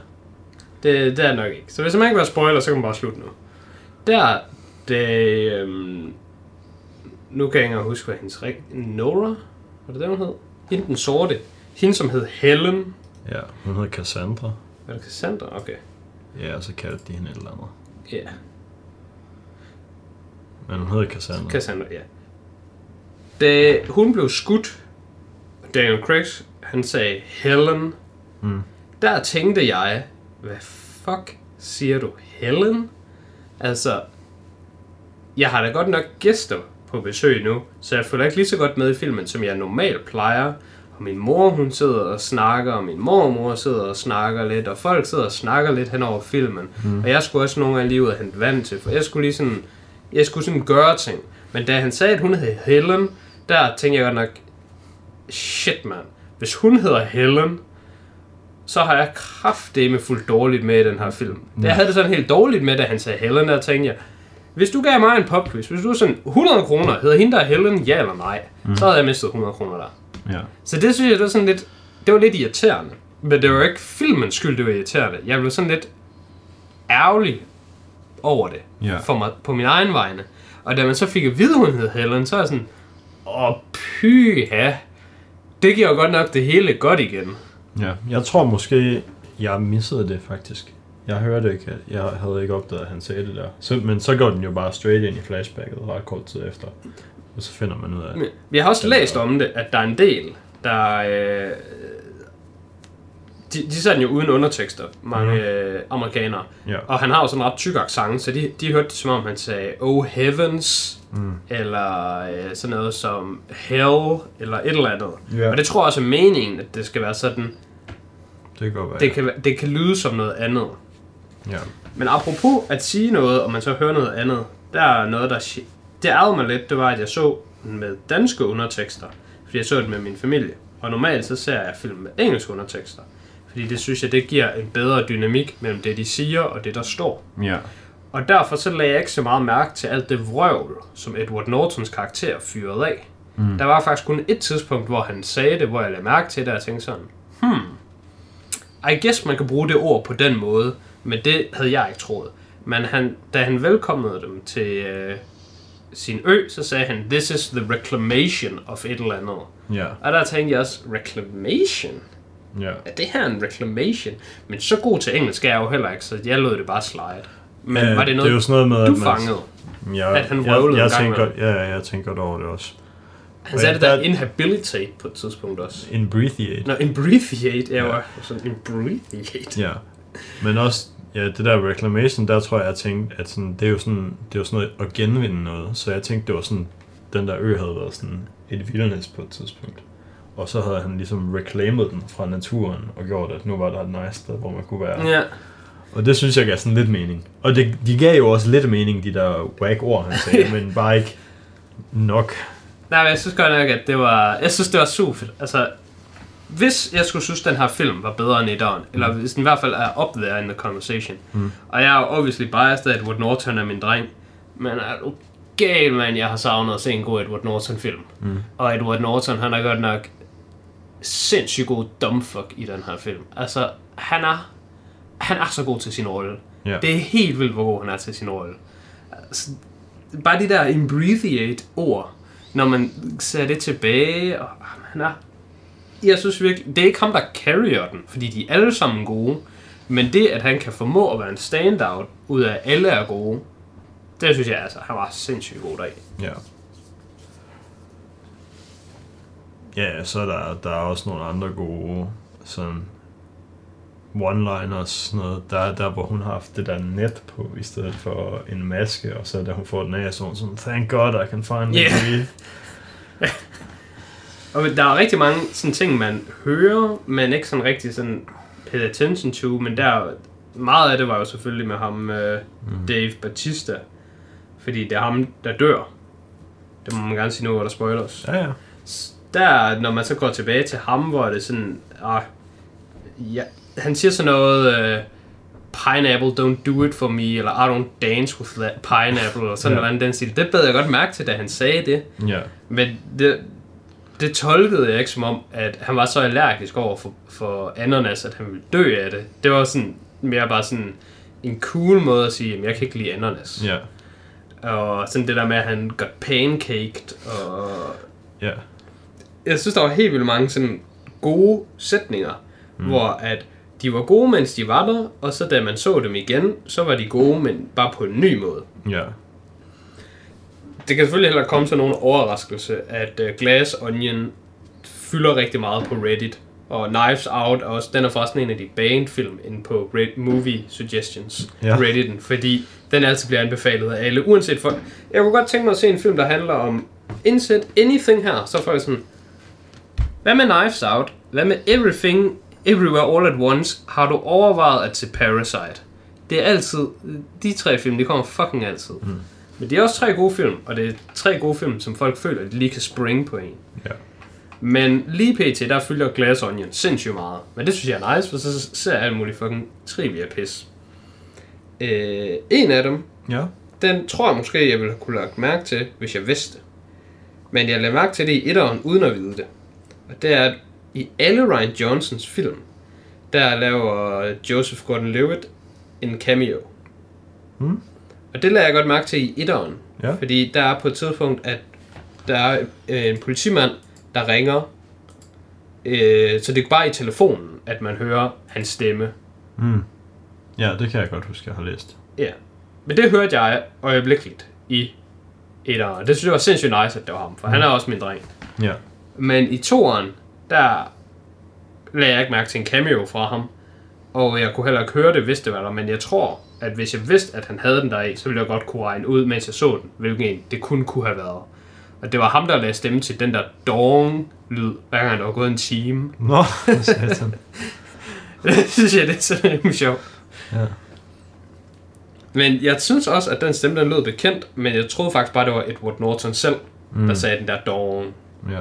Det, det er nok ikke. Så hvis man ikke vil have spoiler, så kan man bare slutte nu. Der, det, øhm, nu kan jeg ikke huske, hvad hendes rig... Nora? Var det det, hun hed? Hende den sorte. Hende, som hed Helen. Ja, hun hedder Cassandra. Er det Cassandra? Okay. Ja, og så kaldte de hende et eller andet. Ja, Men hun hedder Cassandra. Cassandra, ja. Da hun blev skudt, Daniel Craig, han sagde Helen. Mm. Der tænkte jeg, hvad fuck siger du, Helen? Altså, jeg har da godt nok gæster på besøg nu, så jeg følger ikke lige så godt med i filmen, som jeg normalt plejer. Og min mor, hun sidder og snakker, og min mormor sidder og snakker lidt, og folk sidder og snakker lidt hen over filmen. Mm. Og jeg skulle også nogle gange lige ud og hente vand til, for jeg skulle lige sådan, jeg skulle sådan gøre ting. Men da han sagde, at hun hed Helen, der tænkte jeg godt nok, shit man, hvis hun hedder Helen, så har jeg kraftedeme fuldt dårligt med i den her film. Mm. Jeg havde det sådan helt dårligt med, da han sagde Helen, der tænkte jeg, hvis du gav mig en popquiz, hvis du sådan 100 kroner, hedder hende der Helen, ja eller nej, mm. så havde jeg mistet 100 kroner der. Ja. Så det synes jeg, det var sådan lidt, det var lidt irriterende. Men det var ikke filmens skyld, det var irriterende. Jeg blev sådan lidt ærgerlig over det, Ja. for mig, på min egen vegne. Og da man så fik at vide, hun hed Helen, så er jeg sådan, åh pyha, det giver jo godt nok det hele godt igen. Ja, jeg tror måske, jeg missede det faktisk. Jeg hørte ikke, at jeg havde ikke opdaget, at han sagde det der. Så, men så går den jo bare straight ind i flashbacket ret kort tid efter. Og så finder man ud af, Men Vi har også læst om det, at der er en del, der... Øh, de, de ser den jo uden undertekster, mange Mhm. øh, amerikanere. Ja. Og han har jo sådan en ret tyk accent, så de, de hørte det som om, han sagde, Oh heavens, Mm. eller øh, sådan noget som hell, eller et eller andet. Ja. Og det tror jeg også er meningen, at det skal være sådan, det kan godt være. det kan, det kan lyde som noget andet. Ja. Men apropos at sige noget, og man så hører noget andet, der er noget, der... Det ærgede mig lidt, det var, at jeg så med danske undertekster, fordi jeg så den med min familie. Og normalt så ser jeg film med engelske undertekster, fordi det synes jeg, det giver en bedre dynamik mellem det, de siger og det, der står. Ja. Og derfor så lagde jeg ikke så meget mærke til alt det vrøvl, som Edward Nortons karakter fyrede af. Mm. Der var faktisk kun et tidspunkt, hvor han sagde det, hvor jeg lagde mærke til det, og jeg tænkte sådan, hmm, I guess man kan bruge det ord på den måde, men det havde jeg ikke troet. Men han, da han velkomnede dem til øh, sin ø, så sagde han, this is the reclamation of et eller andet. Ja. Og der tænkte jeg også, reclamation? Ja. Er det her en reclamation? Men så god til engelsk er jeg jo heller ikke, så jeg lod det bare slide. Men Ja, var det noget, det er jo sådan noget med, du at man- fangede? Ja, At han jeg, jeg, tænker, imellem. ja, jeg tænker godt over det også. Han sagde det der der- inhabilitate på et tidspunkt også. In breathiate. Nå, imbreathiate, jeg Ja. var sådan, imbreathiate. Ja. Men også, ja, det der reclamation, der tror jeg, jeg tænkte, at sådan, det er jo sådan, det er jo sådan noget at genvinde noget. Så jeg tænkte, det var sådan, den der ø havde været sådan et vildernæs på et tidspunkt. Og så havde han ligesom reclaimed den fra naturen og gjort, at nu var der et nice sted, hvor man kunne være. Ja. Og det synes jeg gav sådan lidt mening. Og det, de gav jo også lidt mening, de der whack ord, han sagde, men bare ikke nok. Nej, men jeg synes godt nok, at det var... Jeg synes, det var super fedt. Altså, hvis jeg skulle synes, den her film var bedre end etteren, eller hvis den i hvert fald er up there in the conversation, Mm. og jeg er obviously biased at Edward Norton er min dreng, men er du galt, mand, jeg har savnet at se en god Edward Norton-film. Mm. Og Edward Norton, han er godt nok sindssygt god dumbfuck i den her film. Altså, han er, han er så god til sin rolle. Ja. Det er helt vildt, hvor god han er til sin rolle. Altså, bare de der imbreathiate ord, når man ser det tilbage, og han er... Jeg synes virkelig, det er ikke ham, der carrier den, fordi de er alle sammen gode, men det, at han kan formå at være en standout, ud af alle er gode, det synes jeg altså, han var sindssygt god af. Ja. Ja, så er der, der er også nogle andre gode sådan one-liners, sådan noget. Der, der, hvor hun har haft det der net på, i stedet for en maske, og så da hun får den af, så sådan, thank God, I can finally Yeah. breathe. Og der er rigtig mange sådan ting, man hører, men ikke sådan rigtig sådan pay attention to, men der meget af det var jo selvfølgelig med ham, øh, Mm. Dave Batista, fordi det er ham, der dør. Det må man gerne sige nu, hvor der spoilers. Ja, ja. Der, når man så går tilbage til ham, hvor det sådan, ah, ja, han siger sådan noget, øh, pineapple, don't do it for me, eller I don't dance with that pineapple, eller sådan Ja. noget den stil. Det bed jeg godt mærke til, da han sagde det. Ja, Men det, det tolkede jeg ikke som om, at han var så allergisk over for, for ananas, at han ville dø af det. Det var sådan mere bare sådan en cool måde at sige, at jeg kan ikke lide ananas. ja, Og sådan det der med, at han got pancaked. Og ja. jeg synes, der var helt vildt mange sådan gode sætninger, mm. hvor at de var gode, mens de var der, og så da man så dem igen, så var de gode, men bare på en ny måde. Ja, Det kan selvfølgelig heller komme til nogen overraskelse, at uh, Glass Onion fylder rigtig meget på Reddit. Og Knives Out også, den er forresten en af de banned film inde på Red Movie Suggestions, Ja. Redditen, fordi den altid bliver anbefalet af alle, uanset for... Jeg kunne godt tænke mig at se en film, der handler om indsæt anything her, så får jeg sådan... Hvad med Knives Out? Hvad med Everything, Everywhere All at Once? Har du overvejet at se Parasite? Det er altid... De tre film, de kommer fucking altid. Mm. Men det er også tre gode film, og det er tre gode film, som folk føler, at de lige kan springe på en. ja. Men lige pt, der fylder Glass Onion sindssygt meget. Men det synes jeg er nice, for så ser jeg alt muligt fucking trivia pis. Øh, en af dem, Ja, den tror jeg måske, jeg ville kunne lagt mærke til, hvis jeg vidste. Men jeg lagde mærke til det i etteren, uden at vide det. Og det er, at i alle Ryan Johnsons film, der laver Joseph Gordon-Levitt en cameo. Hmm. Og det lader jeg godt mærke til i etteren. Ja. Fordi der er på et tidspunkt, at der er øh, en politimand, der ringer. Øh, så det er bare i telefonen, at man hører hans stemme. mm. ja, det kan jeg godt huske, jeg har læst. Ja. Men det hørte jeg øjeblikkeligt i etteren. Det synes jeg var sindssygt nice, at det var ham, for han er også min dreng. Ja, Men i toeren, der lagde jeg ikke mærke til en cameo fra ham. Og jeg kunne heller ikke høre det, hvis det var der. Men jeg tror, at hvis jeg vidste, at han havde den der i, så ville jeg godt kunne regne ud, mens jeg så den, hvilken en det kun kunne have været. Og det var ham, der lagde stemme til den der dong-lyd, hver gang der var gået en time. Nå, satan. Det synes jeg, det er så rimelig sjovt. Ja. Men jeg synes også, at den stemme, den lød bekendt, men jeg troede faktisk bare, det var Edward Norton selv, mm. der sagde den der dong. Ja.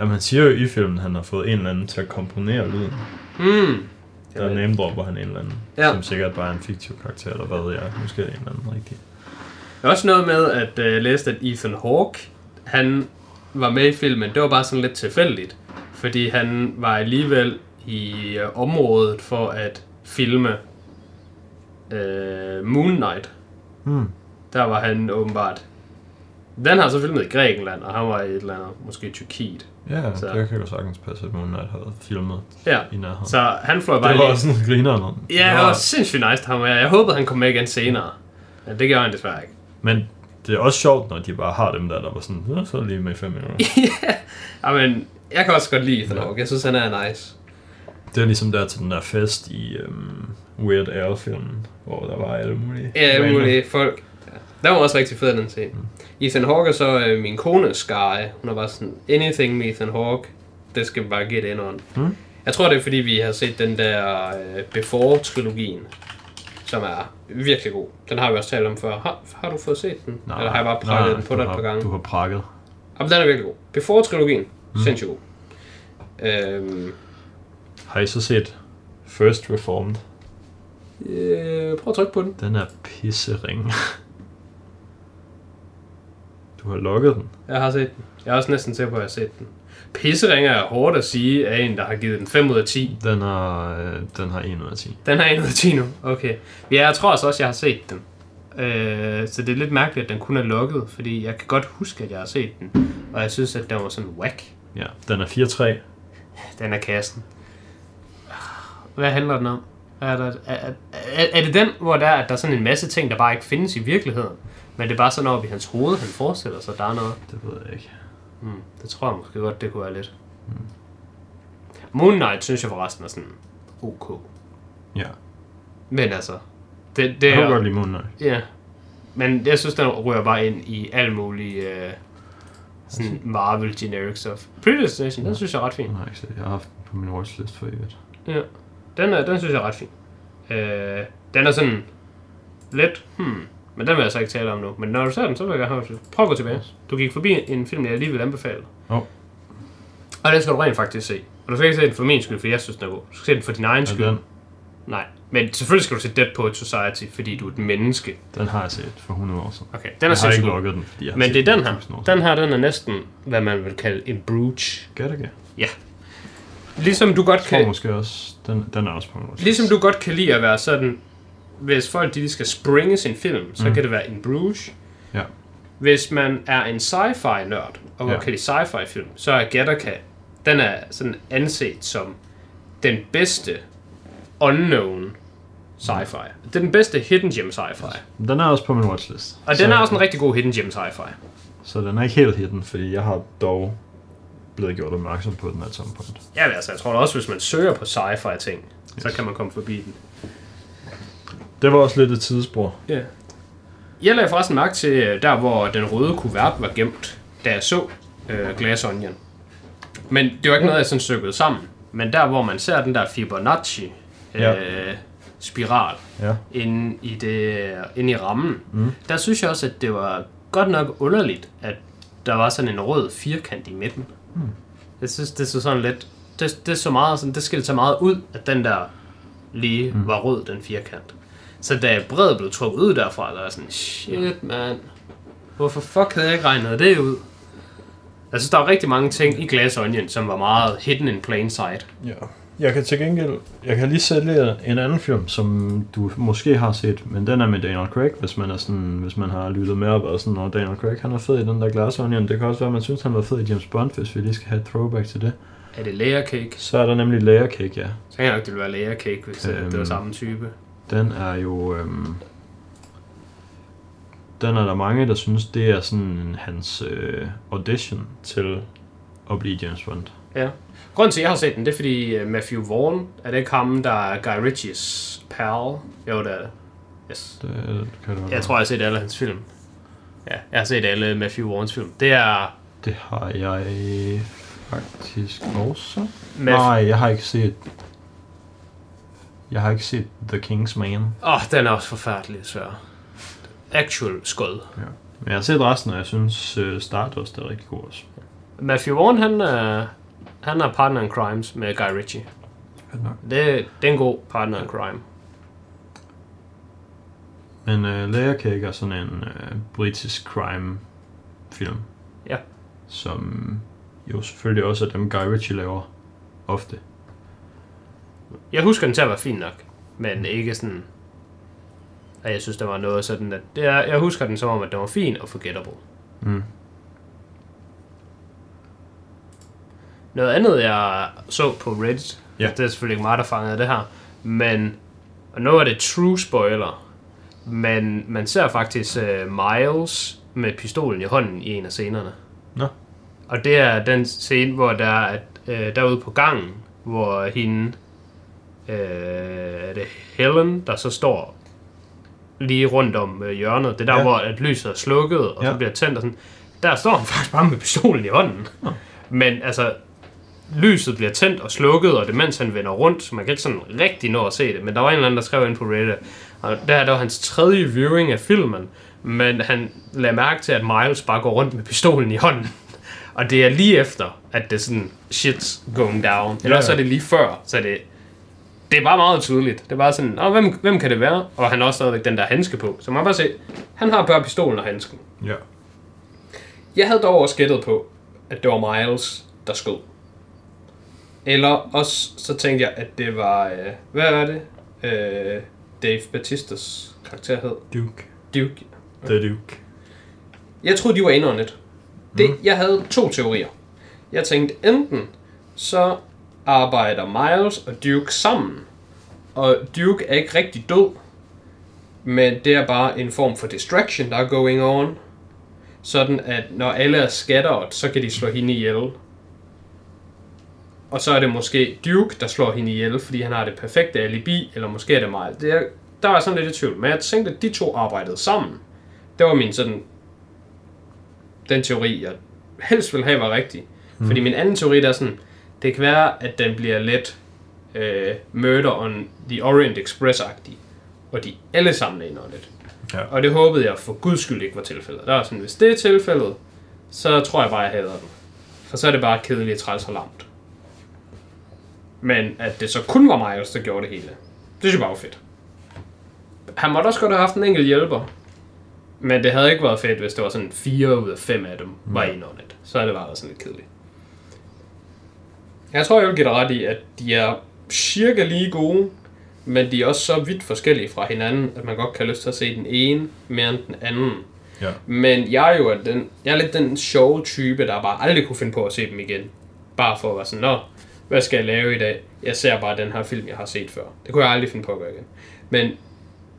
ja. man siger jo i filmen, at han har fået en eller anden til at komponere lyden. Hmm. Der name dropper han en eller anden, Ja. som sikkert bare er en fiktiv karakter, eller hvad ved jeg. Måske er en eller anden rigtig. Der er også noget med, at øh, jeg læste, at Ethan Hawke, han var med i filmen. Det var bare sådan lidt tilfældigt. Fordi han var alligevel i øh, området for at filme øh, Moon Knight. Hmm. Der var han åbenbart. Den har så filmet i Grækenland, og han var i et eller andet, måske Tyrkiet. Ja, Så- det kan jo sagtens passe, at Knight havde filmet Ja, i nærheden. så han fløj bare det var lige. sådan en griner noget. Ja, det var sindssygt nice, han var. Jeg håbede, han kom med igen senere. Ja, det gjorde han desværre ikke. Men det er også sjovt, når de bare har dem der, der var sådan, ja, så lige med i fem minutter. ja, men jeg kan også godt lide Ethan Ja. Jeg synes, han er nice. Det er ligesom der til den der fest i um, Weird Al-filmen, hvor der var alle mulige. Ja, alle mulige folk. Ja. Der var også rigtig fed, den scene. Mm. Ethan Hawke er så øh, min kone Sky. Hun er bare sådan, anything med Ethan Hawke, det skal vi bare get in on. Mm. Jeg tror, det er fordi, vi har set den der øh, Before-trilogien, som er virkelig god. Den har vi også talt om før. Har, har du fået set den? Nej, Eller har jeg bare prakket nej, den på dig et par gange? Du har prakket. Jamen, den er virkelig god. Before-trilogien, mm. sindssygt god. Øhm, Har I så set First Reformed? øh, prøv at trykke på den. Den er pissering. Du har logget den. Jeg har set den. Jeg er også næsten sikker på, at jeg har set den. Pisseringer er hårdt at sige af en, der har givet den 5 ud af 10. Den har, øh, den har 1 ud af 10. Den har 1 ud af 10 nu. Okay. Ja, jeg tror altså også, jeg har set den. Øh, så det er lidt mærkeligt, at den kun er lukket, fordi jeg kan godt huske, at jeg har set den. Og jeg synes, at den var sådan whack. Ja, den er 4-3. Den er kassen. Hvad handler den om? Er, der, er, er, er, er det den, hvor der, er, at der er sådan en masse ting, der bare ikke findes i virkeligheden? Men det er bare sådan op i hans hoved, han forestiller sig, der er noget. Det ved jeg ikke. Mm, det tror jeg måske godt, det kunne være lidt. Mm. Moon Knight synes jeg forresten er sådan ok. Ja. Men altså, det, det Jeg er... godt lide Moon Knight. Ja. Men jeg synes, den rører bare ind i alle mulige øh, sådan Marvel generic stuff. Predestination, den synes jeg er ret fin. Jeg set. Jeg har haft den på min watchlist for evigt. Ja. Den, er, den synes jeg er ret fin. Øh, den er sådan lidt, hmm, men den vil jeg så ikke tale om nu. Men når du ser den, så vil jeg gerne have det. Prøv at gå tilbage. Du gik forbi en film, jeg lige vil anbefale. Åh. Og den skal du rent faktisk se. Og du skal ikke se den for min skyld, for jeg synes, den er god. Du skal se den for din egen skyld. den, Nej. Men selvfølgelig skal du se Dead Poet Society, fordi du er et menneske. den har jeg set for 100 år siden. Okay, den er jeg har ikke logget den, fordi jeg har Men det er den her. 1000 år siden. Den her, den er næsten, hvad man vil kalde en bruge. Gør det ikke? Ligesom du godt Jeg tror kan, måske også, den, den er også på watchlist. ligesom du godt kan lide at være sådan, hvis folk de lige skal springe sin film, så Mm. kan det være en Bruges. Ja. Hvis man er en sci-fi nørd, og godt Ja. kan lide sci-fi film, så er Gattaca, den er sådan anset som den bedste unknown sci-fi. Det er den bedste hidden gem sci-fi. Den er også på min watchlist. Og så, den er også en rigtig god hidden gem sci-fi. Så den er ikke helt hidden, fordi jeg har dog blevet gjort opmærksom på den at some point. Ja, altså, jeg tror da også, hvis man søger på sci-fi ting, så kan man komme forbi den. Det var også lidt et tidsspor. Ja. Jeg lagde forresten mærke til øh, der, hvor den røde kuvert var gemt, da jeg så øh, Glass Onion. Men det var ikke noget, jeg sådan stykkede sammen. Men der, hvor man ser den der Fibonacci øh, Ja. spiral Ja. inde i, det, inde i rammen, Mm. der synes jeg også, at det var godt nok underligt, at der var sådan en rød firkant i midten. Mm. Jeg synes, det så sådan lidt... Det, det så meget sådan, det skilte så meget ud, at den der lige mm. var rød, den firkant. Så da bredet blev trukket ud derfra, der var sådan, shit man, hvorfor fuck havde jeg ikke regnet det ud? Jeg synes, der var rigtig mange ting i Glass Onion, som var meget hidden in plain sight. Ja. Jeg kan til gengæld, jeg kan lige sælge en anden film, som du måske har set, men den er med Daniel Craig, hvis man er sådan, hvis man har lyttet med op og sådan, og Daniel Craig han er fed i den der Glass Onion. Det kan også være, man synes, han var fed i James Bond, hvis vi lige skal have et throwback til det. Er det layer cake? Så er der nemlig Layer Cake, ja. Så kan jeg nok, det ville være layer cake, hvis øhm. det var Øhm. samme type. Den er jo, øhm, den er der mange, der synes, det er sådan hans øh, audition til at blive James Bond. Ja. Grunden til, at jeg har set den, det er fordi uh, Matthew Vaughn, er det ikke ham, der er Guy Ritchies pal? Jo, det er det. Yes. Det, det kan det være. Jeg tror, jeg har set alle hans film. Ja, jeg har set alle Matthew Vaughns film. Det er... Det har jeg faktisk også. Matthew... Nej, jeg har ikke set... Jeg har ikke set The King's Man. Åh, oh, den er også forfærdelig svær. Actual skod. Men jeg har set resten, og jeg synes uh, Stardust er rigtig god også. Matthew Vaughn, han er, han er partner in crimes med Guy Ritchie. Det, det er en god partner in crime. Men uh, Layer Cake er sådan en uh, britisk crime film. Ja. Som jo selvfølgelig også er dem, Guy Ritchie laver ofte. Jeg husker den til at være fin nok, men ikke sådan... At jeg synes, der var noget sådan, at... Det er, jeg husker den som om, at den var fin og forgettable. Mm. Noget andet, jeg så på Reddit, Ja. det er selvfølgelig ikke mig, der fangede det her, men, og nu er det true spoiler, men man ser faktisk uh, Miles med pistolen i hånden i en af scenerne. Nå. Og det er den scene, hvor der er uh, derude på gangen, hvor hende, uh, er det Helen, der så står lige rundt om uh, hjørnet. Det er der, Ja. ja. hvor at lyset er slukket, og ja. Ja. så bliver tændt og sådan. Der står han faktisk bare med pistolen i hånden. Nå. Men altså, lyset bliver tændt og slukket, og det er mens han vender rundt, så man kan ikke sådan rigtig nå at se det. Men der var en eller anden, der skrev ind på Reddit, og det her der var hans tredje viewing af filmen, men han lagde mærke til, at Miles bare går rundt med pistolen i hånden. Og det er lige efter, at det er sådan, shit's going down. Eller Ja, så er ja. det lige før, så det, det er bare meget tydeligt. Det er bare sådan, Åh, hvem, hvem kan det være? Og han har også stadigvæk den der handske på. Så man kan bare se, han har bare pistolen og handsken. Ja. Jeg havde dog også gættet på, at det var Miles, der skød. Eller også så tænkte jeg, at det var, øh, hvad er det? Øh, Dave Batistas karakter hed? Duke. Duke. The Duke. Jeg troede, de var indåndet. Det, Jeg havde to teorier. Jeg tænkte, enten så arbejder Miles og Duke sammen, og Duke er ikke rigtig død, men det er bare en form for distraction, der er going on. Sådan at når alle er scattered, så kan de slå hende ihjel. Og så er det måske Duke, der slår hende ihjel, fordi han har det perfekte alibi, eller måske er det Miles. Det er, der var sådan lidt i tvivl, men jeg tænkte, at de to arbejdede sammen. Det var min sådan den teori, jeg helst vil have var rigtig. Mm. Fordi min anden teori, der er sådan, det kan være, at den bliver lidt øh, Murder on the Orient Express-agtig, og de alle sammen er indåndet. Ja. Og det håbede jeg for guds skyld ikke var tilfældet. Der var sådan, hvis det er tilfældet, så tror jeg bare, jeg hader den. For så er det bare kedeligt, træls og lamt. Men at det så kun var Miles, der gjorde det hele, det synes jeg bare var fedt. Han måtte også godt have haft en enkelt hjælper. Men det havde ikke været fedt, hvis det var sådan 4 ud af 5 af dem var indåndet. Så havde det bare sådan lidt kedeligt. Jeg tror, jeg vil give dig ret i, at de er cirka lige gode, men de er også så vidt forskellige fra hinanden, at man godt kan have lyst til at se den ene mere end den anden. Ja. Men jeg er jo den, jeg er lidt den sjove type, der bare aldrig kunne finde på at se dem igen. Bare for at være sådan, nå, hvad skal jeg lave i dag? Jeg ser bare den her film, jeg har set før. Det kunne jeg aldrig finde på at gøre igen. Men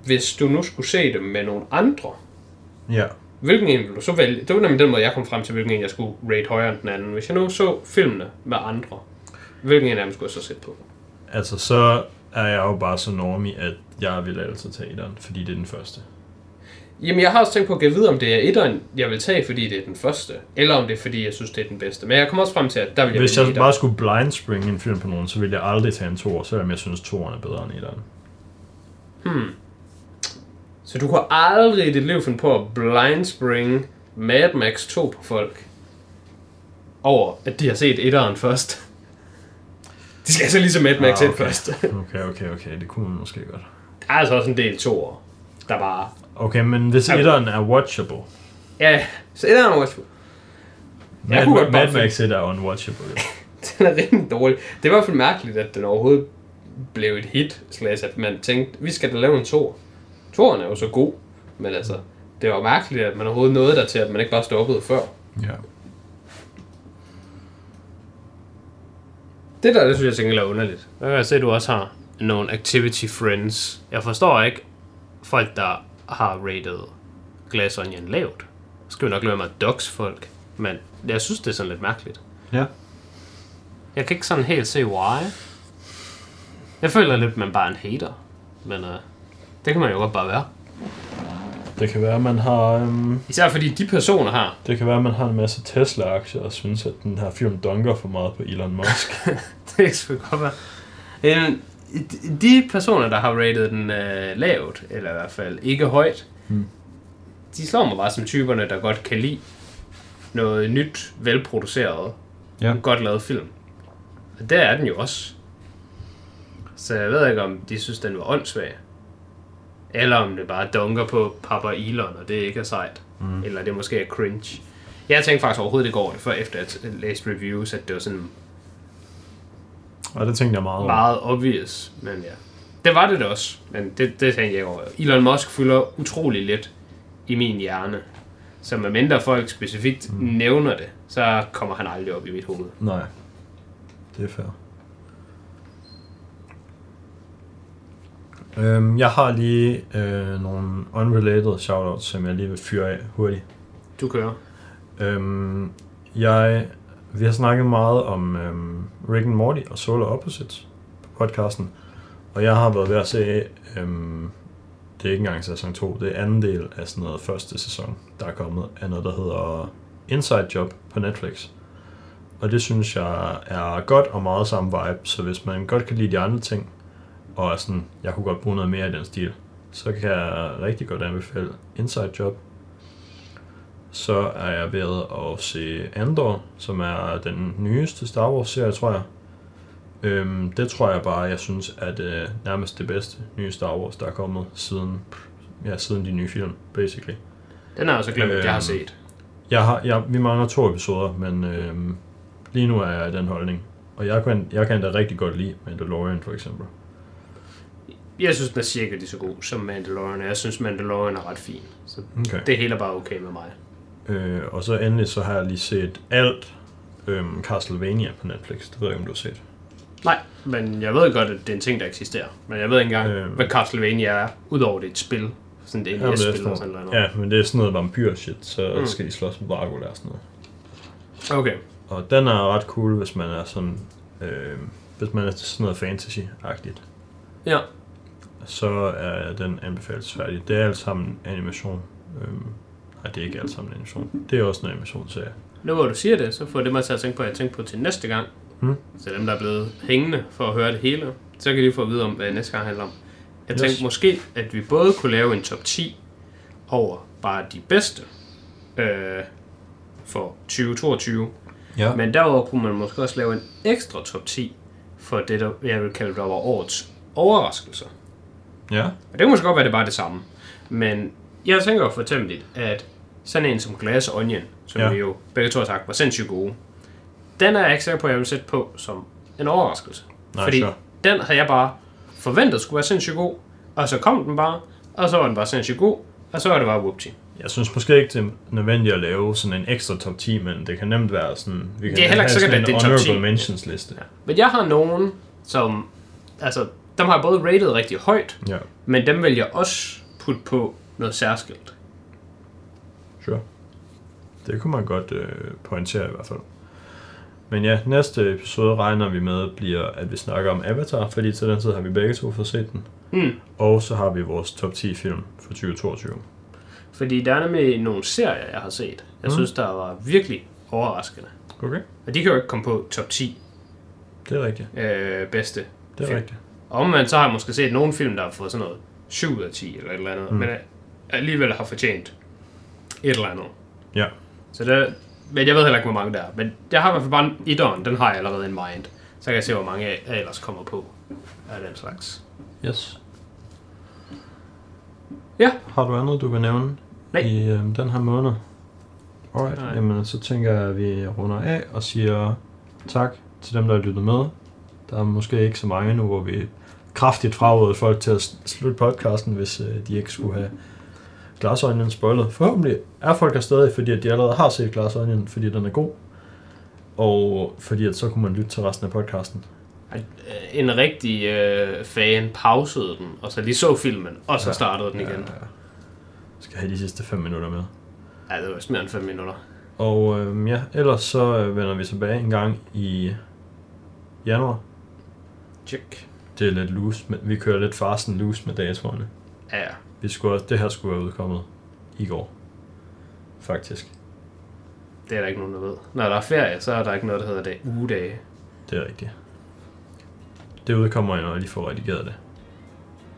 hvis du nu skulle se dem med nogle andre, Ja. hvilken en ville du så vælge? Det var nemlig den måde, jeg kom frem til, hvilken en jeg skulle rate højere end den anden. Hvis jeg nu så filmene med andre, hvilken en af dem skulle jeg så sætte på? Altså, så er jeg jo bare så normig, at jeg vil altid tage etteren, fordi det er den første. Jamen, jeg har også tænkt på at give videre, om det er etteren, jeg vil tage, fordi det er den første, eller om det er, fordi jeg synes, det er den bedste. Men jeg kommer også frem til, at der vil jeg Hvis jeg etteren. bare skulle blind spring en film på nogen, så ville jeg aldrig tage en toer, selvom jeg synes, toeren er bedre end etteren. Så du kunne aldrig i dit liv finde på at blindspringe Mad Max 2 på folk over, at de har set etteren først. De skal altså ligesom Mad Max Ah, 1 okay. først. Okay, okay, okay, det kunne man måske godt. Der er altså også en del toer, der bare... Okay, men hvis Okay. etteren er watchable, Ja, så etteren er watchable. Jeg Mad, kunne godt Mad Max 1 er unwatchable. Den er rimelig dårlig. Det er i hvert fald mærkeligt, at den overhovedet blev et hit, slags at man tænkte, vi skal da lave en tor. Toren er jo så god, men altså, det var mærkeligt, at man overhovedet nåede der til, at man ikke bare stoppede før. Ja. Det der, det synes jeg til gengæld er underligt. Jeg kan se, at du også har nogle activity friends. Jeg forstår ikke folk, der har rated Glass Onion lavt. Så skal vi nok lade mig dox folk. Men jeg synes, det er sådan lidt mærkeligt. Ja. Jeg kan ikke sådan helt se why. Jeg føler lidt, at man bare er en hater. Men uh, det kan man jo godt bare være. Det kan være, at man har, øhm, Især fordi de personer her, det kan være, at man har en masse Tesla-aktier og synes, at den her film dunker for meget på Elon Musk. det sgu godt være. Øhm, de personer, der har rated den øh, lavt, eller i hvert fald ikke højt, Hmm. de slår mig bare som typerne, der godt kan lide noget nyt, velproduceret, Ja. godt lavet film. Og der er den jo også. Så jeg ved ikke, om de synes, den var åndssvag. Eller om det bare dunker på Papa Elon, og det ikke er sejt. Mm. Eller det måske er cringe. Jeg tænkte faktisk overhovedet ikke over det, før efter at jeg læste reviews, at det var sådan og det tænkte jeg meget over. meget obvious, men ja. Det var det da også, men det, det tænkte jeg over. Elon Musk fylder utrolig lidt i min hjerne. Så medmindre folk specifikt mm. nævner det, så kommer han aldrig op i mit hoved. Nej. Det er fair. Øhm, jeg har lige øh, nogle unrelated shoutouts, som jeg lige vil fyre af hurtigt. Du kører. Øhm, jeg, vi har snakket meget om øhm, Rick and Morty og Solar Opposites på podcasten, og jeg har været ved at se, øhm, det er ikke engang sæson 2, det er anden del af sådan noget første sæson, der er kommet af noget, der hedder Inside Job på Netflix. Og det synes jeg er godt og meget samme vibe, så hvis man godt kan lide de andre ting, og er sådan, jeg kunne godt bruge noget mere i den stil, så kan jeg rigtig godt anbefale Inside Job så er jeg ved at se Andor, som er den nyeste Star Wars-serie, tror jeg. Øhm, det tror jeg bare, jeg synes er det nærmest det bedste nye Star Wars, der er kommet siden, ja, siden de nye film, basically. Den har jeg så glemt, at jeg har Øhm, set. Jeg har, jeg, vi mangler to episoder, men øh, lige nu er jeg i den holdning. Og jeg kan, jeg kan endda rigtig godt lide Mandalorian, for eksempel. Jeg synes, den er cirka lige så god som Mandalorian, og jeg synes, Mandalorian er ret fin. Så Okay. det hele er bare okay med mig. Øh, og så endelig så har jeg lige set alt øh, Castlevania på Netflix. Det ved jeg ikke, om du har set. Nej, men jeg ved godt, at det er en ting, der eksisterer. Men jeg ved ikke engang, Øhm. hvad Castlevania er, udover det er et spil. Sådan det er NES-spil eller sådan noget. Ja, men det er sådan noget vampyr-shit, så Mm. skal de slås med Dracula og sådan noget. Okay. Og den er ret cool, hvis man er sådan... Øh, hvis man er sådan noget fantasy-agtigt. Ja. Så er den anbefalesfærdig. Det er alt sammen animation. Øhm, nej, det er ikke alt sammen animation. Det er også en animationsserie. Nu hvor du siger det, så får det mig til at tænke på, at jeg tænker på til næste gang. Mm. Så dem, der er blevet hængende for at høre det hele, så kan de få at vide om, hvad næste gang handler om. Jeg Yes. tænkte måske, at vi både kunne lave en top 10 over bare de bedste øh, for 2022, Ja. men derudover kunne man måske også lave en ekstra top 10 for det, der jeg vil kalde det over årets overraskelser. Ja. Og det kan måske godt være, det bare det samme. Men jeg tænker jo for eksempel, at sådan en som Glass Onion, som ja. Vi jo begge to har sagt var sindssygt gode, den er jeg ikke sikker på, at jeg vil sætte på som en overraskelse. Nej, Fordi sure. den havde jeg bare forventet skulle være sindssygt god, og så kom den bare, og så var den bare sindssygt god, og så var det bare whoopty. Jeg synes måske ikke, det er nødvendigt at lave sådan en ekstra top 10, men det kan nemt være sådan... Vi kan Det er heller ikke have sikkert, sådan at det er top honorable 10. mentions liste. Ja. Men jeg har nogen, som, altså, dem har jeg både rated rigtig højt, ja. men dem vil jeg også putte på noget særskilt. Sure. Det kunne man godt øh, pointere i hvert fald. Men ja, næste episode regner vi med bliver, at vi snakker om Avatar, fordi til den tid har vi begge to fået set den. Mm. Og så har vi vores top 10 film for 2022. Fordi der er nemlig nogle serier, jeg har set. Jeg Mm. synes, der var virkelig overraskende. Okay. Og de kan jo ikke komme på top 10 Det er rigtigt. øh, bedste. Det er Film. rigtigt. Og omvendt, så har jeg måske set nogle film, der har fået sådan noget 7 ud af 10 eller et eller andet. Mm. Men alligevel har fortjent et eller andet. Ja. Så det, men jeg ved heller ikke, hvor mange der er. Men jeg har i hvert fald bare i døren, den har jeg allerede in mind. Så kan jeg se, hvor mange jeg ellers kommer på af den slags. Yes. Ja. Har du andet, du vil nævne Nej. i øh, den her måned? Alright, Nej. jamen så tænker jeg, at vi runder af og siger tak til dem, der har lyttet med. Der er måske ikke så mange nu, hvor vi kraftigt fraråder folk til at slutte podcasten, hvis øh, de ikke skulle have Glass Onion spoilet. Forhåbentlig er folk her stadig, fordi at de allerede har set Glass Onion, fordi den er god. Og fordi at så kunne man lytte til resten af podcasten. Øh, En rigtig øh, fan pausede den, og så lige så filmen, og så Ja. startede den igen. Ja, skal have de sidste 5 minutter med. Ja, det var vist mere end 5 minutter. Og øhm, ja, ellers så øh, vender vi tilbage en gang i januar. Check. Det er lidt loose, men vi kører lidt fast and loose med datoerne. Ja. Vi skulle også, det her skulle være udkommet i går. Faktisk. Det er der ikke nogen, der ved. Når der er ferie, så er der ikke noget, der hedder dag, ugedage. Det er rigtigt. Det udkommer jo, når jeg lige får redigeret det.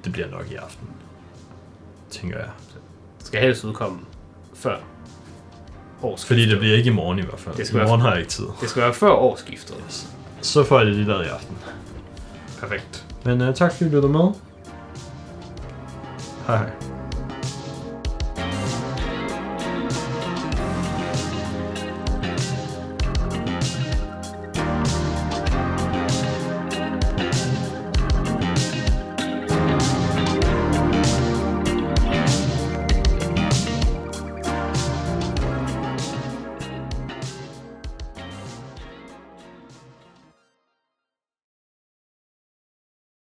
Det bliver nok i aften. Tænker jeg. Det skal helst udkomme før årsskiftet. Fordi det bliver ikke i morgen i hvert fald. Det I skal være- morgen har jeg ikke tid. Det skal være før årsskiftet. Så får jeg det lige lavet i aften. Perfekt. Men uh, tak fordi du lyttede med. Hej hej.